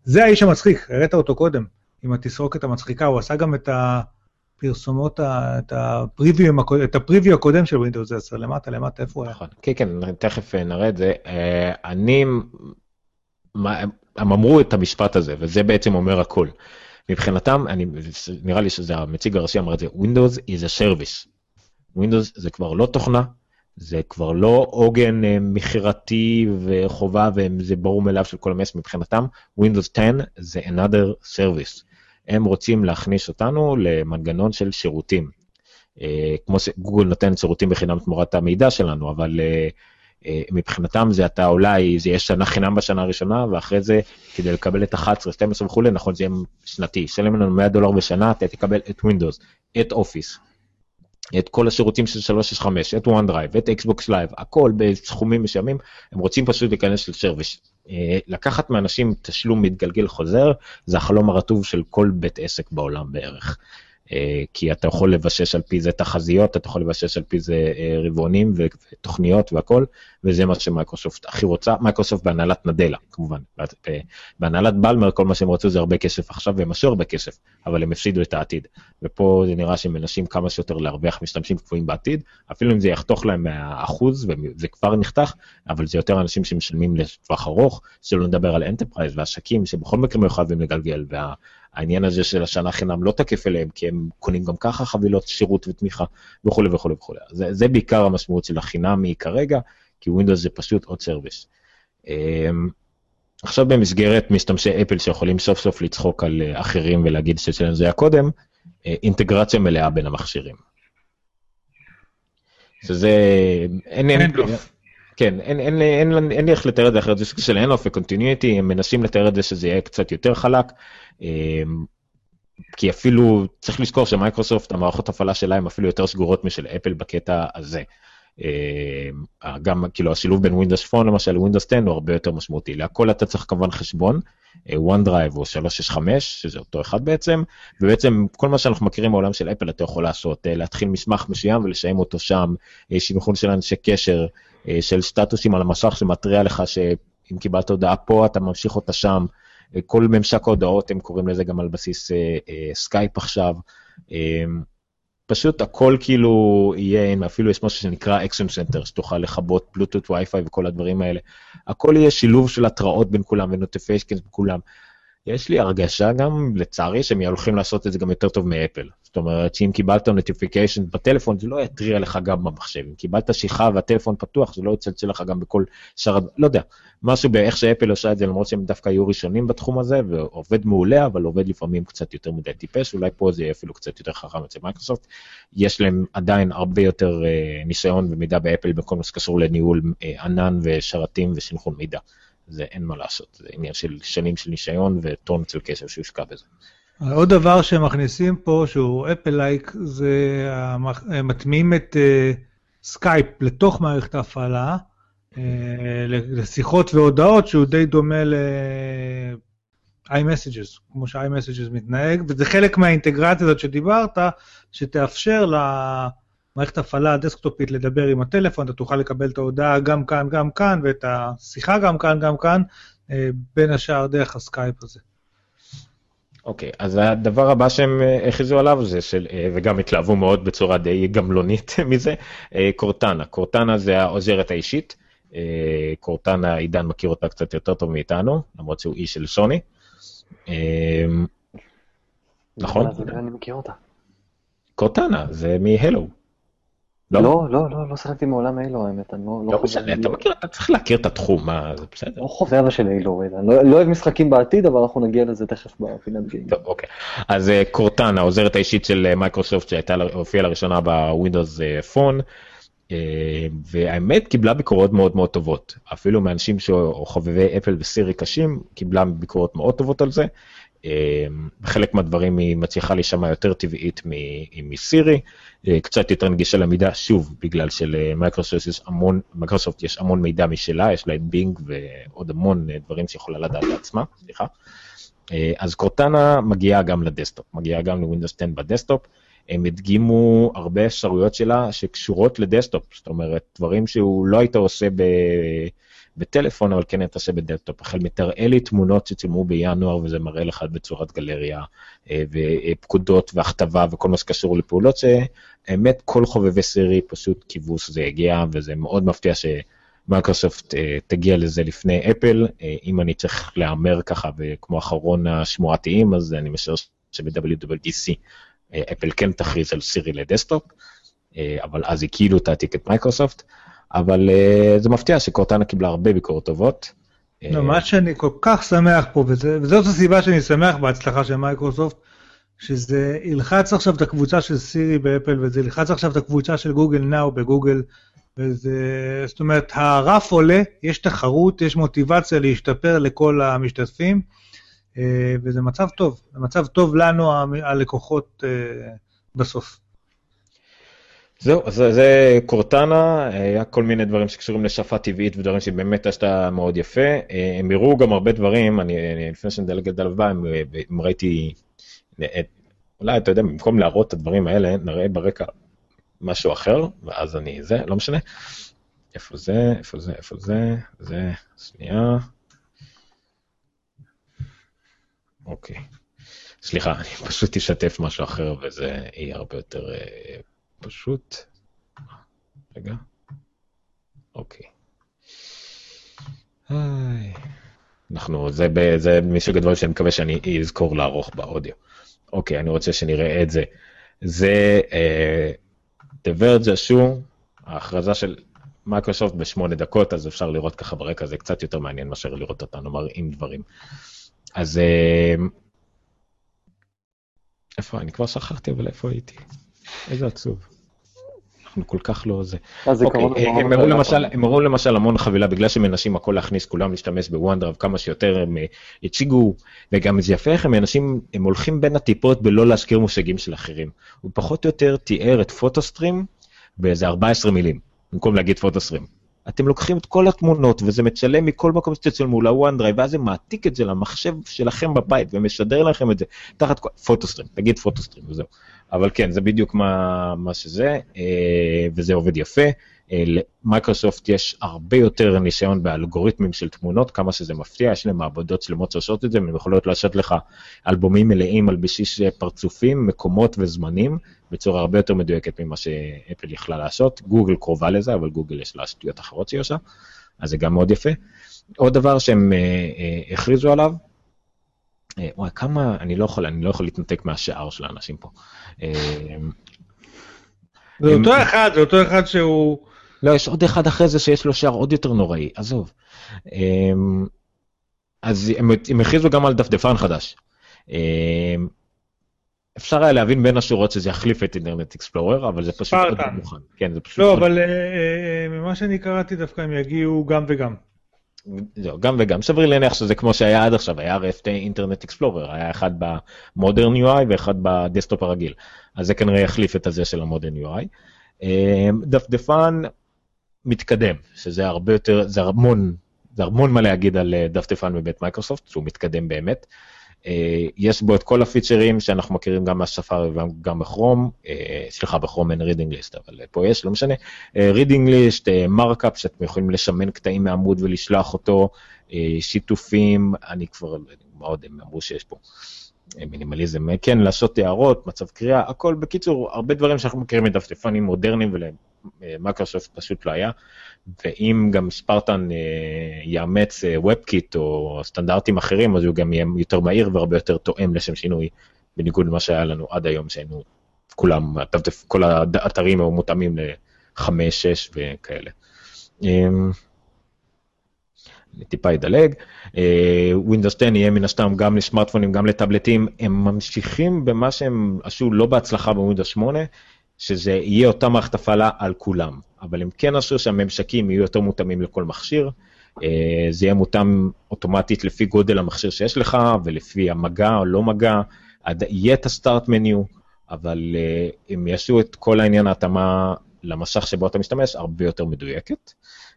Speaker 3: זה האיש המצחיק, הראית אותו קודם, עם התסרוקת המצחיקה, הוא עשה גם את הפרסומות, את הפריוויו הקודם של Windows 10, למטה, למטה, איפה הוא היה?
Speaker 2: נכון. כן, כן, תכף אה, נראה את זה. אה, אני, הם אמרו את המשפט הזה, וזה בעצם אומר הכל. מבחינתם, אני, נראה לי שזה המציג הראשי אמר את זה, Windows is a service. Windows זה כבר לא תוכנה, זה כבר לא עוגן אה, מכירתי וחובה, וזה ברור מאליו של כל המס מבחינתם. Windows 10 זה another service. הם רוצים להכניס אותנו למנגנון של שירותים. אה, כמו שגוגל נותנת שירותים בחינם תמורת המידע שלנו, אבל אה, מבחינתם זה אתה אולי, זה יהיה שנה חינם בשנה הראשונה, ואחרי זה כדי לקבל את 11, 12 וכולי, נכון, זה יהיה שנתי, שלם לנו 100 דולר בשנה, אתה תקבל את Windows, את Office, את כל השירותים של 365, את OneDrive, את Xbox Live, הכל בסכומים מסוימים, הם רוצים פשוט להיכנס לסרוויס. אה, לקחת מאנשים תשלום מתגלגל חוזר, זה החלום הרטוב של כל בית עסק בעולם בערך. אה, כי אתה יכול לבסס על פי זה תחזיות, אתה יכול לבסס על פי זה אה, רבעונים ותוכניות והכל, וזה מה שמייקרוסופט הכי רוצה, מייקרוסופט בהנהלת נדלה כמובן, ב- בהנהלת בלמר כל מה שהם רצו זה הרבה כסף עכשיו והם עשו הרבה כסף, אבל הם הפסידו את העתיד, ופה זה נראה שהם מנסים כמה שיותר להרוויח משתמשים קבועים בעתיד, אפילו אם זה יחתוך להם מהאחוז, וזה כבר נחתך, אבל זה יותר אנשים שמשלמים לטווח ארוך, שלא נדבר על enterprise ועסקים שבכל מקרה חייבים לגלגל, וה... העניין הזה של השנה חינם לא תקף אליהם, כי הם קונים גם ככה חבילות שירות ותמיכה וכולי וכולי וכולי. זה, זה בעיקר המשמעות של החינמי כרגע, כי ווינדוס זה פשוט עוד service. אמ, עכשיו במסגרת משתמשי אפל שיכולים סוף סוף לצחוק על אה, אחרים ולהגיד שאצלנו זה היה קודם, אה, אינטגרציה מלאה בין המכשירים. שזה, אין, אין,
Speaker 3: Handoff.
Speaker 2: כן, אין, אין, אין, אין, אין לי איך לתאר את זה אחרת, זה סוג של Handoff ו Continuity, הם מנסים לתאר את זה שזה יהיה קצת יותר חלק, אמ, כי אפילו צריך לזכור שמייקרוסופט, המערכות הפעלה שלה הן אפילו יותר סגורות משל אפל בקטע הזה. אמ, גם כאילו השילוב בין Windows Phone למשל ל-Windows 10 הוא הרבה יותר משמעותי. להכל אתה צריך כמובן חשבון, אה, OneDrive או 365, שזה אותו אחד בעצם, ובעצם כל מה שאנחנו מכירים מהעולם של אפל אתה יכול לעשות, אה, להתחיל מסמך מסוים ולשיים אותו שם, אה, שינכון של אנשי קשר, של סטטוסים על המסך שמתריע לך שאם קיבלת הודעה פה אתה ממשיך אותה שם, כל ממשק ההודעות, הם קוראים לזה גם על בסיס סקייפ עכשיו. פשוט הכל כאילו יהיה, אפילו יש משהו שנקרא Action Center, שתוכל לכבות בלוטות וי-פיי וכל הדברים האלה. הכל יהיה שילוב של התראות בין כולם ו notifications בין כולם. יש לי הרגשה גם, לצערי, שהם הולכים לעשות את זה גם יותר טוב מאפל. זאת אומרת שאם קיבלת notification בטלפון, זה לא יתריע לך גם במחשב. אם קיבלת שיחה והטלפון פתוח, זה לא יצלצל לך גם בכל שאר, לא יודע, משהו באיך שאפל עושה את זה, למרות שהם דווקא היו ראשונים בתחום הזה, ועובד מעולה, אבל עובד לפעמים קצת יותר מדי טיפש, אולי פה זה יהיה אפילו קצת יותר חכם אצל מייקרוסופט. יש להם עדיין הרבה יותר אה, ניסיון ומידע מאפל בכל מה שקשור לניהול אה, ענן ושרתים וסנכרון מידע. זה אין מה לעשות, זה עניין של שנים של ניסיון וטונות של כסף שהושקע בזה.
Speaker 3: עוד דבר שהם מכניסים פה, שהוא Apple-like, זה מטמיעים את סקייפ אה, לתוך מערכת ההפעלה, אה, לשיחות והודעות, שהוא די דומה ל-iMessages, כמו ש-iMessages מתנהג, וזה חלק מהאינטגרציה הזאת שדיברת, שתאפשר למערכת ההפעלה הדסקטופית לדבר עם הטלפון, אתה תוכל לקבל את ההודעה גם כאן, גם כאן, ואת השיחה גם כאן, גם כאן, אה, בין השאר דרך הסקייפ הזה.
Speaker 2: אוקיי, okay, אז הדבר הבא שהם אה, הכריזו עליו זה של, אה, וגם התלהבו מאוד בצורה די גמלונית מזה, אה, קורטנה. קורטנה זה העוזרת האישית. קורטנה, עידן מכיר אותה קצת יותר טוב מאיתנו, למרות שהוא איש של סוני. נכון?
Speaker 4: אני מכיר אותה.
Speaker 2: קורטנה, זה מהלו.
Speaker 4: לא, לא, לא, לא, לא שיחקתי מעולם אילו, האמת, אני לא...
Speaker 2: לא משנה, אתה מכיר, אתה צריך להכיר את התחום, מה, זה בסדר.
Speaker 4: לא חובב של אלו, אני לא אוהב משחקים בעתיד, אבל אנחנו נגיע לזה תכף בפינת game.
Speaker 2: טוב, אוקיי. אז קורטנה, העוזרת האישית של מייקרוסופט, שהופיעה לראשונה בווינדוס פון, והאמת קיבלה ביקורות מאוד מאוד טובות. אפילו מאנשים שחובבי אפל וסירי קשים, קיבלה ביקורות מאוד טובות על זה. בחלק מהדברים היא מצליחה להישמע יותר טבעית מסירי, אה, קצת יותר נגישה למידע, שוב, בגלל שלמייקרוסופט יש המון, מייקרוסופט יש המון מידע משלה, יש לה את בינג ועוד המון אה, דברים שיכולה לדעת לעצמה, סליחה. אה, אז קורטנה מגיעה גם לדסקטופ, מגיעה גם לווינדוס 10 בדסקטופ. הם הדגימו הרבה אפשרויות שלה שקשורות לדסקטופ, זאת אומרת, דברים שהוא לא היית עושה ב... בטלפון, אבל כן תעשה בדסקטופ. החל מ"תראה לי תמונות שצילמו בינואר, וזה מראה לך בצורת גלריה, אה, ופקודות והכתבה וכל מה שקשור לפעולות, שהאמת, כל חובבי סירי פשוט קיוו שזה יגיע, וזה מאוד מפתיע ש... מייקרוסופט אה, תגיע לזה לפני אפל, אה, אם אני צריך להמר ככה, וכמו אחרון השמועתנים, אז אני משער שב-WWDC אפל כן תכריז על סירי לדסקטופ, אבל אז היא כאילו תעתיק את מייקרוסופט. אבל אה, זה מפתיע שקורטנה קיבלה הרבה ביקורות טובות.
Speaker 3: לא, אה, מה שאני כל כך שמח פה, וזה, וזאת הסיבה שאני שמח בהצלחה של מייקרוסופט, שזה ילחץ עכשיו את הקבוצה של סירי באפל, וזה ילחץ עכשיו את הקבוצה של גוגל נאו בגוגל, וזה, זאת אומרת, הרף עולה, יש תחרות, יש מוטיבציה להשתפר לכל המשתתפים, uh, וזה מצב טוב, זה מצב טוב לנו, הלקוחות, בסוף.
Speaker 2: זהו, אז זה קורטנה, היה כל מיני דברים שקשורים לשפה טבעית ודברים שבאמת עשתה מאוד יפה. הם הראו גם הרבה דברים, אני, לפני שנדלג על הבא, אם ראיתי, אולי אתה יודע, במקום להראות את הדברים האלה, נראה ברקע משהו אחר, ואז אני, זה, לא משנה. איפה זה, איפה זה, איפה זה, זה, שנייה. אוקיי. סליחה, אני פשוט אשתף משהו אחר וזה יהיה הרבה יותר פשוט, רגע, אוקיי. היי. אנחנו, זה, זה מסוג הדברים שאני מקווה שאני אזכור לערוך באודיו. אוקיי, אני רוצה שנראה את זה. זה uh, The Verge השו, ההכרזה של מייקרוסופט בשמונה דקות, אז אפשר לראות ככה ברקע, זה קצת יותר מעניין מאשר לראות אותנו מראים דברים. אז uh, איפה, אני כבר שכחתי, אבל איפה הייתי? איזה עצוב. אנחנו כל כך לא זה. אוקיי, הם הראו למשל, הם הראו למשל המון חבילה, בגלל שמנסים הכל להכניס, כולם להשתמש בוונדרב כמה שיותר, הם אה, הציגו, וגם זה יפה איך הם אנשים, הם הולכים בין הטיפות בלי להזכיר מושגים של אחרים. הוא פחות או יותר תיאר את Photo Stream באיזה 14 מילים, במקום להגיד Photo Stream. אתם לוקחים את כל התמונות וזה מצלם מכל מקום שתצלמו לוואן דרייב, ואז זה מעתיק את זה למחשב שלכם בבית ומשדר לכם את זה תחת Photo Stream, תגיד Photo Stream וזהו. אבל כן, זה בדיוק מה, מה שזה, אה, וזה עובד יפה. אה, למייקרוסופט יש הרבה יותר ניסיון באלגוריתמים של תמונות, כמה שזה מפתיע, יש להם מעבדות שלמות שעושות את זה, והן יכולות לעשות לך אלבומים מלאים על בסיס פרצופים, מקומות וזמנים, בצורה הרבה יותר מדויקת ממה שאפל יכלה לעשות. גוגל קרובה לזה, אבל גוגל יש לה שטויות אחרות שהיא עושה, אז זה גם מאוד יפה. עוד דבר שהם אה, אה, הכריזו עליו, אה, וואי, כמה, אני לא יכול, אני לא יכול להתנתק מהשאר של האנשים פה. אה,
Speaker 3: זה
Speaker 2: הם-
Speaker 3: אותו אחד, זה אותו אחד שהוא...
Speaker 2: לא, יש עוד אחד אחרי זה שיש לו שער עוד יותר נוראי, עזוב. אז הם, הם הכריזו גם על דפדפן חדש. אמ, אפשר היה להבין בין השורות שזה יחליף את אינטרנט אקספלורר, אבל זה פשוט עוד. מוכן. כן, זה פשוט
Speaker 3: לא. אבל אה, אה, ממה שאני קראתי דווקא הם יגיעו גם וגם.
Speaker 2: גם וגם. סביר להניח שזה כמו שהיה עד עכשיו, היה שתי אינטרנט אקספלורר, היה אחד ב-Modern UI ואחד בדסקטופ הרגיל. אז זה כנראה יחליף את הזה של ה-Modern UI. אמ, דפדפן מתקדם, שזה הרבה יותר, זה המון, זה המון מה להגיד על אה, דפדפן בבית מייקרוסופט, שהוא מתקדם באמת. אה, יש בו את כל הפיצ'רים שאנחנו מכירים גם מהספארי וגם בכרום, אה, סליחה, בכרום אין reading list, אבל פה יש, לא משנה. reading list, markup, שאתם יכולים לסמן קטעים מעמוד ולשלוח אותו, אה, שיתופים, אני כבר, מה עוד הם אמרו שיש פה? אה, מינימליזם, אה, כן, לעשות הערות, מצב קריאה, הכל, בקיצור, הרבה דברים שאנחנו מכירים מדפדפנים מודרניים ולמייקרוסופט פשוט לא היה. ואם גם ספרטן אה, יאמץ אה, WebKit או סטנדרטים אחרים, אז הוא גם יהיה יותר מהיר והרבה יותר תואם לשם שינוי, בניגוד למה שהיה לנו עד היום, שהיינו כולם, כל האתרים היו מותאמים ל-5, 6 וכאלה. טיפה אדלג. Windows 10 יהיה מן הסתם גם לסמארטפונים, גם לטאבלטים. הם ממשיכים במה שהם עשו לא בהצלחה בווינדוס 8, שזה יהיה אותה מערכת הפעלה על כולם. אבל הם כן עשו שהממשקים יהיו יותר מותאמים לכל מכשיר. אה, זה יהיה מותאם אוטומטית לפי גודל המכשיר שיש לך, ולפי המגע או לא מגע. יהיה את הסטארט מניו, אבל אה, הם יעשו את כל העניין ההתאמה למסך שבו אתה משתמש הרבה יותר מדויקת.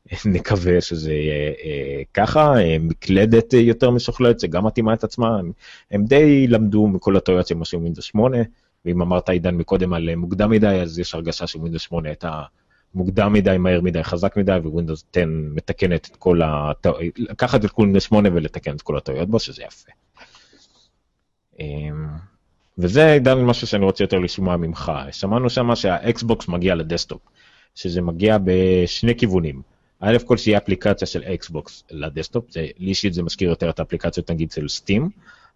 Speaker 2: נקווה שזה יהיה אה, ככה, אה, מקלדת אה, יותר משוכללת, שגם מתאימה את עצמה, הם, הם די למדו מכל הטעויות שהם עשו עם ווינדוס 8, ואם אמרת עידן מקודם על אה, מוקדם מדי, אז יש הרגשה שווינדוס 8 הייתה מוקדם מדי, מהר מדי, חזק מדי, ווינדוס 10 מתקנת את כל הטעויות, לקחת את ווינדוס 8 ולתקן את כל הטעויות בו, שזה יפה. אמ, וזה עידן משהו שאני רוצה יותר לשמוע ממך. שמענו שמה שהאקסבוקס מגיע לדסקטופ, שזה מגיע בשני כיוונים. א' כל שיהיה אפליקציה של אקסבוקס לדסקטופ, זה, לי אישית זה מזכיר יותר את האפליקציות נגיד של סטים,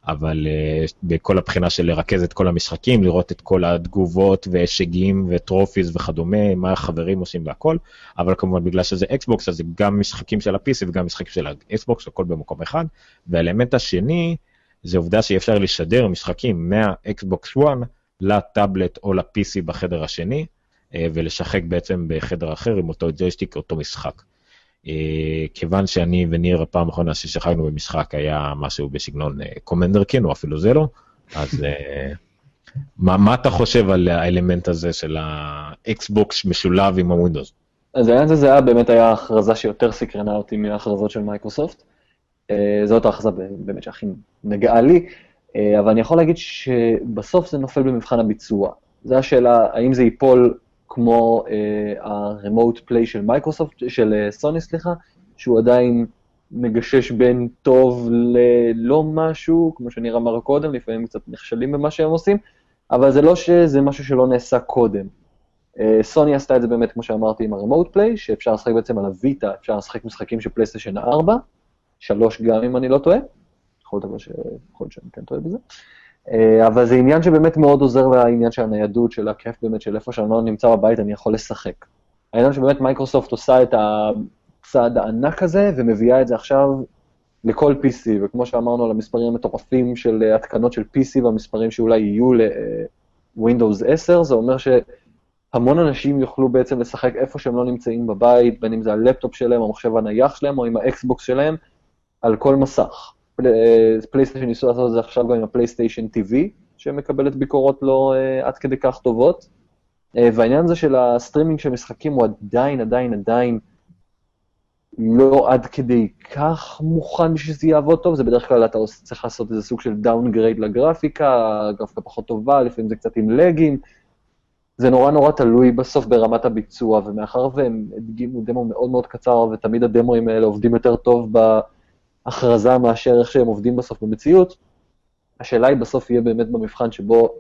Speaker 2: אבל אה, בכל הבחינה של לרכז את כל המשחקים, לראות את כל התגובות והישגים ו-trophies וכדומה, מה החברים עושים והכל, אבל כמובן בגלל שזה אקסבוקס אז זה גם משחקים של ה-PC וגם משחקים של האקסבוקס, הכל במקום אחד. והאלמנט השני, זה עובדה שיהיה אפשר לשדר משחקים מהאקסבוקס 1 לטאבלט או ל-PC בחדר השני, ולשחק בעצם בחדר אחר עם אותו ג'ויסטיק, אותו משחק. אה, כיוון שאני וניר הפעם האחרונה ששחקנו במשחק היה משהו בסגנון Commander Keen, או אפילו זה לא, אז אה, מה, מה אתה חושב על האלמנט הזה של האקסבוקס משולב עם הווינדוס?
Speaker 4: אז העניין הזה זה היה באמת היה הכרזה שיותר סקרנה אותי מההכרזות של מייקרוסופט. אה, זאת ההכרזה באמת שהכי נגעה לי, אה, אבל אני יכול להגיד שבסוף זה נופל במבחן הביצוע. זו השאלה, האם זה ייפול כמו אה, ה-remote play של מייקרוסופט, של אה, סוני, סליחה, שהוא עדיין מגשש בין טוב ללא משהו, כמו שניר אמר קודם, לפעמים קצת נכשלים במה שהם עושים, אבל זה לא שזה משהו שלא נעשה קודם. אה, סוני עשתה את זה באמת, כמו שאמרתי, עם ה-remote play, שאפשר לשחק בעצם על הוויטה, אפשר לשחק משחקים של פלייסטיישן 4, 3 גם אם אני לא טועה, יכול להיות שאני כן טועה בזה. אה, אבל זה עניין שבאמת מאוד עוזר לעניין של הניידות, של הכיף באמת, של איפה שאני לא נמצא בבית, אני יכול לשחק. העניין שבאמת מייקרוסופט עושה את הצעד הענק הזה, ומביאה את זה עכשיו לכל PC, וכמו שאמרנו על המספרים המטורפים של אה, התקנות של PC והמספרים שאולי יהיו ל-Windows 10, זה אומר שהמון אנשים יוכלו בעצם לשחק איפה שהם לא נמצאים בבית, בין אם זה הלפטופ שלהם, המחשב הנייח שלהם, או עם האקסבוקס שלהם, על כל מסך. פלייסטיישן ניסו לעשות את זה עכשיו גם עם הפלייסטיישן TV, שמקבלת ביקורות לא אה, עד כדי כך טובות. אה, והעניין הזה של ה-streaming של משחקים הוא עדיין, עדיין, עדיין לא עד כדי כך מוכן בשביל שזה יעבוד טוב, זה בדרך כלל אתה צריך לעשות איזה סוג של downgrade לגרפיקה, הגרפיקה פחות טובה, לפעמים זה קצת עם לאגים. זה נורא נורא תלוי בסוף ברמת הביצוע, ומאחר והם הדגימו דמו מאוד מאוד קצר, ותמיד הדמוים האלה עובדים יותר טוב בהכרזה מאשר איך שהם עובדים בסוף במציאות, השאלה היא בסוף יהיה באמת במבחן שבו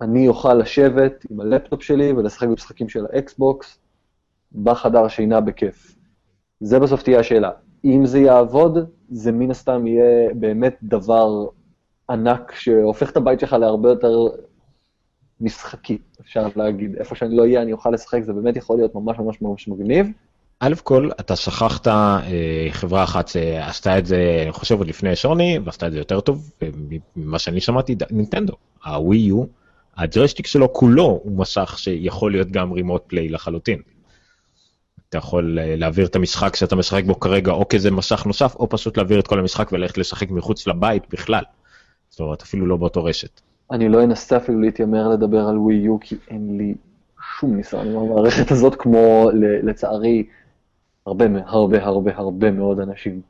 Speaker 4: אני אוכל לשבת עם הלפטופ שלי ולשחק במשחקים של ה-Xbox בחדר שינה בכיף. זה בסוף תהיה השאלה. אם זה יעבוד, זה מן הסתם יהיה באמת דבר ענק שהופך את הבית שלך להרבה יותר משחקי, אפשר להגיד. איפה שאני לא אהיה, אני אוכל לשחק, זה באמת יכול להיות ממש ממש ממש מגניב.
Speaker 2: א' כל, אתה שכחת אה, חברה אחת שעשתה את זה, אני חושב עוד לפני שוני, ועשתה את זה יותר טוב, ממה שאני שמעתי, נינטנדו. הווי יו, הג'ויסטיק שלו כולו הוא מסך שיכול להיות גם רימוט פליי לחלוטין. אתה יכול אה, להעביר את המשחק שאתה משחק בו כרגע או כזה מסך נוסף, או פשוט להעביר את כל המשחק וללכת לשחק מחוץ לבית בכלל. זאת אומרת, אפילו לא באותו רשת.
Speaker 4: אני לא אנסה אפילו להתיימר לדבר על ווי יו, כי אין לי שום ניסיון עם המערכת הזאת, כמו לצערי הרבה הרבה הרבה הרבה מאוד אנשים.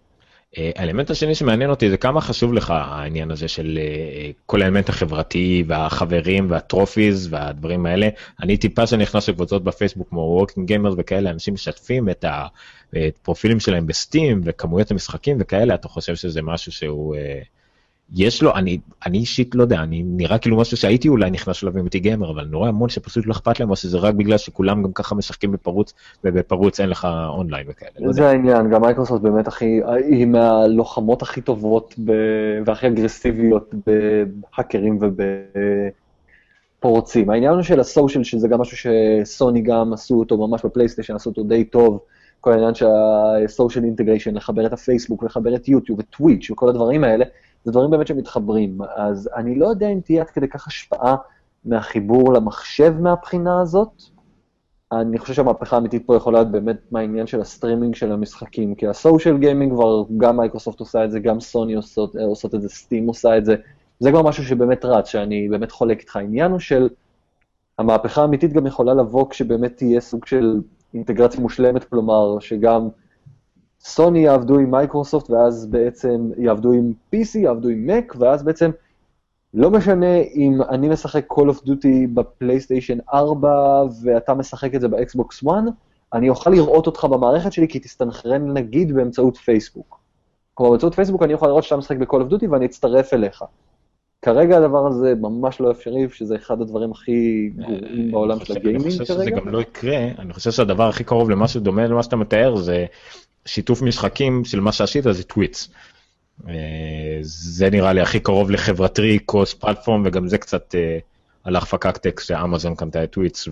Speaker 2: אה, האלמנט השני שמעניין אותי זה כמה חשוב לך העניין הזה של אה, כל האלמנט החברתי והחברים וה-trophies והדברים האלה. אני טיפה שאני נכנס לקבוצות בפייסבוק כמו Working Gamers וכאלה, אנשים משתפים את הפרופילים שלהם ב-Steam וכמויות המשחקים וכאלה, אתה חושב שזה משהו שהוא אה, יש לו, אני, אני אישית לא יודע, אני נראה כאילו משהו שהייתי אולי נכנס שלב עם איתי גמר, אבל רואה המון שפשוט לא אכפת להם, או שזה רק בגלל שכולם גם ככה משחקים בפרוץ, ובפרוץ אין לך אונליין וכאלה.
Speaker 4: לא זה לא העניין, גם מייקרוסופט באמת הכי, היא מהלוחמות הכי טובות ב, והכי אגרסיביות בהאקרים ובפורצים. העניין של הסושיאל, שזה גם משהו שסוני גם עשו אותו, ממש בפלייסטיישן עשו אותו די טוב. כל העניין של ה-social integration, לחבר את הפייסבוק, לחבר את יוטיוב ו-Twitch וכל הדברים האלה, זה דברים באמת שמתחברים. אז אני לא יודע אם תהיה עד כדי כך השפעה מהחיבור למחשב מהבחינה הזאת. אני חושב שהמהפכה האמיתית פה יכולה להיות באמת מהעניין של ה-streaming של המשחקים, כי ה-social gaming כבר, גם מייקרוסופט עושה את זה, גם סוני עושות, עושות את זה, Steam עושה את זה, זה כבר משהו שבאמת רץ, שאני באמת חולק איתך. העניין הוא של, המהפכה האמיתית גם יכולה לבוא כשבאמת תהיה סוג של אינטגרציה מושלמת, כלומר, שגם סוני יעבדו עם מייקרוסופט, ואז בעצם יעבדו עם PC, יעבדו עם Mac, ואז בעצם לא משנה אם אני משחק Call of Duty בפלייסטיישן 4 ואתה משחק את זה ב-Xbox 1, אני אוכל לראות אותך במערכת שלי כי תסתנכרן נגיד באמצעות פייסבוק. כלומר, באמצעות פייסבוק אני יכול לראות שאתה משחק ב-Call of Duty ואני אצטרף אליך. כרגע הדבר הזה ממש לא אפשרי, שזה אחד הדברים הכי גרועים בעולם של ה-gaming כרגע.
Speaker 2: אני חושב שזה גם לא יקרה, אני חושב שהדבר הכי קרוב למשהו דומה למה שאתה מתאר זה שיתוף משחקים של מה שעשית זה Twitch. אה, זה נראה לי הכי קרוב לחברתי קרוס פלטפורם וגם זה קצת אה, הלך פקק טקסט שאמזון קנתה את טוויץ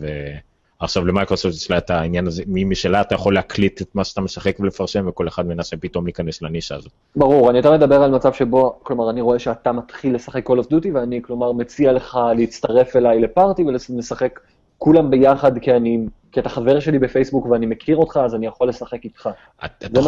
Speaker 2: ועכשיו למייקרוסופט יש לה את העניין הזה, משלה אתה יכול להקליט את מה שאתה משחק ולפרשם וכל אחד מנסה פתאום להיכנס לנישה הזאת.
Speaker 4: ברור, אני יותר מדבר על מצב שבו, כלומר אני רואה שאתה מתחיל לשחק Call of Duty ואני כלומר מציע לך להצטרף אליי לפארטי ולשחק כולם ביחד כי אני כי אתה חבר שלי בפייסבוק ואני מכיר אותך, אז אני יכול לשחק איתך.
Speaker 2: אתה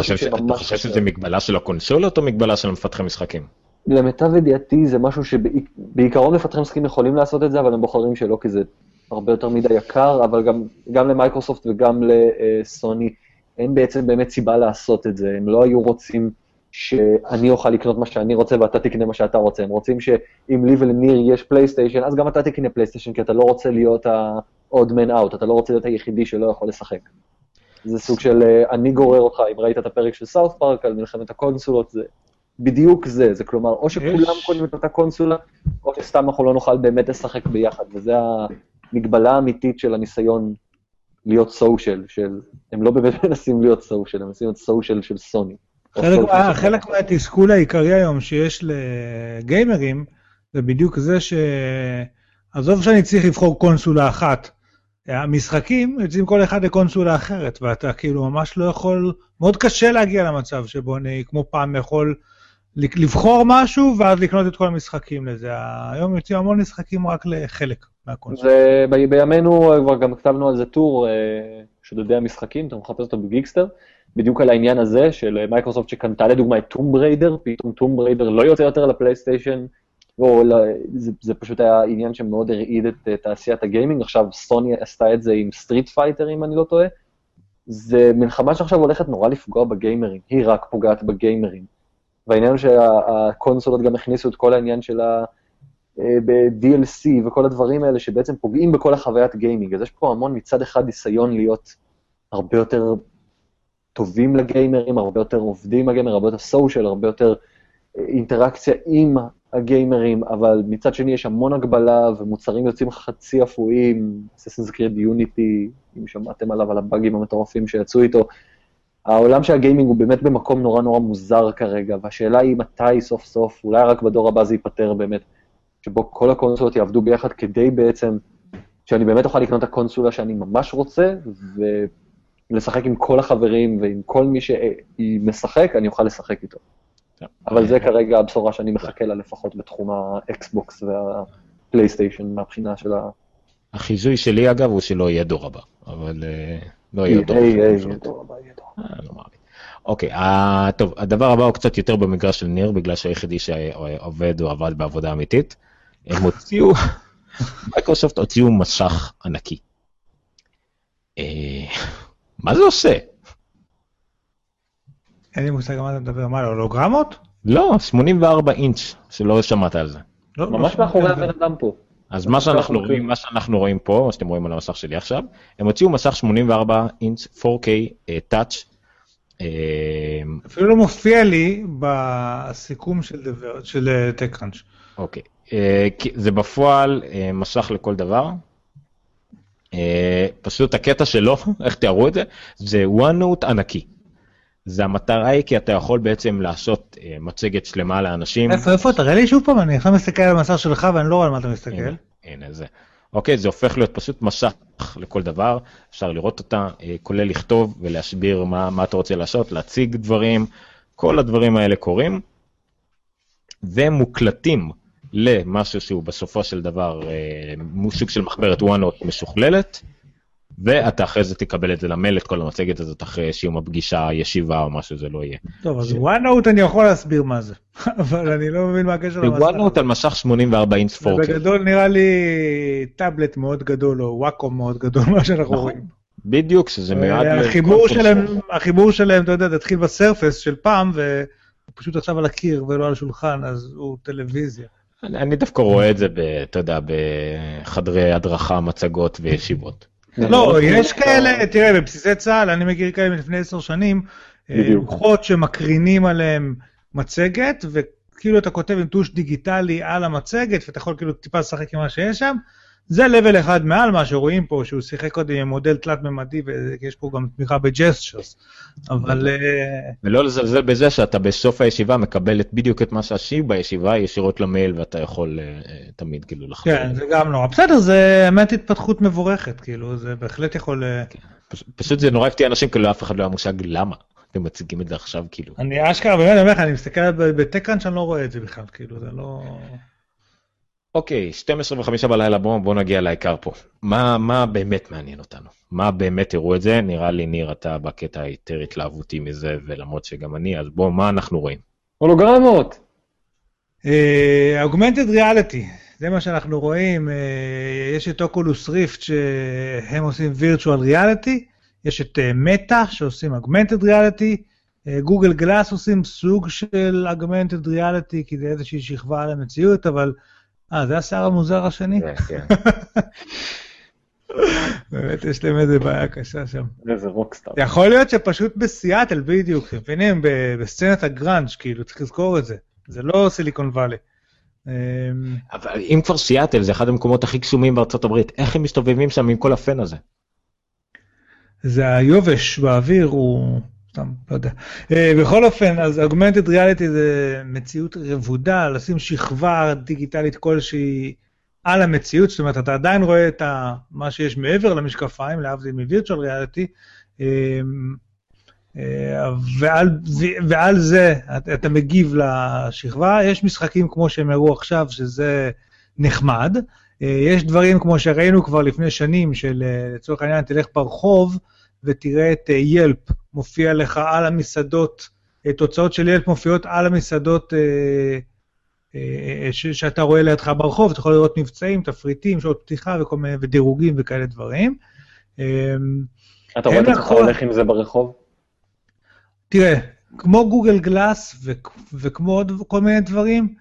Speaker 2: חושב שזה מגבלה של הקונסולות או מגבלה של מפתחי משחקים?
Speaker 4: למיטב ידיעתי זה משהו שבעיקרון מפתחי משחקים יכולים לעשות את זה, אבל הם בוחרים שלא, כי זה הרבה יותר מדי יקר, אבל גם, גם ל-Microsoft וגם לסוני אין בעצם באמת סיבה לעשות את זה. הם לא היו רוצים שאני אוכל לקנות מה שאני רוצה ואתה תקנה מה שאתה רוצה. הם רוצים שאם לי ולניר יש פלייסטיישן, אז גם אתה תקנה פלייסטיישן, כי אתה לא רוצה להיות ה... odd man out, אתה לא רוצה להיות היחידי שלא יכול לשחק. זה סוג של אה, אני גורר אותך, אם ראית את הפרק של סאוף פארק על מלחמת הקונסולות, זה בדיוק זה, זה כלומר, או שכולם קונים את אותה קונסולה, או שסתם אנחנו לא נוכל באמת לשחק ביחד, וזה המגבלה האמיתית של הניסיון להיות סושיאל, של, הם לא באמת מנסים להיות סושיאל, הם מנסים להיות סושיאל של סוני.
Speaker 3: חלק מהתסכול העיקרי היום שיש לגיימרים, זה בדיוק זה ש... עזוב שאני צריך לבחור קונסולה אחת, המשחקים יוצאים כל אחד לקונסולה אחרת, ואתה כאילו ממש לא יכול, מאוד קשה להגיע למצב שבו אני כמו פעם יכול לבחור משהו ואז לקנות את כל המשחקים לזה. היום יוצאים המון משחקים רק לחלק מהקונסולה.
Speaker 4: ובימינו כבר גם כתבנו על זה טור, אה, שודדי המשחקים, אתה מחפש אותו בגיקסטר, בדיוק על העניין הזה של מייקרוסופט שקנתה לדוגמה את טומב ריידר, פתאום טומב ריידר לא יוצא יותר לפלייסטיישן, לא, לא, זה, זה פשוט היה עניין שמאוד הרעיד את uh, תעשיית ה-gaming, עכשיו סוני עשתה את זה עם סטריט פייטר, אם אני לא טועה. זה מלחמה שעכשיו הולכת נורא לפגוע בגיימרים, היא רק פוגעת בגיימרים. והעניין שהקונסולות גם הכניסו את כל העניין של אה, ב-DLC וכל הדברים האלה שבעצם פוגעים בכל החוויית gaming. אז יש פה המון מצד אחד ניסיון להיות הרבה יותר טובים לגיימרים, הרבה יותר עובדים לגיימר, הרבה יותר social, הרבה יותר אה, אינטראקציה עם הגיימרים, אבל מצד שני יש המון הגבלה ומוצרים יוצאים חצי אפויים, אססנס קריד יוניטי, אם שמעתם עליו, על הבאגים המטורפים שיצאו איתו. העולם של הגיימינג הוא באמת במקום נורא נורא מוזר כרגע, והשאלה היא מתי סוף סוף, אולי רק בדור הבא זה ייפתר באמת, שבו כל הקונסולות יעבדו ביחד כדי בעצם, שאני באמת אוכל לקנות את הקונסולה שאני ממש רוצה, ולשחק עם כל החברים ועם כל מי שמשחק, אני אוכל לשחק איתו. אבל זה כרגע הבשורה שאני מחכה לה לפחות בתחום האקסבוקס והפלייסטיישן מהבחינה של ה...
Speaker 2: החיזוי שלי אגב הוא שלא יהיה דור הבא, אבל אה, לא יהיה דור הבא. אה, לא אוקיי, טוב, הדבר הבא הוא קצת יותר במגרש של ניר, בגלל שהיחידי שעובד הוא עבד בעבודה אמיתית. הם הוציאו, מייקרוסופט הוציאו מסך ענקי. אה, מה זה עושה?
Speaker 3: אין לי מושג על מה אתה מדבר, מה, הולוגרמות?
Speaker 2: לא, 84 אינץ', שלא שמעת על זה.
Speaker 4: לא, ממש לא מאחורי הבן אדם פה.
Speaker 2: אז מה שאנחנו רואים, מה שאנחנו רואים פה, מה שאתם רואים על המסך שלי עכשיו, הם הוציאו מסך 84 אינץ' 4K טאץ'.
Speaker 3: אפילו לא מופיע לי בסיכום של טקראנץ'.
Speaker 2: אוקיי, אה, זה בפועל אה, מסך לכל דבר. אה, פשוט הקטע שלו, איך תיארו את זה, זה OneNote ענקי. זה המטרה היא כי אתה יכול בעצם לעשות אה, מצגת שלמה לאנשים.
Speaker 3: איפה, איפה? תראה לי שוב פעם, אני עכשיו מסתכל על המסך שלך ואני לא רואה על מה אתה מסתכל. הנה,
Speaker 2: הנה זה. אוקיי, זה הופך להיות פשוט מסך לכל דבר, אפשר לראות אותה, אה, כולל לכתוב ולהסביר מה, מה אתה רוצה לעשות, להציג דברים, כל הדברים האלה קורים, ומוקלטים למשהו שהוא בסופו של דבר אה, סוג של מחברת OneNote משוכללת. ואתה אחרי זה תקבל את זה למייל, את כל המצגת הזאת אחרי סיום הפגישה, ישיבה או משהו, זה לא יהיה.
Speaker 3: טוב, אז OneNote אני יכול להסביר מה זה, אבל אני לא מבין מה הקשר
Speaker 2: למסך. OneNote על מסך 84 אינץ 4K.
Speaker 3: בגדול נראה לי טאבלט מאוד גדול, או וואקום מאוד גדול, מה שאנחנו נכון. רואים.
Speaker 2: בדיוק, שזה מיועד...
Speaker 3: החיבור שלהם, החיבור שלהם, אתה יודע, תתחיל בסרפס של פעם, ופשוט עכשיו על הקיר ולא על השולחן, אז הוא טלוויזיה.
Speaker 2: אני דווקא רואה את זה, אתה יודע, בחדרי הדרכה, מצגות וישיבות.
Speaker 3: לא, יש כאלה, תראה, בבסיסי צה"ל, אני מכיר כאלה מלפני עשר שנים, אה, לוחות שמקרינים עליהם מצגת, וכאילו אתה כותב עם טוש דיגיטלי על המצגת, ואתה יכול כאילו טיפה לשחק עם מה שיש שם. זה level אחד מעל מה שרואים פה, שהוא שיחק קודם עם מודל תלת-ממדי, ויש פה גם תמיכה ב-gestures, אבל... אה,
Speaker 2: ולא לזלזל בזה שאתה בסוף הישיבה מקבל בדיוק את מה שהשיב בישיבה ישירות למייל, ואתה יכול uh, תמיד כאילו לחזור.
Speaker 3: כן, זה גם נורא. בסדר, זה באמת התפתחות מבורכת, כאילו, זה בהחלט יכול... כן.
Speaker 2: פשוט זה נורא הפתיע אנשים, כאילו אף אחד לא היה מושג למה. אתם מציגים את זה עכשיו, כאילו.
Speaker 3: אני אשכרה, באמת, אני אומר לך, אני מסתכל בטקראנט שאני לא רואה את זה בכלל, כאילו, זה לא...
Speaker 2: אוקיי, 12 וחמישה בלילה, בואו בוא נגיע לעיקר פה. מה, מה באמת מעניין אותנו? מה באמת תראו את זה? נראה לי, ניר, אתה בקטע היותר התלהבותי מזה, ולמרות שגם אני, אז בואו, מה אנחנו רואים?
Speaker 4: הולוגרמות.
Speaker 3: אוגמנטד uh, ריאליטי, זה מה שאנחנו רואים. Uh, יש את אוקולוס ריפט שהם עושים וירטואל ריאליטי, יש את מטא uh, שעושים אוגמנטד ריאליטי, גוגל גלאס עושים סוג של אוגמנטד ריאליטי, כי זה איזושהי שכבה על המציאות, אבל... אה, זה השיער המוזר השני? כן, כן. באמת יש להם איזה בעיה קשה שם.
Speaker 4: איזה רוקסטאר.
Speaker 3: יכול להיות שפשוט בסיאטל בדיוק, אתם מבינים? בסצנת הגראנץ', כאילו, צריך לזכור את זה. זה לא סיליקון וואלי.
Speaker 2: אמ, אבל אם כבר סיאטל, זה אחד המקומות הכי קסומים בארצות הברית, איך הם מסתובבים שם עם כל הפן הזה?
Speaker 3: זה היובש באוויר, הוא... סתם, לא יודע. אה, בכל אופן, אז אוגמנטד ריאליטי זה מציאות רבודה, לשים שכבה דיגיטלית כלשהי על המציאות, זאת אומרת, אתה עדיין רואה את מה שיש מעבר למשקפיים, להבדיל מווירטואל ריאליטי, אה, ועל, ועל זה אתה מגיב לשכבה. יש משחקים כמו שהם הראו עכשיו, שזה נחמד. אה, יש דברים כמו שראינו כבר לפני שנים, של לצורך העניין, תלך ברחוב, ותראה את ילפ אה, מופיע לך על המסעדות, אה, תוצאות של ילפ מופיעות על המסעדות אה, שאתה רואה לידך ברחוב, אתה יכול לראות מבצעים, תפריטים, שעות פתיחה וכל מיני, ודירוגים וכאלה דברים.
Speaker 4: אתה רואה את עצמך הולך עם זה ברחוב?
Speaker 3: תראה, כמו גוגל גלאס וכמו עוד כל מיני דברים,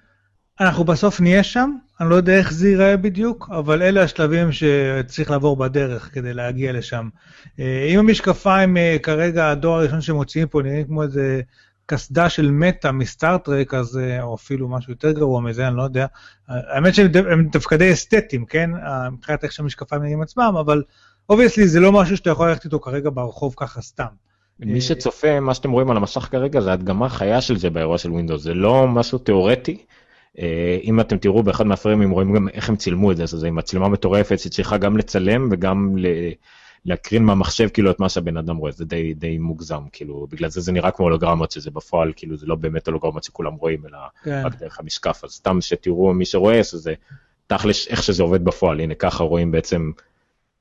Speaker 3: אנחנו בסוף נהיה שם, אני לא יודע איך זה ייראה בדיוק, אבל אלה השלבים שצריך לעבור בדרך כדי להגיע לשם. אה, אם המשקפיים אה, כרגע, הדור הראשון שמוציאים פה נראים כמו איזה קסדה של מטא מסטארט-טרק, אז, אה, או אפילו משהו יותר גרוע מזה, אני לא יודע. האמת שהם דווקא די אסתטיים, כן? מבחינת איך שהמשקפיים נראים עצמם, אבל obviously זה לא משהו שאתה יכול ללכת איתו כרגע ברחוב ככה סתם.
Speaker 2: מי שצופה, מה שאתם רואים על המסך כרגע זה הדגמה חיה של זה באירוע של Windows, זה לא משהו תיאורטי. אה, אם אתם תראו באחד מהפרמים רואים גם איך הם צילמו את זה, אז זה עם מצלמה מטורפת שצריכה גם לצלם וגם להקרין מהמחשב כאילו את מה שהבן אדם רואה, זה די, די מוגזם, כאילו, בגלל זה זה נראה כמו הולוגרמות, שזה בפועל, כאילו, זה לא באמת הולוגרמות שכולם רואים, אלא כן. רק דרך המשקף, אז סתם שתראו מי שרואה, שזה תכלס איך שזה עובד בפועל, הנה ככה רואים בעצם,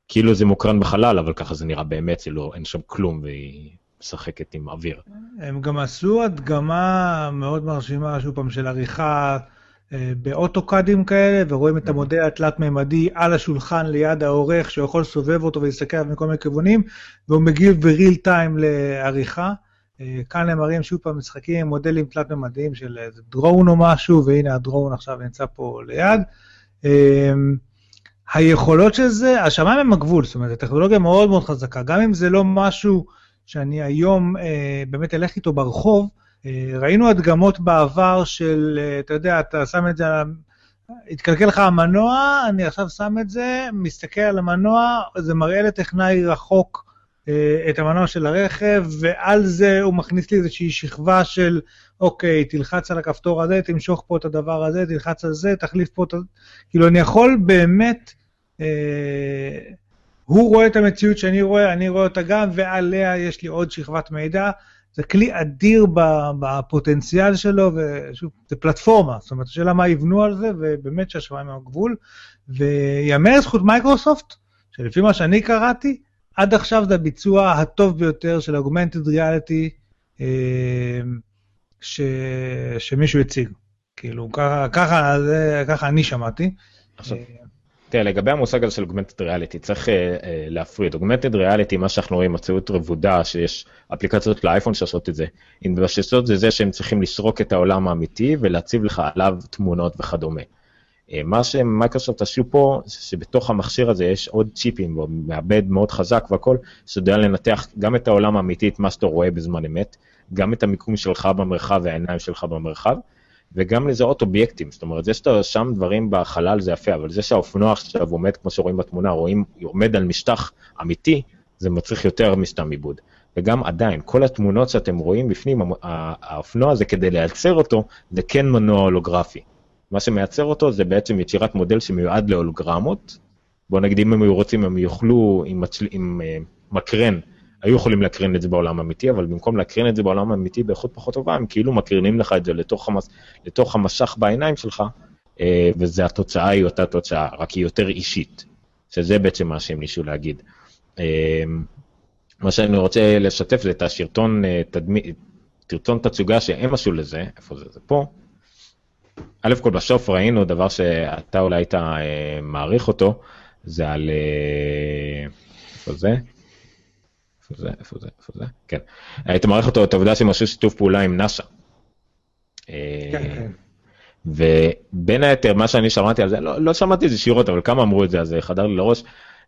Speaker 2: כאילו זה מוקרן בחלל, אבל ככה זה נראה באמת, כאילו אין שם כלום, והיא משחקת עם אוויר.
Speaker 3: הם גם עשו הדגמה מאוד מרשימה, שוב פעם, של עריכה באוטוקאדים כאלה, ורואים את המודל התלת-ממדי על השולחן ליד העורך, שהוא יכול לסובב אותו ולהסתכל עליו מכל מיני כיוונים, והוא מגיב בריל טיים לעריכה. אה, כאן הם מראים שוב פעם משחקים עם מודלים תלת-ממדיים של איזה דרון או משהו, והנה הדרון עכשיו נמצא פה ליד. אה, היכולות של זה, השמיים הם הגבול, זאת אומרת, הטכנולוגיה מאוד מאוד חזקה, גם אם זה לא משהו שאני היום באמת אלך איתו ברחוב, אה, ראינו הדגמות בעבר של, אה, אתה יודע, אתה שם את זה, התקלקל לך המנוע, אני עכשיו שם את זה, מסתכל על המנוע, זה מראה לטכנאי רחוק אה, את המנוע של הרכב, ועל זה הוא מכניס לי איזושהי שכבה של, אוקיי, תלחץ על הכפתור הזה, תמשוך פה את הדבר הזה, תלחץ על זה, תחליף פה את ה... כאילו, אני יכול באמת... אה, הוא רואה את המציאות שאני רואה, אני רואה אותה גם, ועליה יש לי עוד שכבת מידע. זה כלי אדיר בפוטנציאל שלו, ושוב, זה פלטפורמה, זאת אומרת, השאלה מה יבנו על זה, ובאמת שהשמיים הם הגבול. וייאמר לזכות מייקרוסופט, שלפי מה שאני קראתי, עד עכשיו זה הביצוע הטוב ביותר של augmented reality אה, ש... שמישהו הציג. כאילו, ככה, ככה, ככה אני שמעתי. עכשיו, אה,
Speaker 2: תראה, לגבי המושג הזה של augmented reality, צריך uh, uh, להפריד. augmented reality, מה שאנחנו רואים, מציאות רבודה, שיש אפליקציות לאייפון שעושות את זה. אם מתבססות זה זה שהם צריכים לסרוק את העולם האמיתי ולהציב לך עליו תמונות וכדומה. Uh, מה שמייקרוסופט עשו פה, שבתוך המכשיר הזה יש עוד צ'יפים, והוא מעבד מאוד חזק והכל, שיודע לנתח גם את העולם האמיתי, את מה שאתה רואה בזמן אמת, גם את המיקום שלך במרחב והעיניים שלך במרחב, וגם לזהות אובייקטים, זאת אומרת, זה שאתה שם דברים בחלל זה יפה, אבל זה שהאופנוע עכשיו עומד, כמו שרואים בתמונה, רואים, עומד על משטח אמיתי, זה מצריך יותר מסתם עיבוד. וגם עדיין, כל התמונות שאתם רואים בפנים, האופנוע הזה, כדי לייצר אותו, זה כן מנוע הולוגרפי. מה שמייצר אותו זה בעצם יצירת מודל שמיועד להולוגרמות. בוא נגיד, אם הם היו רוצים, הם יוכלו עם, מצל... עם uh, מקרן היו יכולים להקרין את זה בעולם האמיתי, אבל במקום להקרין את זה בעולם האמיתי באיכות פחות טובה, הם כאילו מקרינים לך את זה לתוך, המס, לתוך המשך בעיניים שלך, אה, וזה התוצאה היא אותה תוצאה, רק היא יותר אישית, שזה בעצם מה שהם ניסו להגיד. אה, מה שאני רוצה לשתף זה את השרטון, אה, תדמי, תרצון תצוגה שהם עשו לזה, איפה זה? זה פה. א' כל בסוף ראינו דבר שאתה אולי היית מעריך אותו, זה על... איפה זה? איפה זה, איפה זה, איפה זה, כן. היית מעריך אותו את העובדה שהם עשו שיתוף פעולה עם נאס"א. אה, כן, כן. ובין היתר, מה שאני שמעתי על זה, לא, לא שמעתי את זה שירות, אבל כמה אמרו את זה, אז זה חדר לי לראש.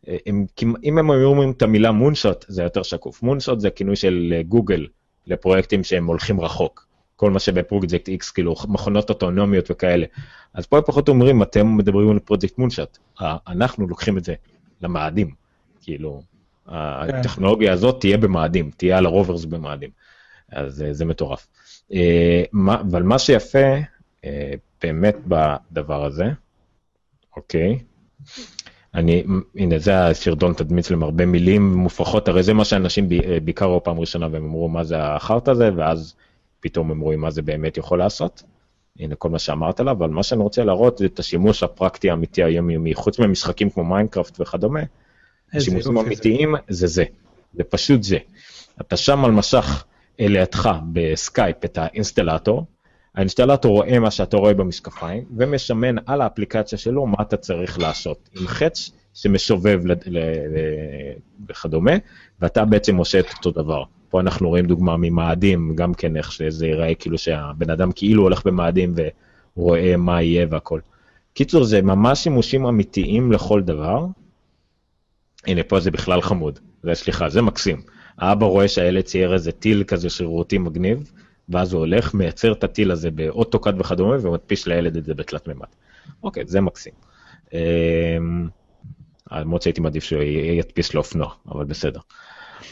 Speaker 2: אה, הם, אם הם היו אומרים את המילה מונשוט, זה יותר שקוף. מונשוט זה כינוי של אה, גוגל לפרויקטים שהם הולכים רחוק. כל מה שבפרויקט X, כאילו מכונות אוטונומיות וכאלה. אז פה פחות אומרים, אתם מדברים על פרויקט מונשוט. אנחנו לוקחים את זה למאדים. כאילו, הטכנולוגיה הזאת תהיה במאדים, תהיה על הרוברס במאדים. אז אה, זה מטורף. אה, אבל מה שיפה אה, באמת בדבר הזה, אוקיי, אני, הנה זה הסרטון תדמית להם הרבה מילים מופרכות, הרי זה מה שאנשים בעיקר ראו פעם ראשונה והם אמרו מה זה החרטא הזה, ואז פתאום הם רואים מה זה באמת יכול לעשות. הנה כל מה שאמרת עליו, אבל מה שאני רוצה להראות זה את השימוש הפרקטי האמיתי היומיומי, חוץ ממשחקים כמו מיינקראפט וכדומה, השימושים אמיתיים זה זה, זה פשוט זה. אתה שם על מסך לידך בסקייפ את האינסטלטור, האינסטלטור רואה מה שאתה רואה במשקפיים, ומסמן על האפליקציה שלו מה אתה צריך לעשות, עם חץ שמסובב וכדומה, ואתה בעצם עושה את אותו דבר. פה אנחנו רואים דוגמה ממאדים, גם כן איך שזה ייראה כאילו שהבן אדם כאילו הולך במאדים רואה מה יהיה והכל. קיצור, זה ממש שימושים אמיתיים לכל דבר. הנה, פה זה בכלל חמוד. זה, סליחה, זה מקסים. האבא רואה שהילד צייר איזה טיל כזה שרירותי מגניב, ואז הוא הולך, מייצר את הטיל הזה באוטוקאט וכדומה, ומדפיס לילד את זה בתלת מימד. אוקיי, זה מקסים. אמ, למרות שהייתי מעדיף שהוא ידפיס לאופנוע, אבל בסדר.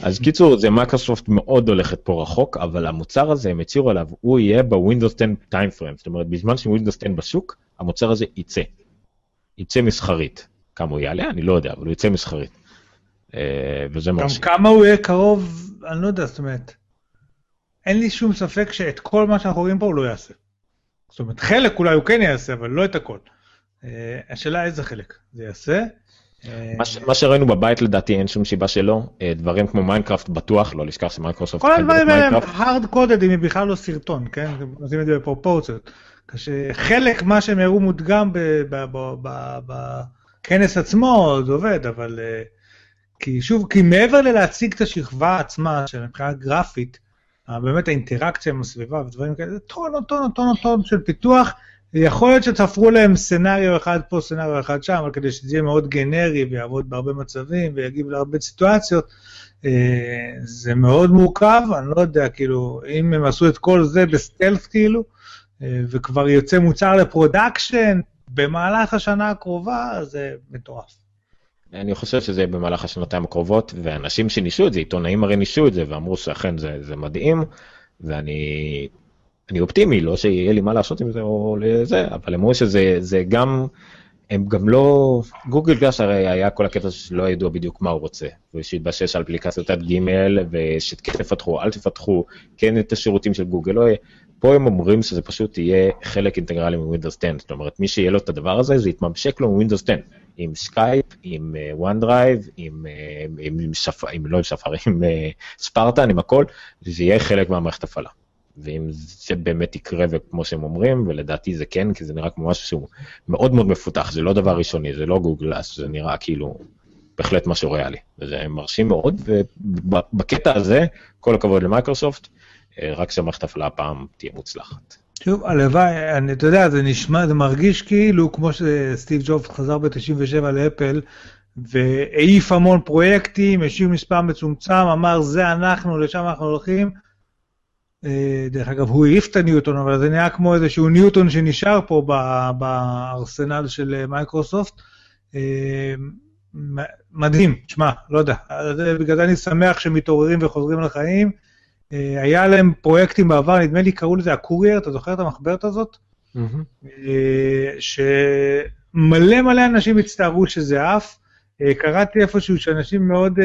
Speaker 2: אז בקיצור, זה מייקרוסופט מאוד הולכת פה רחוק, אבל המוצר הזה, הם הצהירו עליו, הוא יהיה בווינדוס 10 time frame. זאת אומרת, בזמן שווינדוס 10 בשוק, המוצר הזה יצא. יצא מסחרית. כמה הוא יעלה? אני לא יודע, אבל הוא יצא מסחרית. אה, וזה
Speaker 3: גם
Speaker 2: מרשים.
Speaker 3: כמה הוא יהיה קרוב, אני לא יודע, זאת אומרת, אין לי שום ספק שאת כל מה שאנחנו רואים פה הוא לא יעשה. זאת אומרת, חלק אולי הוא כן יעשה, אבל לא את הכל. אה, השאלה איזה חלק זה יעשה. אה,
Speaker 2: מה ש- מה שראינו בבית לדעתי אין שום סיבה שלא, דברים כמו מיינקראפט בטוח, לא לשכח שמייקרוסופט
Speaker 3: כל הדברים האלה הם hard coded אם היא בכלל לא סרטון, כן? הם עושים את זה בפרופורציות. כשחלק מה שהם הראו מודגם בכנס עצמו, זה עובד, אבל... כי שוב, כי מעבר ללהציג את השכבה עצמה, שמבחינה גרפית, באמת האינטראקציה עם הסביבה ודברים כאלה, זה טון, טון, טון, טון של פיתוח. יכול להיות שתפרו להם סצנריו אחד פה, סצנריו אחד שם, אבל כדי שזה יהיה מאוד גנרי ויעבוד בהרבה מצבים ויגיב להרבה סיטואציות, אה, זה מאוד מורכב, אני לא יודע, כאילו, אם הם עשו את כל זה ב-stealth, כאילו, אה, וכבר יוצא מוצר ל production במהלך השנה הקרובה, זה מטורף.
Speaker 2: אני חושב שזה יהיה במהלך השנתיים הקרובות, ואנשים שניסו את זה, עיתונאים הרי ניסו את זה, ואמרו שאכן זה, זה מדהים, ואני אני אופטימי, לא שיהיה לי מה לעשות עם זה או לזה, אבל אמרו שזה זה גם, הם גם לא, גוגל גלאס הרי היה כל הקטע שלא ידוע בדיוק מה הוא רוצה, ושהתבשש על אפליקציות עד ג' ושכן תפתחו, אל תפתחו, כן את השירותים של גוגל, לא יהיה. פה הם אומרים שזה פשוט יהיה חלק אינטגרלי מווינדוס 10, זאת אומרת מי שיהיה לו את הדבר הזה זה יתממשק לו מווינדוס 10, עם סקייפ, עם וואן דרייב, עם, אה, עם, עם, שפ... עם לא עם ספארי, עם אה, ספרטן, עם הכל, זה יהיה חלק מהמערכת הפעלה. ואם זה באמת יקרה וכמו שהם אומרים, ולדעתי זה כן, כי זה נראה כמו משהו שהוא מאוד מאוד מפותח, זה לא דבר ראשוני, זה לא גוגלס, זה נראה כאילו בהחלט משהו ריאלי, וזה מרשים מאוד, ובקטע הזה, כל הכבוד למייקרוסופט, אה, רק שהמערכת הפעלה הפעם תהיה מוצלחת.
Speaker 3: שוב, הלוואי, אני- אתה יודע, זה נשמע, זה מרגיש כאילו כמו שסטיב ג'ובס חזר ב-97 לאפל, והעיף המון פרויקטים, השאיר מספר מצומצם, אמר זה אנחנו, לשם אנחנו הולכים. אה, דרך אגב, הוא העיף את הניוטון, אבל זה נראה כמו איזשהו ניוטון שנשאר פה בארסנל של אה, מייקרוסופט. אה, מדהים, שמע, לא יודע, אה, בגלל זה אני שמח שמתעוררים וחוזרים לחיים. אה, היה להם פרויקטים בעבר, נדמה לי קראו לזה הקורייר, אתה זוכר את המחברת הזאת? אה, שמלא מלא אנשים הצטערו שזה עף. אה, קראתי איפשהו שאנשים מאוד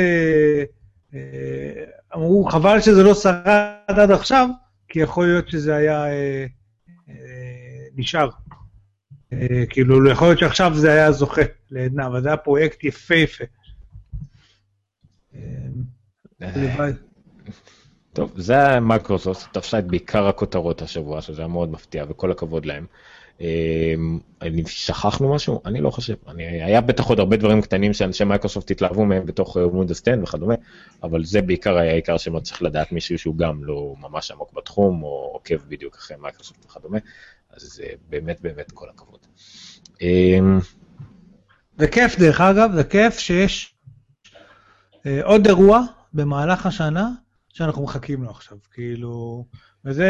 Speaker 3: אמרו, חבל שזה לא שרד עד עכשיו, כי יכול להיות שזה היה נשאר. כאילו, יכול להיות שעכשיו זה היה זוכה לעדנה, אבל זה היה פרויקט יפהפה. הלוואי.
Speaker 2: טוב, זה מייקרוסופט, תפסה את בעיקר הכותרות השבוע, שזה היה מאוד מפתיע, וכל הכבוד להם. אמ, אני- שכחנו משהו? אני לא חושב. אני, היה בטח עוד הרבה דברים קטנים שאנשי מייקרוסופט התלהבו מהם בתוך ווינדוס 10 וכדומה, אבל זה בעיקר היה העיקר שמאוד צריך לדעת מישהו שהוא גם לא ממש עמוק בתחום, או עוקב בדיוק אחרי מייקרוסופט וכדומה, אז זה באמת באמת כל הכבוד. אמ,
Speaker 3: זה כיף דרך אגב, זה כיף שיש אה, עוד אירוע במהלך השנה שאנחנו מחכים לו עכשיו, כאילו, וזה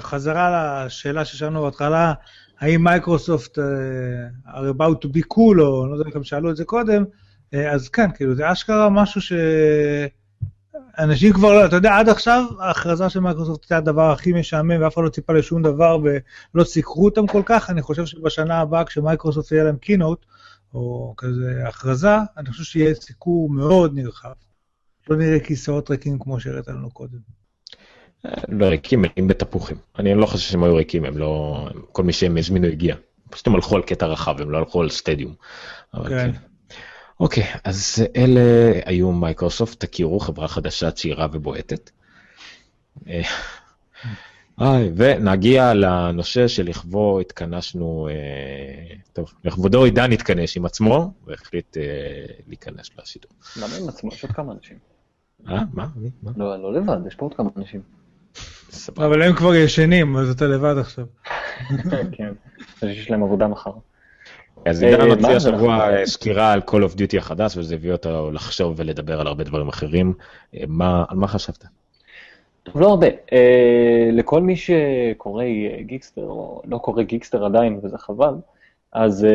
Speaker 3: חזרה לשאלה ששאלנו בהתחלה, האם מייקרוסופט uh, are about to be cool, או אני לא יודע אם הם שאלו את זה קודם, uh, אז כן, כאילו, זה אשכרה משהו ש... אנשים כבר לא, אתה יודע, עד עכשיו ההכרזה של מייקרוסופט הייתה הדבר הכי משעמם ואף אחד לא ציפה לשום דבר ולא סיקרו אותם כל כך, אני חושב שבשנה הבאה כשמייקרוסופט יהיה להם keynote, או כזה הכרזה, אני חושב שיהיה סיקור מאוד נרחב. לא נראה כיסאות ריקים כמו שהראית לנו קודם.
Speaker 2: לא ריקים, מלאים בתפוחים. אני לא חושב שהם היו ריקים, הם לא... כל מי שהם הזמינו הגיע. פשוט הם הלכו על קטע רחב, הם לא הלכו על סטדיום.
Speaker 3: כן.
Speaker 2: כן. אוקיי, אז אלה היו מייקרוסופט, תכירו, חברה חדשה, צעירה ובועטת. אה, ונגיע לנושא שלכבו התכנסנו, אה, טוב, לכבודו עידן התכנס עם עצמו, והחליט אה, להיכנס לשידור.
Speaker 4: למה עם עצמו? יש עוד כמה אנשים.
Speaker 2: אה, מה? מי? מה?
Speaker 4: לא, לא לבד, יש פה עוד כמה אנשים.
Speaker 2: סבבה.
Speaker 3: אבל הם כבר ישנים, אז אתה לבד עכשיו.
Speaker 4: כן, שיש להם עבודה מחר.
Speaker 2: אז
Speaker 4: אה,
Speaker 2: עידן הוציא
Speaker 4: זה
Speaker 2: השבוע סקירה על Call of Duty החדש, וזה הביא אותו לחשוב ולדבר על הרבה דברים אחרים. אה, מה- על מה חשבת?
Speaker 4: טוב, לא הרבה. אה, לכל מי שקורא גיקסטר, או לא קורא גיקסטר עדיין, וזה חבל, אז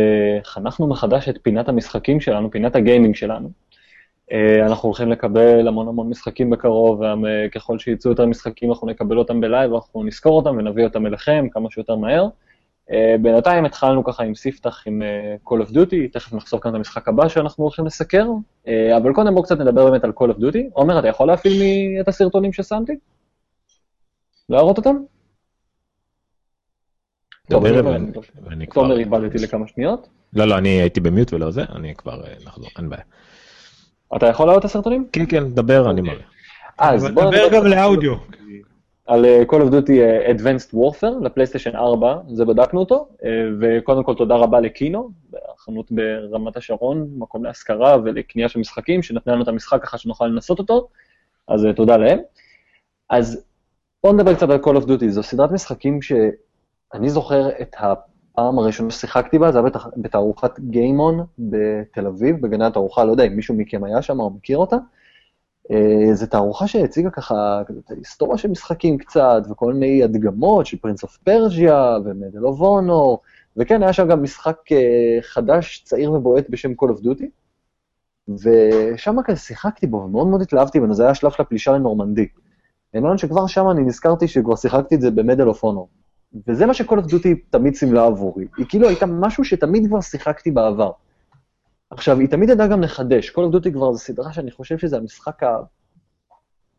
Speaker 4: חנכנו מחדש את פינת המשחקים שלנו, פינת הגיימינג שלנו. אה, אנחנו הולכים לקבל המון המון משחקים בקרוב, וככל שיצאו יותר משחקים אנחנו נקבל אותם בלייב, אנחנו נזכור אותם ונביא אותם אליכם כמה שיותר מהר. אה, בינתיים התחלנו ככה עם ספתח עם אה, Call of Duty, תכף נחשוף כאן את המשחק הבא שאנחנו הולכים לסקר, אה, אבל קודם בואו קצת נדבר באמת על Call of Duty. עומר, אתה יכול להפעיל לי את הסרטונים ששמתי? להראות אותם? טוב, אני-
Speaker 2: כבר...
Speaker 4: תומר איבדתי לכמה שניות.
Speaker 2: לא, לא, אני הייתי במיוט ולא זה, אני כבר אה, נחזור, אין בעיה.
Speaker 4: אתה יכול להראות את הסרטונים?
Speaker 2: כן, כן, דבר, אני מראה.
Speaker 4: אז בוא
Speaker 3: דבר
Speaker 4: נדבר
Speaker 3: גם לאודיו.
Speaker 4: על אה, Call of Duty אה, Advanced Warfare לפלייסטיישן 4, זה בדקנו אותו, אה, וקודם כל תודה רבה לקינו, החנות ברמת השרון, מקום להשכרה ולקנייה של משחקים, שנתנה לנו את המשחק ככה שנוכל לנסות אותו, אז תודה להם. אז בואו נדבר קצת על Call of Duty, זו סדרת משחקים שאני זוכר את הפעם הראשונה ששיחקתי בה, זה היה בתערוכת גיימון בתל אביב, בגני התערוכה, לא יודע אם מישהו מכם היה שם או מכיר אותה. אה, זו תערוכה שהציגה ככה את ההיסטוריה של משחקים קצת, וכל מיני הדגמות של Prince of Persia ו Medal of Honor, וכן, היה שם גם משחק אה, חדש, צעיר ובועט בשם Call of Duty, ושם כזה שיחקתי בו, ומאוד מאוד התלהבתי ממנו, זה היה השלב של הפלישה לנורמנדי. העניין שכבר שם אני נזכרתי שכבר שיחקתי את זה במדל אוף אונור. וזה מה ש-Call תמיד סימלה עבורי. היא כאילו הייתה משהו שתמיד כבר שיחקתי בעבר. עכשיו, היא תמיד ידעה גם לחדש. Call of כבר זו סדרה שאני חושב שזה המשחק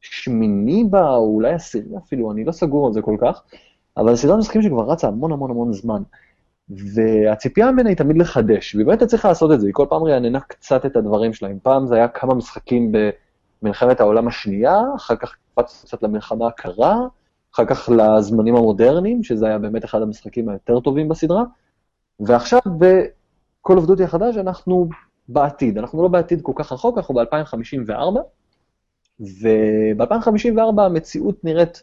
Speaker 4: השמיני בה, או אולי עשירי אפילו, אני לא סגור על זה כל כך, אבל סדרת משחקים שכבר רצה המון המון המון זמן. והציפייה ממנה היא תמיד לחדש, והיא באמת צריך לעשות את זה, היא כל פעם רעננה קצת את הדברים שלה. אם פעם זה היה כמה משחקים במלחמת העולם השנייה, אחר כך קפצנו קצת למלחמה הקרה, אחר כך לזמנים המודרניים, שזה היה באמת אחד המשחקים היותר טובים בסדרה, ועכשיו ב-Call החדש אנחנו בעתיד, אנחנו לא בעתיד כל כך רחוק, אנחנו ב-2054, וב-2054 המציאות נראית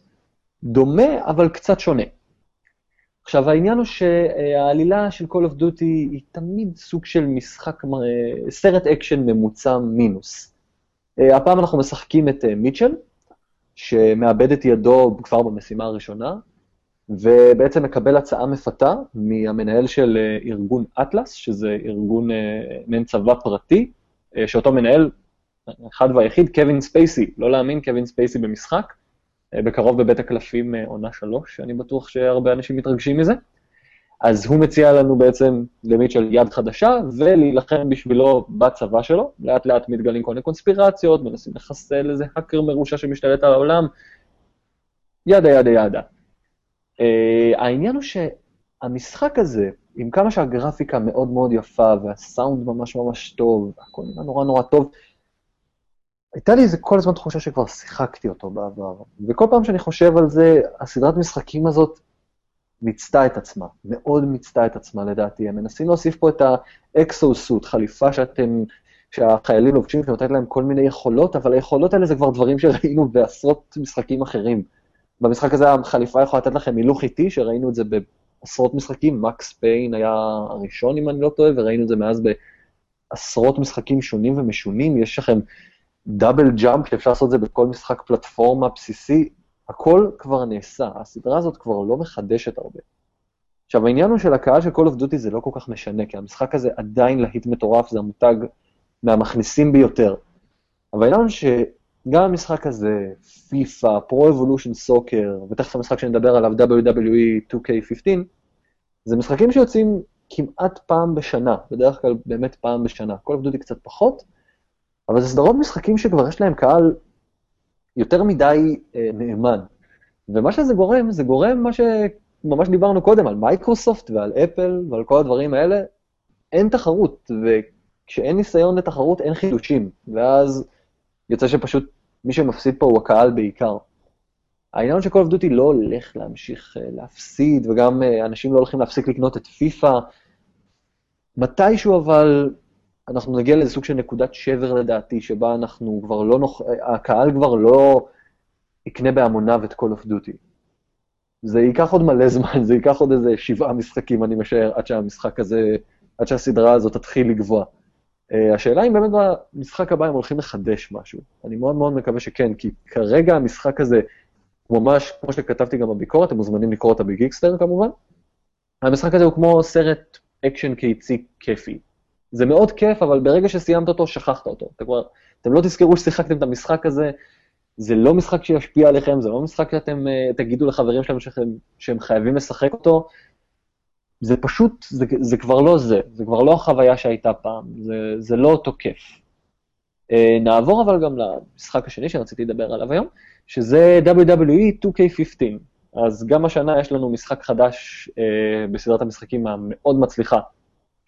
Speaker 4: דומה, אבל קצת שונה. עכשיו, העניין הוא שהעלילה של Call of Duty היא תמיד סוג של משחק, אה, סרט אקשן ממוצע מינוס. אה, הפעם אנחנו משחקים את אה, מיטשל, שמאבד את ידו כבר במשימה הראשונה, ובעצם מקבל הצעה מפתה מהמנהל של אה, ארגון אטלס, שזה ארגון, אה, מעין צבא פרטי, אה, שאותו מנהל, אחד והיחיד, קווין ספייסי, לא להאמין, קווין ספייסי במשחק, בקרוב בבית הקלפים עונה שלוש, אני בטוח שהרבה אנשים מתרגשים מזה. אז הוא מציע לנו בעצם למיטשל יד חדשה, ולהילחם בשבילו בצבא שלו. לאט לאט מתגלים כל מיני קונספירציות, מנסים לחסל איזה האקר מרושע שמשתלט על העולם, ידה ידה ידה. Uh, העניין הוא שהמשחק הזה, עם כמה שהגרפיקה מאוד מאוד יפה, והסאונד ממש ממש טוב, הכל נראה נורא נורא טוב, הייתה לי איזה כל הזמן תחושה שכבר שיחקתי אותו בעבר. וכל פעם שאני חושב על זה, הסדרת משחקים הזאת מיצתה את עצמה, מאוד מיצתה את עצמה לדעתי. הם מנסים להוסיף פה את האקסו-סוט, חליפה שאתם, שהחיילים לובשים שנותנת להם כל מיני יכולות, אבל היכולות האלה זה כבר דברים שראינו בעשרות משחקים אחרים. במשחק הזה החליפה יכולה לתת לכם הילוך איטי, שראינו את זה בעשרות משחקים, מקס פיין היה הראשון אם אני לא טועה, וראינו את זה מאז בעשרות משחקים שונים ומשונים, יש לכם דאבל ג'אמפ שאפשר לעשות את זה בכל משחק פלטפורמה בסיסי, הכל כבר נעשה, הסדרה הזאת כבר לא מחדשת הרבה. עכשיו העניין הוא של הקהל של Call of Duty זה לא כל כך משנה, כי המשחק הזה עדיין להיט מטורף, זה המותג מהמכניסים ביותר. אבל העניין הוא שגם המשחק הזה, FIFA, Pro Evolution Soccer, ותכף המשחק שנדבר עליו, WWE 2K15, זה משחקים שיוצאים כמעט פעם בשנה, בדרך כלל באמת פעם בשנה. Call of Duty קצת פחות, אבל זה סדרות משחקים שכבר יש להם קהל יותר מדי אה, נאמן. ומה שזה גורם, זה גורם מה שממש דיברנו קודם, על מייקרוסופט ועל אפל ועל כל הדברים האלה, אין תחרות, וכשאין ניסיון לתחרות אין חידושים, ואז יוצא שפשוט מי שמפסיד פה הוא הקהל בעיקר. העניין של Call of Duty לא הולך להמשיך uh, להפסיד, וגם uh, אנשים לא הולכים להפסיק לקנות את פיפא. מתישהו אבל אנחנו נגיע לאיזה סוג של נקודת שבר לדעתי, שבה אנחנו כבר לא נוח... הקהל כבר לא יקנה בהמוניו את Call of Duty. זה ייקח עוד מלא זמן, זה ייקח עוד איזה שבעה משחקים, אני משער, עד שהמשחק הזה, עד שהסדרה הזאת תתחיל לגבוה. Uh, השאלה אם באמת במשחק הבא הם הולכים לחדש משהו. אני מאוד מאוד מקווה שכן, כי כרגע המשחק הזה, ממש, כמו שכתבתי גם בביקורת, אתם מוזמנים לקרוא אותה בגיקסטר כמובן, המשחק הזה הוא כמו סרט אקשן קיצי כיפי. זה מאוד כיף, אבל ברגע שסיימת אותו, שכחת אותו. אתם כבר, אתם לא תזכרו ששיחקתם את המשחק הזה, זה לא משחק שישפיע עליכם, זה לא משחק שאתם uh, תגידו לחברים שלכם שהם, שהם חייבים לשחק אותו. זה פשוט, זה, זה כבר לא זה, זה כבר לא החוויה שהייתה פעם, זה, זה לא אותו כיף. Uh, נעבור אבל גם למשחק השני שרציתי לדבר עליו היום, שזה WWE 2K15. אז גם השנה יש לנו משחק חדש uh, בסדרת המשחקים המאוד מצליחה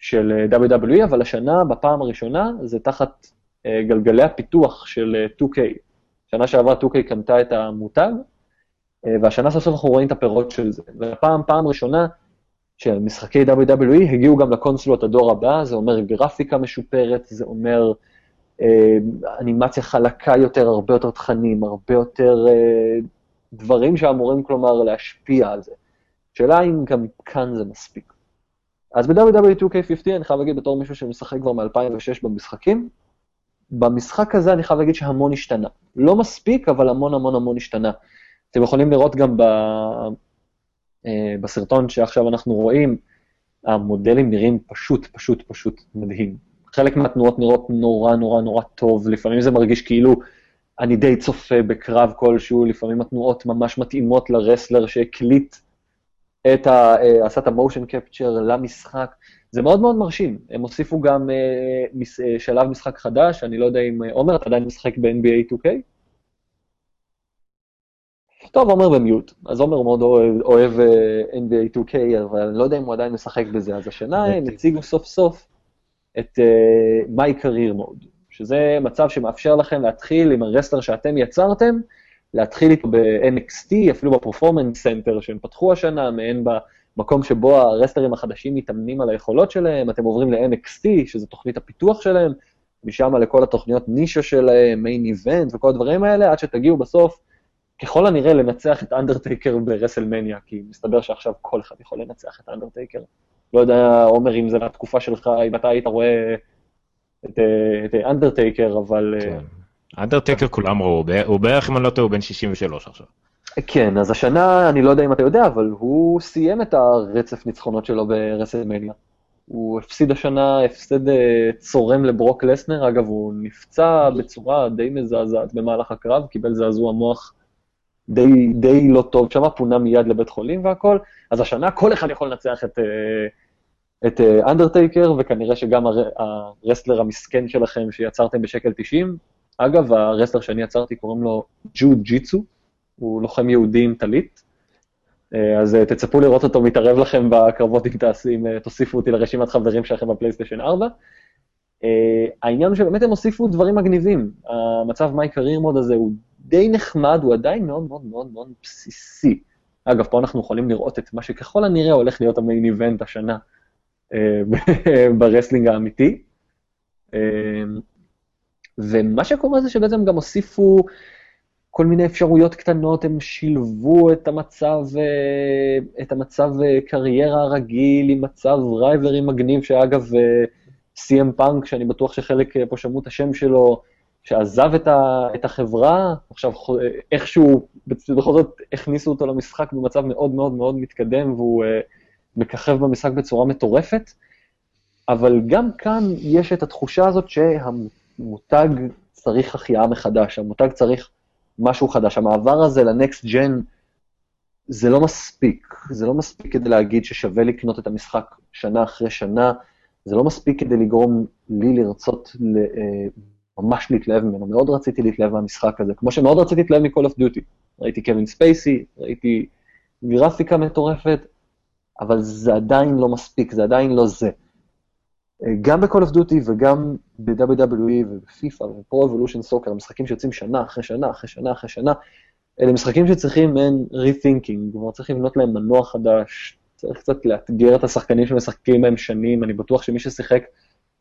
Speaker 4: של WWE, אבל השנה, בפעם הראשונה, זה תחת uh, גלגלי הפיתוח של uh, 2K. שנה שעברה 2K קנתה את המותג, והשנה סוף סוף אנחנו רואים את הפירות של זה. והפעם, פעם ראשונה, שמשחקי WWE הגיעו גם לקונסולות הדור הבא, זה אומר גרפיקה משופרת, זה אומר אה, אנימציה חלקה יותר, הרבה יותר תכנים, הרבה יותר אה, דברים שאמורים כלומר להשפיע על זה. שאלה אם גם כאן זה מספיק. אז ב-WWE 2K15 אני חייב להגיד בתור מישהו שמשחק כבר מ-2006 במשחקים, במשחק הזה אני חייב להגיד שהמון השתנה. לא מספיק, אבל המון המון המון השתנה. אתם יכולים לראות גם ב... אה, בסרטון שעכשיו אנחנו רואים, המודלים נראים פשוט, פשוט, פשוט מדהים. חלק מהתנועות נראות נורא נורא נורא טוב, לפעמים זה מרגיש כאילו אני די צופה בקרב כלשהו, לפעמים התנועות ממש מתאימות לרסלר שהקליט את ה... אה, עשה את המושן קפצ'ר למשחק. זה מאוד מאוד מרשים. הם הוסיפו גם uh, שלב משחק חדש, אני לא יודע אם... עומר, אתה עדיין משחק ב-NBA 2K? טוב, עומר במיוט. אז עומר מאוד אוהב, אוהב NBA 2K, אבל אני לא יודע אם הוא עדיין משחק בזה. אז השנה הם הציגו סוף סוף את uh, My Career Mode, שזה מצב שמאפשר לכם להתחיל עם ה wrestler שאתם יצרתם, להתחיל איתו ב-NXT, אפילו ב Performance Center שהם פתחו השנה, מעין במקום שבו הרסלרים החדשים מתאמנים על היכולות שלהם, אתם עוברים ל-NXT, שזה תוכנית הפיתוח שלהם, משם לכל התוכניות נישה שלהם, Main Event וכל הדברים האלה, עד שתגיעו בסוף ככל הנראה לנצח את אנדרטייקר ברסלמניה, כי מסתבר שעכשיו כל אחד יכול לנצח את אנדרטייקר. לא יודע, עומר, אם זה מהתקופה שלך, אם אתה היית רואה את, את אנדרטייקר, אבל...
Speaker 2: כן. אנדרטייקר כולם ראו, הוא בערך, אם אני לא טועה, הוא בן 63 עכשיו.
Speaker 4: כן, אז השנה, אני לא יודע אם אתה יודע, אבל הוא סיים את הרצף ניצחונות שלו ברסלמניה. הוא הפסיד השנה הפסד אה, צורם לברוק לסנר, אגב, הוא נפצע בצורה די מזעזעת במהלך הקרב, קיבל זעזוע מוח די, די לא טוב שם, פונה מיד לבית חולים והכל, אז השנה כל אחד יכול לנצח את, אה, את אנדרטייקר, אה, וכנראה שגם הר, הרסלר המסכן שלכם שיצרתם בשקל 90, אגב, הרסלר שאני יצרתי קוראים לו ג'ו ג'יצו, הוא לוחם יהודי עם טלית, אה, אז תצפו לראות אותו מתערב לכם בקרבות אם, תעש, אם תוסיפו אותי לרשימת חברים שלכם בפלייסטיישן 4. Uh, העניין הוא שבאמת הם הוסיפו דברים מגניבים. המצב מיי קרייר מוד הזה הוא די נחמד, הוא עדיין מאוד מאוד מאוד מאוד בסיסי. אגב, פה אנחנו יכולים לראות את מה שככל הנראה הולך להיות ה main event השנה אה, ב wrestling האמיתי. אה, ומה שקורה זה שבעצם גם הוסיפו כל מיני אפשרויות קטנות, הם שילבו את המצב, אה, את המצב קריירה הרגיל עם מצב rivalry מגניב, שאגב, סי.אם פאנק, שאני בטוח שחלק פה שמעו את השם שלו, שעזב את, ה, את החברה, עכשיו איכשהו, בכל זאת הכניסו אותו למשחק במצב מאוד מאוד מאוד מתקדם, והוא uh, מככב במשחק בצורה מטורפת, אבל גם כאן יש את התחושה הזאת שהמותג צריך החייאה מחדש, המותג צריך משהו חדש. המעבר הזה לנקסט ג'ן, זה לא מספיק, זה לא מספיק כדי להגיד ששווה לקנות את המשחק שנה אחרי שנה, זה לא מספיק כדי לגרום לי לרצות אה, ממש להתלהב ממנו, מאוד רציתי להתלהב מהמשחק הזה, כמו שמאוד רציתי להתלהב מ-call of duty. ראיתי קווין ספייסי, ראיתי גרפיקה מטורפת, אבל זה עדיין לא מספיק, זה עדיין לא זה. גם ב-call of duty וגם ב-WWE ובפיפ"א ו-Pro Evolution Soccer, משחקים שיוצאים שנה אחרי שנה אחרי שנה אחרי שנה, אלה משחקים שצריכים מעין rethinking, כלומר צריך לבנות להם מנוע חדש, צריך קצת לאתגר את השחקנים שמשחקים בהם שנים, אני בטוח שמי ששיחק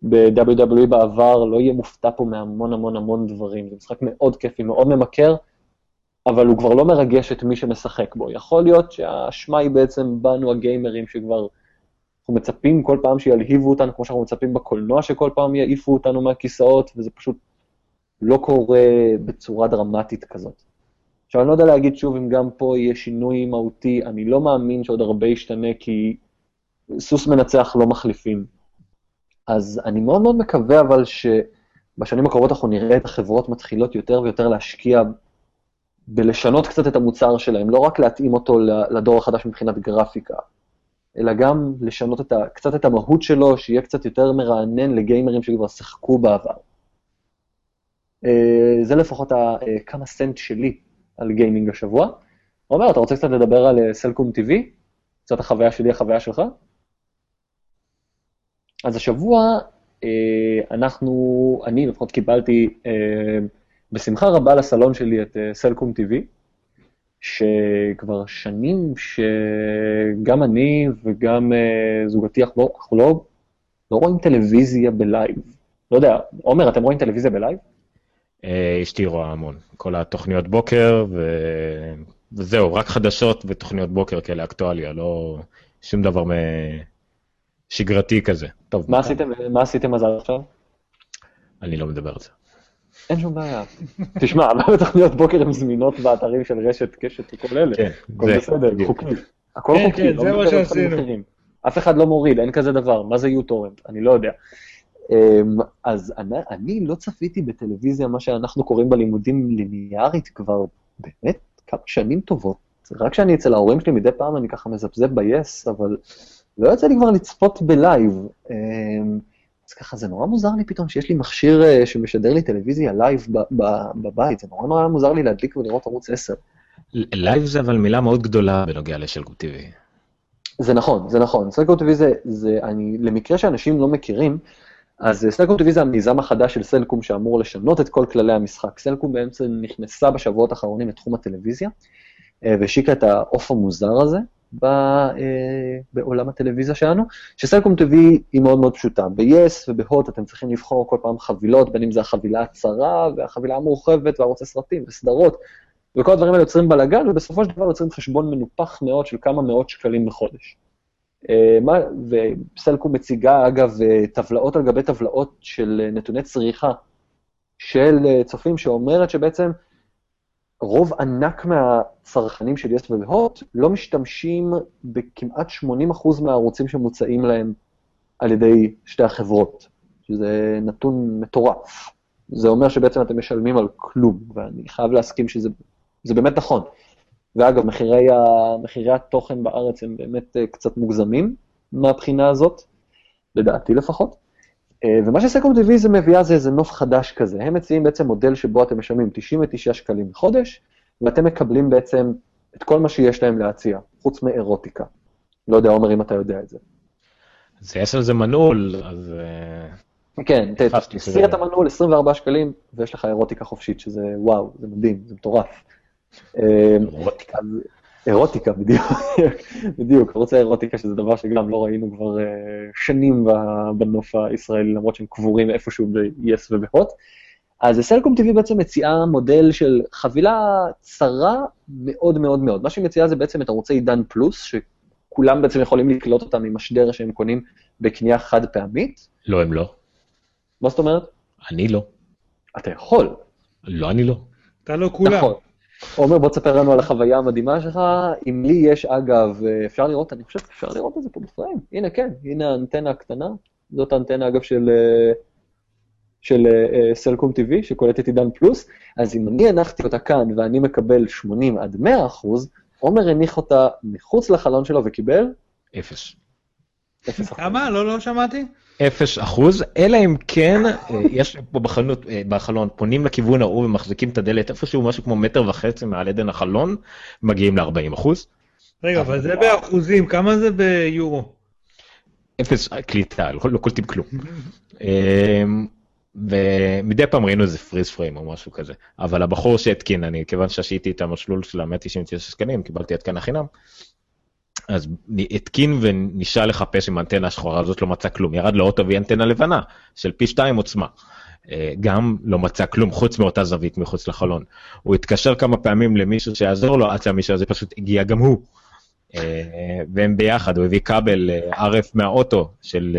Speaker 4: ב-WWE בעבר, לא יהיה מופתע פה מהמון המון המון דברים. זה משחק מאוד כיפי, מאוד ממכר, אבל הוא כבר לא מרגש את מי שמשחק בו. יכול להיות שהאשמה היא בעצם בנו הגיימרים שכבר, אנחנו מצפים כל פעם שילהיבו אותנו, כמו שאנחנו מצפים בקולנוע שכל פעם יעיפו אותנו מהכיסאות, וזה פשוט לא קורה בצורה דרמטית כזאת. עכשיו, אני לא יודע להגיד שוב אם גם פה יהיה שינוי מהותי, אני לא מאמין שעוד הרבה ישתנה, כי סוס מנצח לא מחליפים. אז אני מאוד מאוד מקווה אבל שבשנים הקרובות אנחנו נראה את החברות מתחילות יותר ויותר להשקיע בלשנות קצת את המוצר שלהם, לא רק להתאים אותו לדור החדש מבחינת גרפיקה, אלא גם לשנות את ה, קצת את המהות שלו, שיהיה קצת יותר מרענן לגיימרים שכבר שיחקו בעבר. אה, זה לפחות הכמה סנט שלי על גיימינג השבוע. עומר, אתה רוצה קצת לדבר על סלקום TV? קצת החוויה שלי, החוויה שלך? אז השבוע אה, אנחנו, אני לפחות קיבלתי אה, בשמחה רבה לסלון שלי את סלקום TV, שכבר שנים שגם אני וגם זוגתי, אנחנו לא, לא רואים טלוויזיה ב live. לא יודע, עומר, אתם רואים טלוויזיה ב live?
Speaker 2: אה, אשתי רואה המון, כל התוכניות בוקר, ו... וזהו, רק חדשות ותוכניות בוקר כאלה אקטואליה, לא שום דבר שגרתי כזה.
Speaker 4: טוב, מה עשיתם, מה עשיתם אז עכשיו?
Speaker 2: אני לא מדבר על זה.
Speaker 4: אין שום בעיה. תשמע, הרבה תוכניות בוקר הן זמינות באתרים של רשת, קשת וכל אלה. כן,
Speaker 2: הכל
Speaker 4: בסדר, חוקי. הכל
Speaker 3: כן, חוקי, כן, זה מה שעשינו.
Speaker 4: אף אחד לא מוריד, אין כזה דבר. מה זה יוטורנט? אני לא יודע. אמ, אז אני, אני לא צפיתי בטלוויזיה, מה שאנחנו קוראים בלימודים ליניארית כבר באמת כמה שנים טובות. רק כשאני אצל ההורים שלי מדי פעם אני ככה מזפזפ ב-yes, אבל לא יוצא לי כבר לצפות ב live. אז ככה זה נורא מוזר לי פתאום שיש לי מכשיר אה, שמשדר לי טלוויזיה live בבית, זה נורא נורא מוזר לי להדליק ולראות ערוץ 10.
Speaker 2: live זה אבל מילה מאוד גדולה בנוגע לשלגו טבעי.
Speaker 4: זה נכון, זה נכון. סלקום טבעי זה, זה, אני, למקרה שאנשים לא מכירים, אז סלקום TV זה המיזם החדש של סלקום שאמור לשנות את כל כללי המשחק. סלקום בעצם נכנסה בשבועות האחרונים לתחום הטלוויזיה, אה, והשיקה את העוף המוזר הזה אה, בעולם הטלוויזיה שלנו, שסלקום TV היא מאוד מאוד פשוטה. ב-yes ובהוט אתם צריכים לבחור כל פעם חבילות, בין אם זה החבילה הצרה והחבילה המורחבת וערוצי סרטים וסדרות, וכל הדברים האלה יוצרים בלאגן, ובסופו של דבר יוצרים חשבון מנופח מאוד של כמה מאות שקלים בחודש. אה, וסלקו מציגה, אגב, אה, טבלאות על גבי טבלאות של אה, נתוני צריכה של צופים, שאומרת שבעצם רוב ענק מהצרכנים של יס והוט לא משתמשים בכמעט 80% מהערוצים שמוצעים להם על ידי שתי החברות, שזה נתון מטורף. זה אומר שבעצם אתם משלמים על כלום, ואני חייב להסכים שזה באמת נכון. ואגב, מחירי, ה, מחירי התוכן בארץ הם באמת אה, קצת מוגזמים מהבחינה הזאת, לדעתי לפחות. אה, ומה שסקום זה מביאה זה איזה נוף חדש כזה. הם מציעים בעצם מודל שבו אתם משלמים 99 שקלים בחודש, ואתם מקבלים בעצם את כל מה שיש להם להציע, חוץ מאירוטיקה. לא יודע, עומר, אם אתה יודע את זה.
Speaker 2: אז יש על זה מנעול, אז...
Speaker 4: אה, כן, תסיר את המנעול, 24 שקלים, ויש לך אירוטיקה חופשית, שזה וואו, זה מדהים, זה מטורף. אירוטיקה. אירוטיקה, בדיוק, בדיוק, ערוץ האירוטיקה, שזה דבר שגם לא ראינו כבר uh, שנים בנוף הישראלי, למרות שהם קבורים איפשהו ב-yes ובהוט. אז סלקום TV בעצם מציעה מודל של חבילה צרה מאוד מאוד מאוד. מה שהיא מציעה זה בעצם את ערוצי עידן פלוס, שכולם בעצם יכולים לקלוט אותם ממשדר שהם קונים בקנייה חד פעמית.
Speaker 2: לא, הם לא.
Speaker 4: מה זאת אומרת?
Speaker 2: אני לא.
Speaker 4: אתה יכול.
Speaker 2: לא, אני לא.
Speaker 3: אתה לא כולם. נכון.
Speaker 4: עומר, בוא תספר לנו על החוויה המדהימה שלך. אם לי יש, אגב, אפשר לראות, אני חושב שאפשר לראות את זה פה בפריים. הנה, כן, הנה האנטנה הקטנה. זאת האנטנה, אגב, של, של סלקום TV, שקולטת עידן פלוס. אז אם אני הנחתי אותה כאן ואני מקבל 80 עד 100 אחוז, עומר הניח אותה מחוץ לחלון שלו וקיבל?
Speaker 2: אפס.
Speaker 4: אפס אחוז.
Speaker 3: כמה? לא, לא שמעתי.
Speaker 2: אפס אחוז, אלא אם כן, אה, יש פה בחנות, אה, בחלון, פונים לכיוון ההוא ומחזיקים את הדלת איפשהו, משהו כמו מטר וחצי מעל עדן החלון, מגיעים ל-40 אחוז.
Speaker 3: רגע, אבל זה באחוזים, כמה זה ביורו?
Speaker 2: אפס קליטה, לא, לא קולטים כלום. אמ, ומדי פעם ראינו איזה פריז פריים או משהו כזה, אבל הבחור שהתקין, אני, כיוון שעשיתי את המסלול של ה-199 שקלים, קיבלתי התקן החינם, אז התקין וניסה לחפש עם האנטנה השחורה הזאת, לא מצא כלום, ירד לאוטו והיא אנטנה לבנה, של פי שתיים עוצמה. אה, גם לא מצא כלום חוץ מאותה זווית מחוץ לחלון. הוא התקשר כמה פעמים למישהו שיעזור לו, עד שהמישהו הזה פשוט הגיע גם הוא. אה, והם ביחד, הוא הביא כבל אה, RF מהאוטו של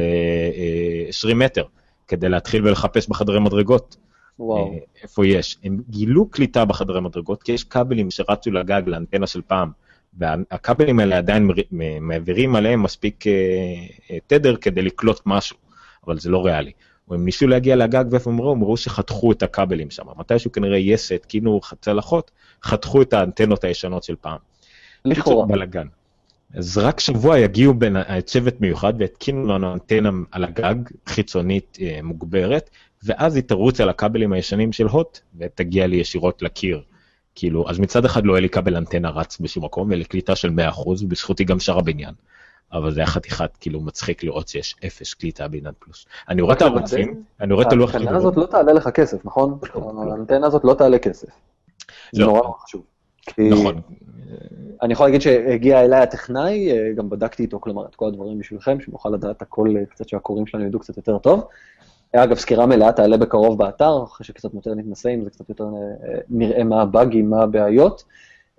Speaker 2: 20 מטר, כדי להתחיל ולחפש בחדרי מדרגות. וואו. איפה יש. הם גילו קליטה בחדרי מדרגות, כי יש כבלים שרצו לגג לאנטנה של פעם. והכבלים האלה עדיין מעבירים עליהם מספיק תדר כדי לקלוט משהו, אבל זה לא ריאלי. הם ניסו להגיע לגג ואיפה הם ראו? הם ראו שחתכו את הכבלים שם. מתישהו כנראה יס התקינו צלחות, חתכו את האנטנות הישנות של פעם. לכאורה. בלאגן. אז רק שבוע יגיעו בין צוות מיוחד והתקינו לנו אנטנה על הגג, חיצונית אה, מוגברת, ואז היא תרוץ על הכבלים הישנים של הוט, ותגיע לי ישירות לקיר. כאילו, אז מצד אחד לא יהיה לי כבל אנטנה רץ בשום מקום, ולקליטה של 100%, ובזכותי גם שאר הבניין. אבל זה היה חתיכת, כאילו, מצחיק לראות שיש אפס קליטה בעידן פלוס. אני רואה את הערוצים, אני רואה את הלוח
Speaker 4: האנטנה הזאת לא תעלה לך כסף, נכון? האנטנה הזאת לא תעלה כסף. זה לא. נורא נורא חשוב. נכון. אני יכול להגיד שהגיע אליי הטכנאי, אה, גם בדקתי איתו, כלומר, את כל הדברים בשבילכם, שנוכל לדעת הכל, אה, קצת שהקוראים שלנו ידעו קצת יותר טוב. אגב, סקירה מלאה תעלה בקרוב באתר, אחרי שקצת יותר נתנסה עם זה, קצת יותר אה, נראה מה הבאגים, מה הבעיות.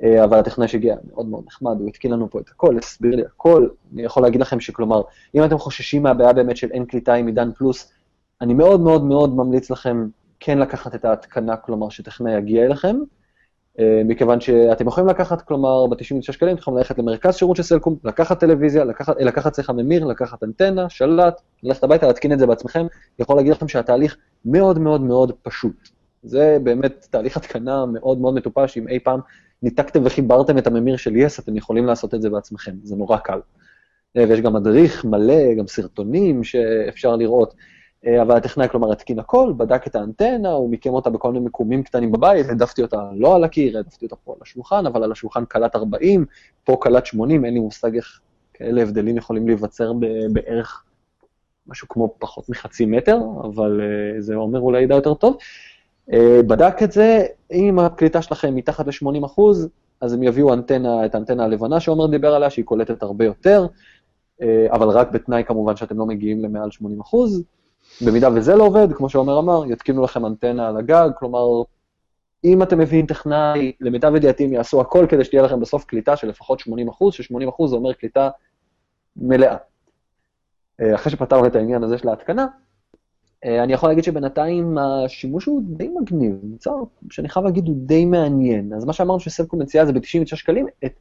Speaker 4: אה, אבל הטכנאי שהגיע מאוד מאוד נחמד, הוא התקין לנו פה את הכל, הסביר לי הכל. אני יכול להגיד לכם שכלומר, אם אתם חוששים מהבעיה באמת של אין קליטה עם עידן פלוס, אני מאוד מאוד מאוד ממליץ לכם כן לקחת את ההתקנה, כלומר שטכנאי יגיע אליכם, אה, מכיוון שאתם יכולים לקחת, כלומר, ב-96 שקלים, אתם יכולים ללכת למרכז שירות של סלקום, לקחת טלוויזיה, לקחת, לקחת שיחה ממיר, לקחת אנטנה, שלט, ללכת הביתה, להתקין את זה בעצמכם, יכול להגיד לכם שהתהליך מאוד מאוד מאוד פשוט. זה באמת תהליך התקנה מאוד מאוד מטופש, אם אי פעם ניתקתם וחיברתם את הממיר של יס, אתם יכולים לעשות את זה בעצמכם, זה נורא קל. אה, ויש גם מדריך מלא, גם סרטונים שאפשר לראות. אה, אבל הטכנאי, כלומר, התקין הכל, בדק את האנטנה, הוא מיקם אותה בכל מיני מיקומים קטנים בבית, העדפתי אותה לא על הקיר, העדפתי אותה פה על השולחן, אבל על השולחן קלט 40, פה קלט 80, אין לי מושג איך כאלה הבדלים יכולים להיווצר בערך משהו כמו פחות מחצי מטר, אבל uh, זה אומר אולי ידע יותר טוב. Uh, בדק את זה, אם הקליטה שלכם מתחת ל-80 אחוז, אז הם יביאו אנטנה, את האנטנה הלבנה שעומר דיבר עליה, שהיא קולטת הרבה יותר, אבל רק בתנאי כמובן שאתם לא מגיעים למעל 80 אחוז. במידה וזה לא עובד, כמו שעומר אמר, יתקינו לכם אנטנה על הגג, כלומר, אם אתם מביאים טכנאי, למיטב ידיעתי הם יעשו הכל כדי שתהיה לכם בסוף קליטה של לפחות 80 אחוז, ש-80 אחוז זה אומר קליטה מלאה. Uh, אחרי שפתרנו את העניין הזה של ההתקנה, אה, אני יכול להגיד שבינתיים השימוש הוא די מגניב, מוצר שאני חייב להגיד הוא די מעניין. אז מה שאמרנו שסלקום מציעה זה ב-99 שקלים את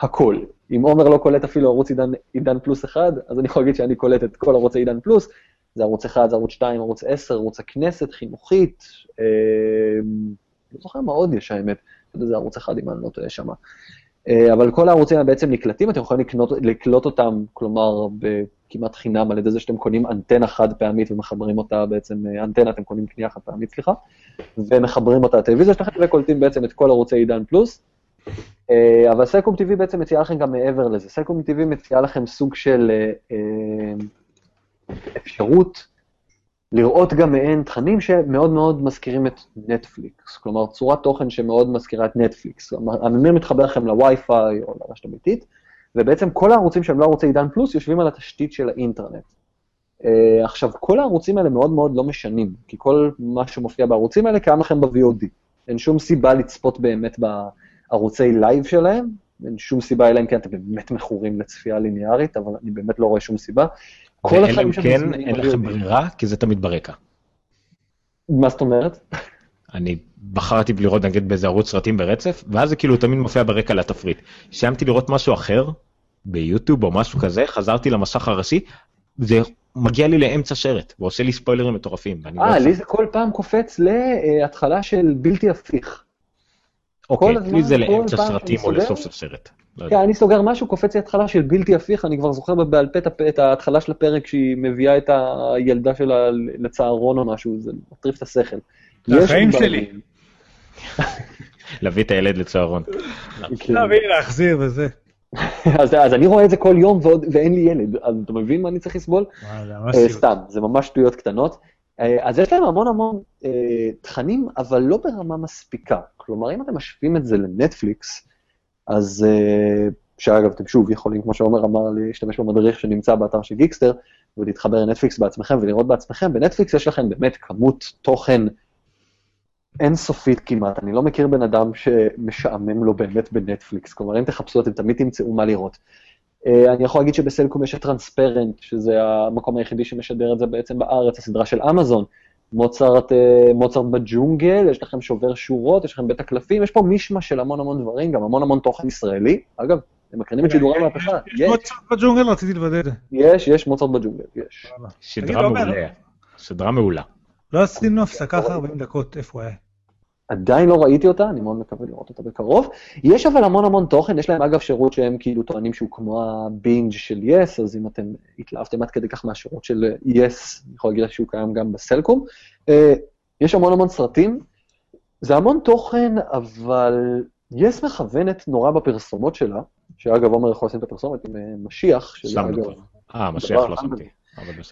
Speaker 4: הכל. אם עומר לא קולט אפילו ערוץ עידן, עידן פלוס אחד, אז אני יכול להגיד שאני קולט את כל ערוצי עידן פלוס, זה ערוץ אחד, זה ערוץ 2, ערוץ 10, ערוץ הכנסת, חינוכית, אה, לא זוכר מה עוד יש האמת, זה ערוץ אחד אם אני לא טועה שמה. אה, אבל כל הערוצים בעצם נקלטים, אתם יכולים לקנות, לקלוט אותם, כלומר, כמעט חינם על ידי זה שאתם קונים אנטנה חד פעמית ומחברים אותה בעצם, אה, אנטנה אתם קונים קנייה חד פעמית, סליחה, ומחברים אותה לטלוויזיה שלכם וקולטים בעצם את כל ערוצי עידן פלוס. אה, אבל סלקום TV בעצם מציעה לכם גם מעבר לזה. סלקום TV מציעה לכם סוג של אפשרות לראות גם מעין תכנים שמאוד מאוד מזכירים את נטפליקס, כלומר צורת תוכן שמאוד מזכירה את נטפליקס. הממיר מתחבר לכם לווי-פיי או לרשת הביתית, ובעצם כל הערוצים שהם לא ערוצי עידן פלוס יושבים על התשתית של האינטרנט. אה, עכשיו, כל הערוצים האלה מאוד מאוד לא משנים, כי כל מה שמופיע בערוצים האלה קיים לכם ב-VOD. אין שום סיבה לצפות באמת בערוצי live שלהם, אין שום סיבה, אלא אם כן אתם באמת מכורים לצפייה ליניארית, אבל אני באמת לא רואה שום סיבה.
Speaker 2: כל החיים שם כן, אין לכם ברירה, כי זה תמיד ברקע.
Speaker 4: מה זאת אומרת?
Speaker 2: אני בחרתי לראות נגיד באיזה ערוץ סרטים ברצף, ואז זה כאילו תמיד מופיע ברקע לתפריט. סיימתי לראות משהו אחר, ביוטיוב או משהו כזה, חזרתי למסך הראשי, זה מגיע לי לאמצע שרט, ועושה לי ספוילרים מטורפים. לא
Speaker 4: אה, לי זה כל פעם קופץ להתחלה של בלתי הפיך.
Speaker 2: אוקיי, לי זה לאמצע סרטים או לסוף סוף סרט.
Speaker 4: לא כן, אני סוגר משהו, קופץ לי התחלה של בלתי הפיך, אני כבר זוכר בעל פה את ההתחלה של הפרק שהיא מביאה את הילדה שלה לצהרון או משהו, זה מטריף את השכל.
Speaker 3: זה החיים שלי.
Speaker 2: להביא את הילד לצהרון.
Speaker 3: כן. להביא, להחזיר וזה.
Speaker 4: אז, אז אני רואה את זה כל יום ועוד, ואין לי ילד, אז אתה מבין מה אני צריך לסבול? uh, סתם, זה ממש שטויות קטנות. Uh, אז יש להם המון המון uh, תכנים, אבל לא ברמה מספיקה. כלומר, אם אתם משווים את זה לנטפליקס, אז אה, שאגב, אתם שוב יכולים, כמו שעומר אמר, להשתמש במדריך שנמצא באתר של גיקסטר, ולהתחבר לנטפליקס בעצמכם ולראות בעצמכם. בנטפליקס יש לכם באמת כמות תוכן אינסופית כמעט. אני לא מכיר בן אדם שמשעמם לו באמת בנטפליקס. כלומר, אם תחפשו, אתם תמיד תמצאו מה לראות. אה, אני יכול להגיד שבסלקום יש את Transparent, שזה המקום היחידי שמשדר את זה בעצם בארץ, הסדרה של אמזון. מוצרט, אה, מוצרט בג'ונגל, יש לכם שובר שורות, יש לכם בית הקלפים, יש פה מישמש של המון המון דברים, גם המון המון תוכן ישראלי. אגב, הם מקרינים את שידורי המהפכה.
Speaker 3: יש מוצרט בג'ונגל? רציתי לוודא את זה.
Speaker 4: יש, יש מוצרט בג'ונגל, יש.
Speaker 2: סדרה מעולה. סדרה מעולה.
Speaker 3: לא עשינו הפסקה אחרי 40 דקות, איפה הוא היה?
Speaker 4: עדיין לא ראיתי אותה, אני מאוד מקווה לראות אותה בקרוב. יש אבל המון המון תוכן, יש להם אגב שירות שהם כאילו טוענים שהוא כמו הבינג' של יס, אז אם אתם התלהבתם עד כדי כך מהשירות של יס, אני יכול להגיד שהוא קיים גם בסלקום. אה, יש המון המון סרטים, זה המון תוכן, אבל יס מכוונת נורא בפרסומות שלה, שאגב עומר יכול לשים את הפרסומת עם אה, משיח,
Speaker 2: שזה אגב... אה, משיח לא שמתי,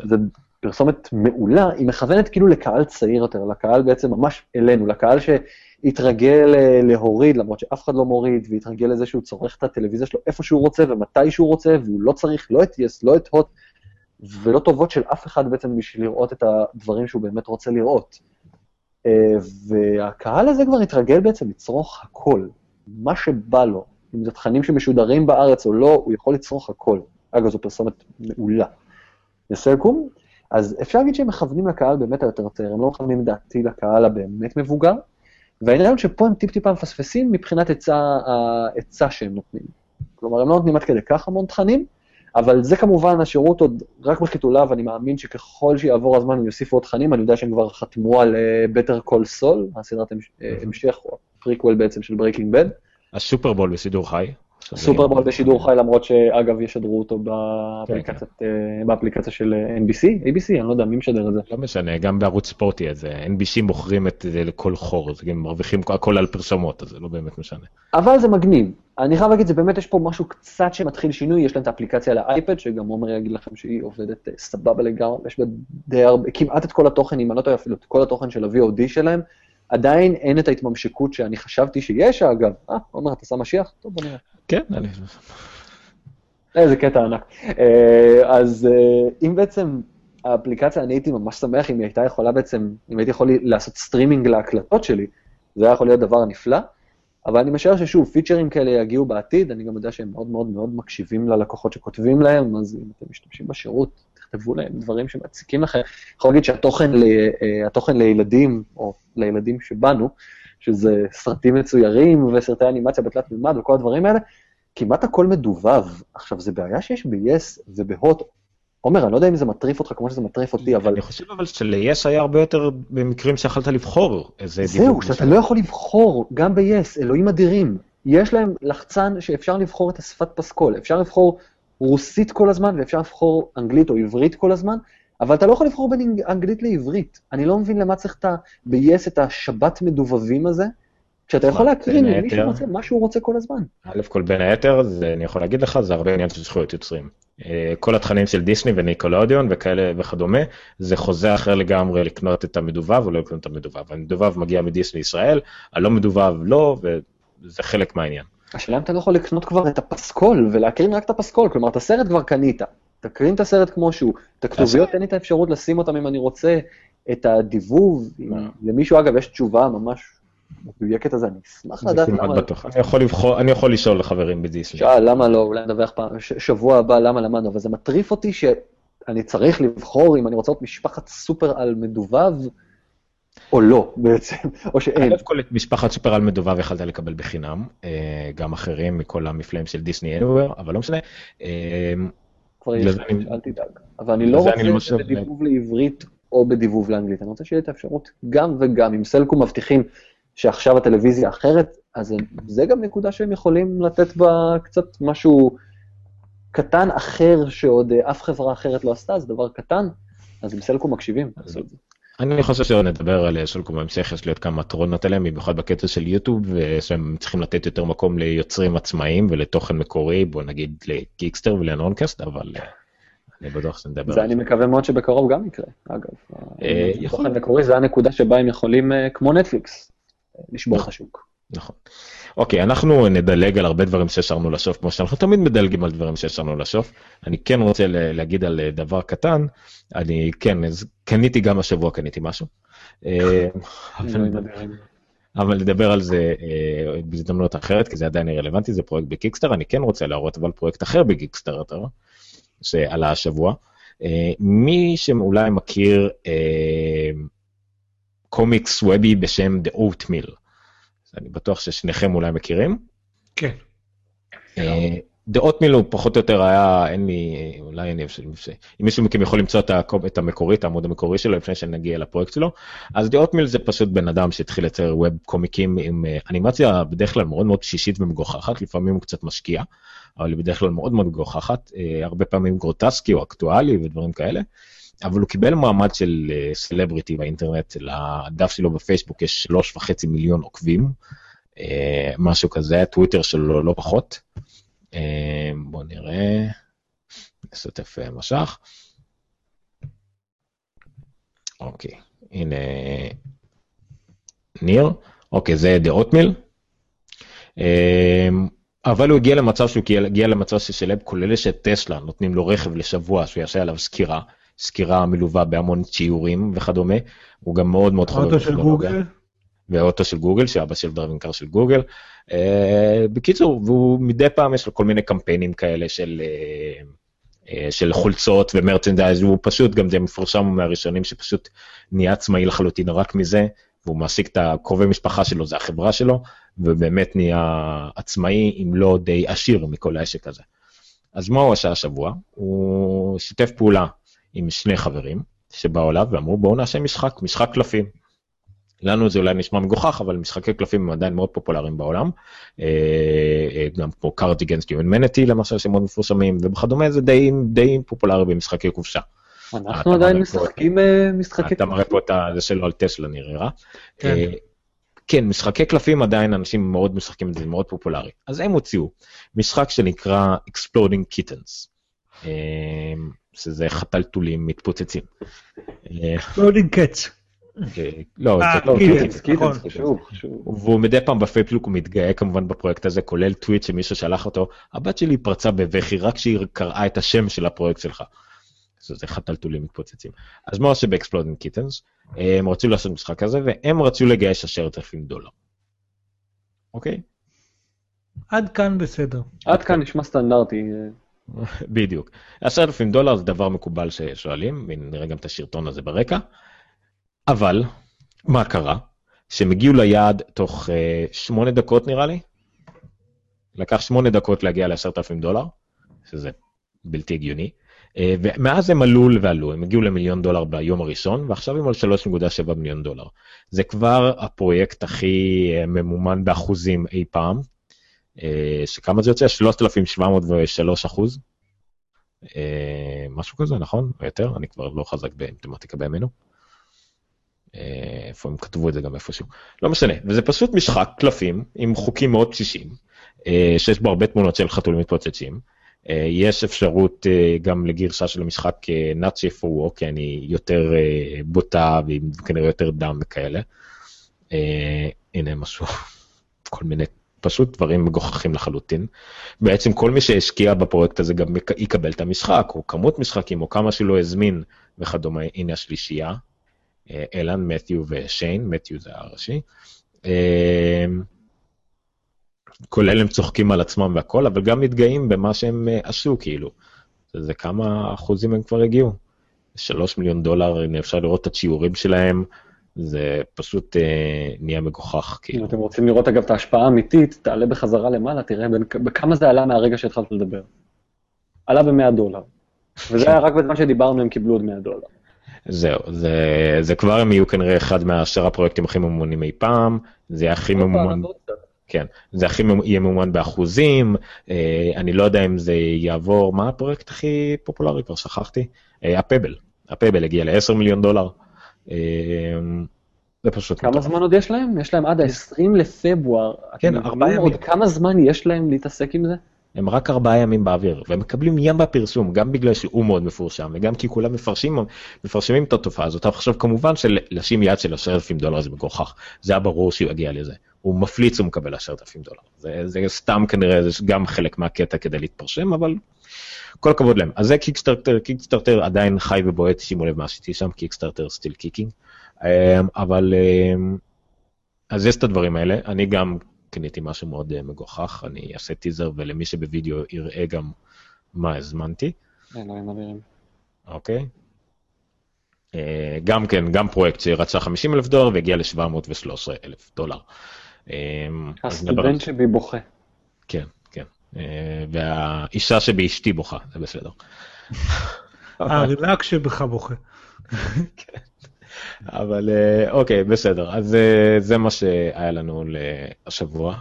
Speaker 4: זה פרסומת מעולה, היא מכוונת כאילו לקהל צעיר יותר, לקהל בעצם ממש אלינו, לקהל שהתרגל אה, להוריד, למרות שאף אחד לא מוריד, והתרגל לזה שהוא צורך את הטלוויזיה שלו איפה שהוא רוצה ומתי שהוא רוצה, והוא לא צריך לא את יס, לא את הוט, ולא טובות של אף אחד בעצם בשביל לראות את הדברים שהוא באמת רוצה לראות. אה, והקהל הזה כבר התרגל בעצם לצרוך הכל, מה שבא לו, אם זה תכנים שמשודרים בארץ או לא, הוא יכול לצרוך הכל. אגב, זו פרסומת מעולה. לסלקום, אז אפשר להגיד שהם מכוונים לקהל באמת היותר צעיר, הם לא מכוונים לדעתי לקהל הבאמת מבוגר, והעניין שפה הם טיפ-טיפה מפספסים מבחינת ההיצע שהם נותנים. כלומר, הם לא נותנים עד כדי כך המון תכנים, אבל זה כמובן, השירות עוד רק בחיתוליו, אני מאמין שככל שיעבור הזמן הם יוסיפו עוד תכנים, אני יודע שהם כבר חתמו על uh, Better Call Saul, הסדרת המשך, או הפריקוול בעצם של Breaking Bad.
Speaker 2: הסופרבול בשידור חי.
Speaker 4: סופרבול בשידור חי, למרות שאגב ישדרו אותו באפליקציה כן, כן. של NBC, ABC, אני לא יודע מי משדר את זה.
Speaker 2: לא משנה, גם בערוץ ספורטי, אז NBC מוכרים את זה לכל חור, הם מרוויחים הכל על פרסומות, אז זה לא באמת משנה.
Speaker 4: אבל זה מגניב. אני חייב להגיד, זה באמת, יש פה משהו קצת שמתחיל שינוי, יש להם את האפליקציה לאייפד, שגם עומר יגיד לכם שהיא עובדת אה, סבבה לגמרי, יש בה די הרבה, כמעט את כל התוכן, אם אני לא טועה אפילו את כל התוכן של ה-VOD שלהם, עדיין אין את ההתממשקות שאני חשבתי שיש, אגב. אה, עומר, אתה שם משיח? טוב, בוא נראה.
Speaker 2: כן, אני...
Speaker 4: איזה קטע ענק. אה, אז אה, אם בעצם האפליקציה, אני הייתי ממש שמח אם היא הייתה יכולה בעצם, אם הייתי יכול לעשות סטרימינג להקלטות שלי, זה היה יכול להיות דבר נפלא, אבל אני משער ששוב, פיצ'רים כאלה יגיעו בעתיד, אני גם יודע שהם מאוד מאוד מאוד מקשיבים ללקוחות שכותבים להם, אז אם אתם משתמשים בשירות, תכתבו להם דברים שמציקים לכם. יכול להגיד שהתוכן ל, לילדים, או לילדים שבנו, שזה סרטים מצוירים וסרטי אנימציה בתלת מימד וכל הדברים האלה, כמעט הכל מדובב. עכשיו, זה בעיה שיש ב-yes ובהוט. עומר, אני לא יודע אם זה מטריף אותך כמו שזה מטריף אותי, אבל...
Speaker 2: אני חושב אבל של-yes היה הרבה יותר במקרים שיכולת לבחור איזה
Speaker 4: דיבור. זהו, שאתה לא יכול לבחור, גם ב-yes, אלוהים אדירים. יש להם לחצן שאפשר לבחור את השפת פסקול, אפשר לבחור רוסית כל הזמן ואפשר לבחור אנגלית או עברית כל הזמן, אבל אתה לא יכול לבחור בין אנגלית לעברית. אני לא מבין למה צריך את ה... ב-yes את השבת מדובבים הזה, כשאתה יכול להקרין למי שרוצה מה שהוא רוצה כל הזמן.
Speaker 2: א' כל בין היתר, זה, אני יכול להגיד לך, זה הרבה עניין של זכויות יוצרים. אה, כל התכנים של דיסני וניקולודיון וכאלה וכדומה, זה חוזה אחר לגמרי לקנות את המדובב או לא לקנות את המדובב. המדובב מגיע מדיסני ישראל, הלא מדובב לא, וזה חלק מהעניין.
Speaker 4: השאלה אם אתה לא יכול לקנות כבר את הפסקול ולהקרין רק את הפסקול, כלומר את הסרט כבר קנית, תקרין את הסרט כמו שהוא, את הכתוביות תן לי את האפשרות לשים אותם אם אני רוצה, את הדיבוב, למישהו אגב יש תשובה ממש מדויקת על זה, אני אשמח לדעת למה.
Speaker 2: אני יכול לבחור, אני יכול לשאול לחברים בדיסני.
Speaker 4: שאל, למה לא, אולי נדווח פעם, שבוע הבא למה למדנו, אבל זה מטריף אותי שאני צריך לבחור אם אני רוצה להיות משפחת סופר על מדובב, או לא בעצם, או שאין.
Speaker 2: אגב כל את משפחת סופר על מדובב יכלת לקבל בחינם, אה, גם אחרים מכל המפלאים של דיסני אנוור, אבל לא משנה.
Speaker 4: אה, כבר יש, אל תדאג. אבל אני לא רוצה בדיבוב לעברית או בדיבוב לאנגלית, אני רוצה שיהיה את האפשרות גם וגם. אם סלקום מבטיחים שעכשיו הטלוויזיה אחרת, אז זה גם נקודה שהם יכולים לתת בה קצת משהו קטן אחר שעוד אף חברה אחרת לא עשתה, זה דבר קטן, אז אם סלקום מקשיבים, תעשו את זה.
Speaker 2: אני חושב שעוד נדבר על סלקום בהמשך, יש לי עוד כמה טרונות עליהם, במיוחד בקטע של יוטיוב, שהם צריכים לתת יותר מקום ליוצרים עצמאיים ולתוכן מקורי, בוא נגיד לגיקסטר ולנונקאסט, אבל אה, אני בטוח שנדבר על
Speaker 4: זה. זה אני מקווה מאוד שבקרוב גם יקרה, אגב. אה, תוכן מקורי זה הנקודה שבה הם יכולים, אה, כמו נטפליקס, לשבור את השוק.
Speaker 2: נכון. אוקיי, אנחנו נדלג על הרבה דברים שהשארנו לסוף, כמו שאנחנו תמיד מדלגים על דברים שהשארנו לסוף. אני כן רוצה להגיד על אה, דבר קטן, אני כן, אז קניתי גם השבוע, קניתי משהו. אה, אבל נדבר על זה אה, בהזדמנות אחרת, כי זה עדיין רלוונטי, זה פרויקט ב Kickstarter, אני כן רוצה להראות אבל פרויקט אחר ב Kickstarter, שעלה השבוע. מי שאולי מכיר קומיקס וובי בשם The Oatmeal. אני בטוח ששניכם אולי מכירים.
Speaker 3: כן.
Speaker 2: דעות מילו פחות או יותר היה, אין לי, אולי אני אוהב אם מישהו מכם יכול למצוא את המקורי, את העמוד המקורי שלו לפני שנגיע לפרויקט שלו, אז דעות מיל זה פשוט בן אדם שהתחיל לצייר ווב קומיקים עם אה, אנימציה בדרך כלל מאוד מאוד שישית ומגוחכת, לפעמים הוא קצת משקיע, אבל היא בדרך כלל מאוד מאוד מגוחכת, אה, הרבה פעמים גרוטסקי או אקטואלי ודברים כאלה. אבל הוא קיבל מעמד של סלבריטי אה, באינטרנט, לדף שלו בפייסבוק יש שלוש וחצי מיליון עוקבים, אה, משהו כזה, טוויטר שלו לא פחות. אה, בואו נראה, נשתף משך. אוקיי, הנה ניר, אוקיי, זה דה אוטמיל. אבל הוא הגיע למצב שהוא הגיע למצב שסלב כולל יש את טסלה, נותנים לו רכב לשבוע שהוא יעשה עליו סקירה. סקירה מלווה בהמון ציורים וכדומה, הוא גם מאוד מאוד
Speaker 3: חובב. אוטו של גוגל?
Speaker 2: ואוטו של גוגל, שאבא של דרווין קר של גוגל. Uh, בקיצור, והוא מדי פעם יש לו כל מיני קמפיינים כאלה של, uh, uh, של חולצות ומרצ'נדייז, הוא פשוט, גם זה מפורשם מהראשונים שפשוט נהיה עצמאי לחלוטין רק מזה, והוא מעסיק את הקרובי משפחה שלו, זה החברה שלו, ובאמת נהיה עצמאי, אם לא די עשיר מכל העסק הזה. אז מה הוא עשה השבוע? הוא שיתף פעולה עם שני חברים שבאו אליו ואמרו בואו נעשה משחק, משחק קלפים. לנו זה אולי נשמע מגוחך, אבל משחקי קלפים הם עדיין מאוד פופולריים בעולם. אה, אה, גם כמו cards against humanity למשל שהם מאוד מפורסמים וכדומה, זה די, די פופולרי במשחקי קופשה.
Speaker 4: אנחנו עדיין משחקים אה, משחקי קלפים.
Speaker 2: אתה מראה פה את זה שלו על טסלה נראה. כן. כן, משחקי קלפים עדיין אנשים מאוד משחקים את זה, מאוד פופולרי. אז הם הוציאו משחק שנקרא Exploding Kittens. שזה חתלתולים מתפוצצים.
Speaker 3: Exploding cats.
Speaker 2: לא, זה לא, נכון. והוא מדי פעם בפייסבוק הוא מתגאה כמובן בפרויקט הזה, כולל טוויט שמישהו שלח אותו, הבת שלי פרצה בבכי רק כשהיא קראה את השם של הפרויקט שלך. זה חתלתולים מתפוצצים. אז מה עושה ב Exploding Kittens? הם רצו לעשות משחק כזה והם רצו לגייס עשרת אלפים דולר. אוקיי?
Speaker 3: עד כאן בסדר.
Speaker 4: עד כאן נשמע סטנדרטי.
Speaker 2: בדיוק. עשרת אלפים דולר זה דבר מקובל ששואלים, נראה גם את השרטון הזה ברקע. אבל, מה קרה? שהם הגיעו ליעד תוך uh, שמונה דקות נראה לי. לקח שמונה דקות להגיע לעשרת אלפים דולר, שזה בלתי הגיוני. Uh, ומאז הם עלו ועלו, הם הגיעו למיליון דולר ביום הראשון, ועכשיו הם על 3.7 מיליון דולר. זה כבר הפרויקט הכי uh, ממומן באחוזים אי פעם, אה, שכמה זה יוצא? 3,703 אחוז. אה, משהו כזה, נכון? או יותר? אני כבר לא חזק במתמטיקה בימינו. אה, איפה הם כתבו את זה גם איפשהו. לא משנה, וזה פשוט משחק קלפים עם חוקים מאוד בסיסיים, שיש בו הרבה תמונות של חתולים מתפוצצים. יש אפשרות גם לגרשה של המשחק not safe for walk, כי אני יותר בוטה ועם כנראה יותר דם וכאלה. הנה משהו, כל מיני פשוט דברים מגוחכים לחלוטין. בעצם כל מי שהשקיע בפרויקט הזה גם יקבל את המשחק, או כמות משחקים, או כמה שלא הזמין וכדומה. הנה השלישייה, אה, אלן, מת'יו ושיין, מת'יו זה הראשי. אה, כולל הם צוחקים על עצמם והכל, אבל גם מתגאים במה שהם אה, עשו, כאילו. זה כמה אחוזים הם כבר הגיעו. שלוש מיליון דולר, הנה אפשר לראות את השיעורים שלהם, זה פשוט אה, נהיה מגוחך.
Speaker 4: כאילו. אם אתם רוצים לראות אגב את ההשפעה האמיתית, תעלה בחזרה למעלה, תראה בין, בכמה זה עלה מהרגע שהתחלת לדבר. עלה ב-100 דולר. וזה היה רק בזמן שדיברנו הם קיבלו עוד 100 דולר.
Speaker 2: זהו, זה, זה כבר הם יהיו כנראה אחד מהעשרה פרויקטים הכי ממומנים אי פעם, זה יהיה הכי ממומן, כן, זה הכי יהיה ממומן באחוזים, אה, אני לא יודע אם זה יעבור, מה הפרויקט הכי פופולרי, כבר שכחתי? אה, הפבל, הפבל הגיע ל-10 מיליון דולר. אמ, זה פשוט...
Speaker 4: כמה זמן עוד יש להם? יש להם עד ה-20 לפברואר.
Speaker 2: כן, ארבעה ימים. עוד
Speaker 4: כמה זמן יש להם להתעסק עם זה?
Speaker 2: הם רק ארבעה ימים באוויר, והם מקבלים ים בפרסום, גם בגלל שהוא מאוד מפורשם, וגם כי כולם מפרשים, מפרשמים את התופעה הזאת. עכשיו כמובן שלשים יד של עשרת אלפים דולר זה מגוחך, זה היה ברור שהוא יגיע לזה. הוא מפליץ הוא מקבל 10,000 דולר. זה, זה סתם כנראה, זה גם חלק מהקטע כדי להתפרשם, אבל כל הכבוד להם. אז זה Kickstarter, Kickstarter עדיין חי ובועט, שימו לב מה עשיתי שם, Kickstarter still kicking. אבל אז יש את הדברים האלה, אני גם קניתי משהו מאוד אה, מגוחך, אני אעשה טיזר ולמי שבווידאו יראה גם מה הזמנתי.
Speaker 4: אדירים.
Speaker 2: אוקיי. אה, גם כן, גם פרויקט שרצה 50 אלף דולר והגיע ל-713 אלף דולר.
Speaker 4: אה, הסטודנט שבי בוכה.
Speaker 2: כן, כן. והאישה שבאשתי בוכה, זה בסדר.
Speaker 3: הארנק שבך בוכה.
Speaker 2: כן. אבל אה, אוקיי, בסדר. אז אה, זה מה שהיה לנו לשבוע.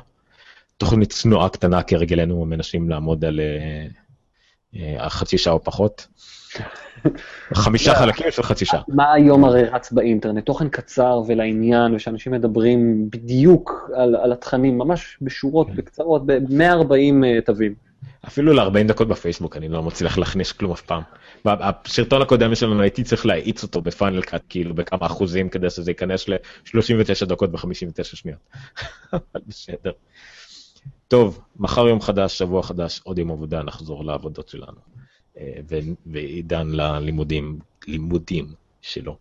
Speaker 2: תוכנית צנועה קטנה כרגלנו, מנסים לעמוד על אה, חצי שעה או פחות. חמישה חלקים של חצי שעה.
Speaker 4: מה היום הרי רץ באינטרנט? תוכן קצר ולעניין, ושאנשים מדברים בדיוק על, על התכנים, ממש בשורות, כן. בקצרות, ב-140 תווים.
Speaker 2: אפילו ל-40 דקות בפייסבוק אני לא מצליח להכניס כלום אף פעם. בסרטון הקודם שלנו הייתי צריך להאיץ אותו בפיינל קאט כאילו בכמה אחוזים כדי שזה ייכנס ל-39 דקות ו-59 שניות. אבל בסדר. טוב, מחר יום חדש, שבוע חדש, עוד יום עבודה, נחזור לעבודות שלנו. אה, ועידן ללימודים, לימודים שלו.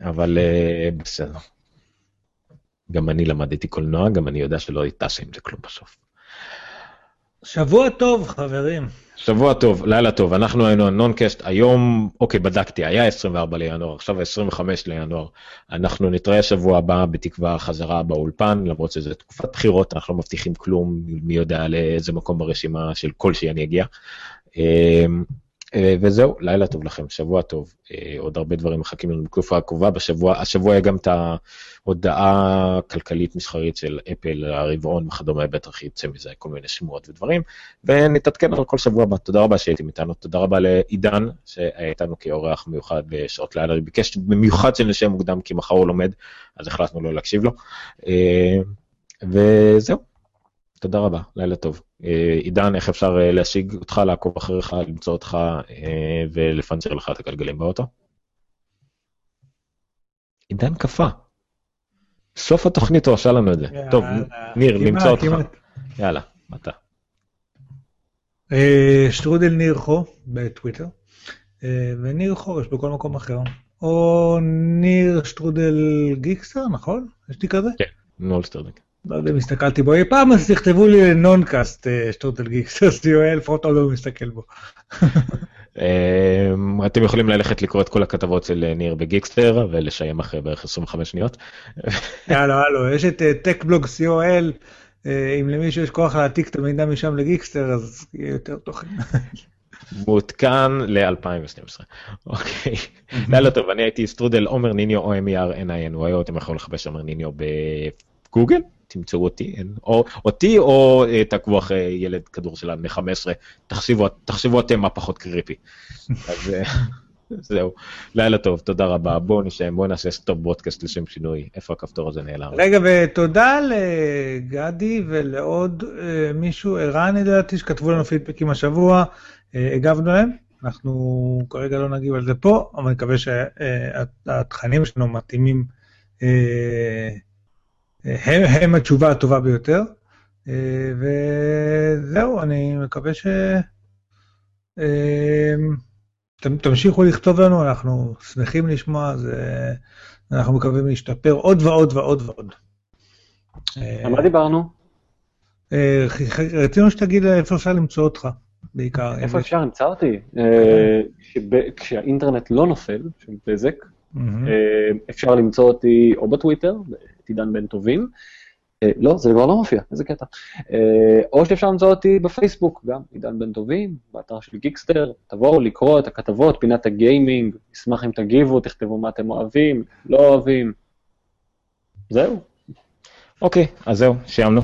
Speaker 2: אבל אה, בסדר. גם אני למדתי קולנוע, גם אני יודע שלא יטס עם זה כלום בסוף.
Speaker 3: שבוע טוב, חברים.
Speaker 2: שבוע טוב, לילה טוב, אנחנו היינו הנונקאסט, היום, אוקיי, בדקתי, היה 24 לינואר, עכשיו 25 לינואר. אנחנו נתראה שבוע הבא בתקווה חזרה באולפן, למרות שזו תקופת בחירות, אנחנו לא מבטיחים כלום, מי יודע לאיזה מקום ברשימה של כלשהי אני אגיע. אה, וזהו, לילה טוב לכם, שבוע טוב. אה, עוד הרבה דברים מחכים לנו בתקופה הקרובה. בשבוע, השבוע היה גם את ההודעה הכלכלית מסחרית של אפל, הרבעון וכדומה, בטח יצא מזה כל מיני שמועות ודברים, ונתעדכן על כל שבוע הבא. תודה רבה שהייתם איתנו, תודה רבה לעידן, שהיה איתנו כאורח מיוחד בשעות לילה, ביקש במיוחד שנשב מוקדם, כי מחר הוא לומד, אז החלטנו לא להקשיב לו. אה, וזהו. תודה רבה, לילה טוב. אה, עידן, איך אפשר אה, להשיג אותך, לעקוב אחריך, למצוא אותך אה, ולפנצ'ר לך את הגלגלים באוטו? עידן קפא. סוף התוכנית הוא עשה לנו את זה. טוב, ניר, למצוא אותך. יאללה, אתה.
Speaker 3: שטרודל ניר חו בטוויטר, וניר חורש בכל מקום אחר. או ניר שטרודל גיקסטר, נכון? יש לי כזה?
Speaker 2: כן, נולסטרדינג.
Speaker 3: לא יודע אם הסתכלתי בו אי פעם, אז תכתבו לי נונקאסט אה, שטוטל גיקס, אז תהיו לפחות עוד לא מסתכל בו.
Speaker 2: אמ, אתם יכולים ללכת לקרוא את כל הכתבות של אה, ניר בגיקסטר ולשיים אחרי בערך 25 שניות.
Speaker 3: יאללה, הלו, יש את טק בלוג co.il, אם למישהו יש כוח להעתיק את המידע משם לגיקסטר, אז יהיה יותר תוכן.
Speaker 2: מעודכן ל-2012. אוקיי, לילה טוב, אני הייתי סטרודל עומר ניניו, או O-M-E-R-N-I-N-Y-O, אתם יכולים לחפש עומר ניניו בגוגל, תמצאו אותי, או אותי או אה, תעקבו אחרי ילד כדור של בני 15, תחשבו, תחשבו אתם מה פחות קריפי. אז אה, זהו, לילה טוב, תודה רבה, בואו נשאם, בואו נעשה stop broadcast לשם שינוי, איפה הכפתור הזה נעלם?
Speaker 3: רגע, ותודה לגדי ולעוד אה, מישהו, ערן לדעתי, שכתבו לנו פידבקים השבוע, הגבנו להם. אנחנו כרגע לא נגיב על זה פה, אבל אני מקווה שהתכנים שלנו מתאימים הם, הם התשובה הטובה ביותר. אה, וזהו, אני מקווה ש... אה, תמשיכו לכתוב לנו, אנחנו שמחים לשמוע, זה... אנחנו מקווים להשתפר עוד ועוד ועוד ועוד.
Speaker 4: על מה דיברנו?
Speaker 3: אה, רצינו שתגיד איפה אפשר למצוא אותך, בעיקר.
Speaker 4: איפה אפשר למצוא אותי? כשהאינטרנט לא נופל, של בזק, אפשר למצוא אותי או בטוויטר, את עידן בן טובים. אה, לא, זה כבר לא מופיע, איזה קטע. אה, או שאפשר למצוא אותי בפייסבוק, גם עידן בן טובים, באתר של גיקסטר, תבואו לקרוא את הכתבות, פינת הגיימינג, אשמח אם תגיבו, תכתבו מה אתם אוהבים, לא אוהבים. זהו.
Speaker 2: אוקיי, אז זהו, סיימנו.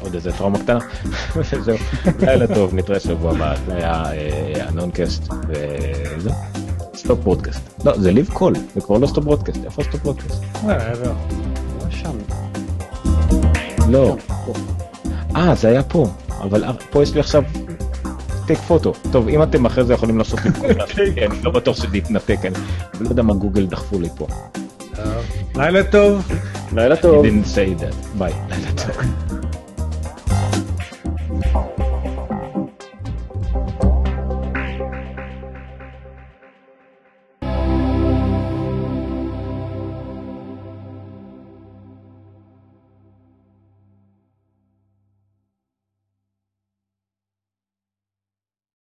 Speaker 2: עוד איזה טראומה קטנה. זהו, לילה טוב, נתראה שבוע הבא. זה היה הנונקאסט, וזהו. stop broadcast. לא, זה leave call, זה כבר לא stop broadcast, איפה stop broadcast?
Speaker 4: שם.
Speaker 2: לא. אה, זה היה פה, אבל פה יש לי עכשיו take photo. טוב, אם אתם אחרי זה יכולים לעשות לי פה, כן, לא בטוח שזה יתנתק, אני לא יודע מה גוגל דחפו לי פה.
Speaker 3: לילה טוב.
Speaker 4: לילה טוב.
Speaker 2: didn't say that. ביי. לילה טוב.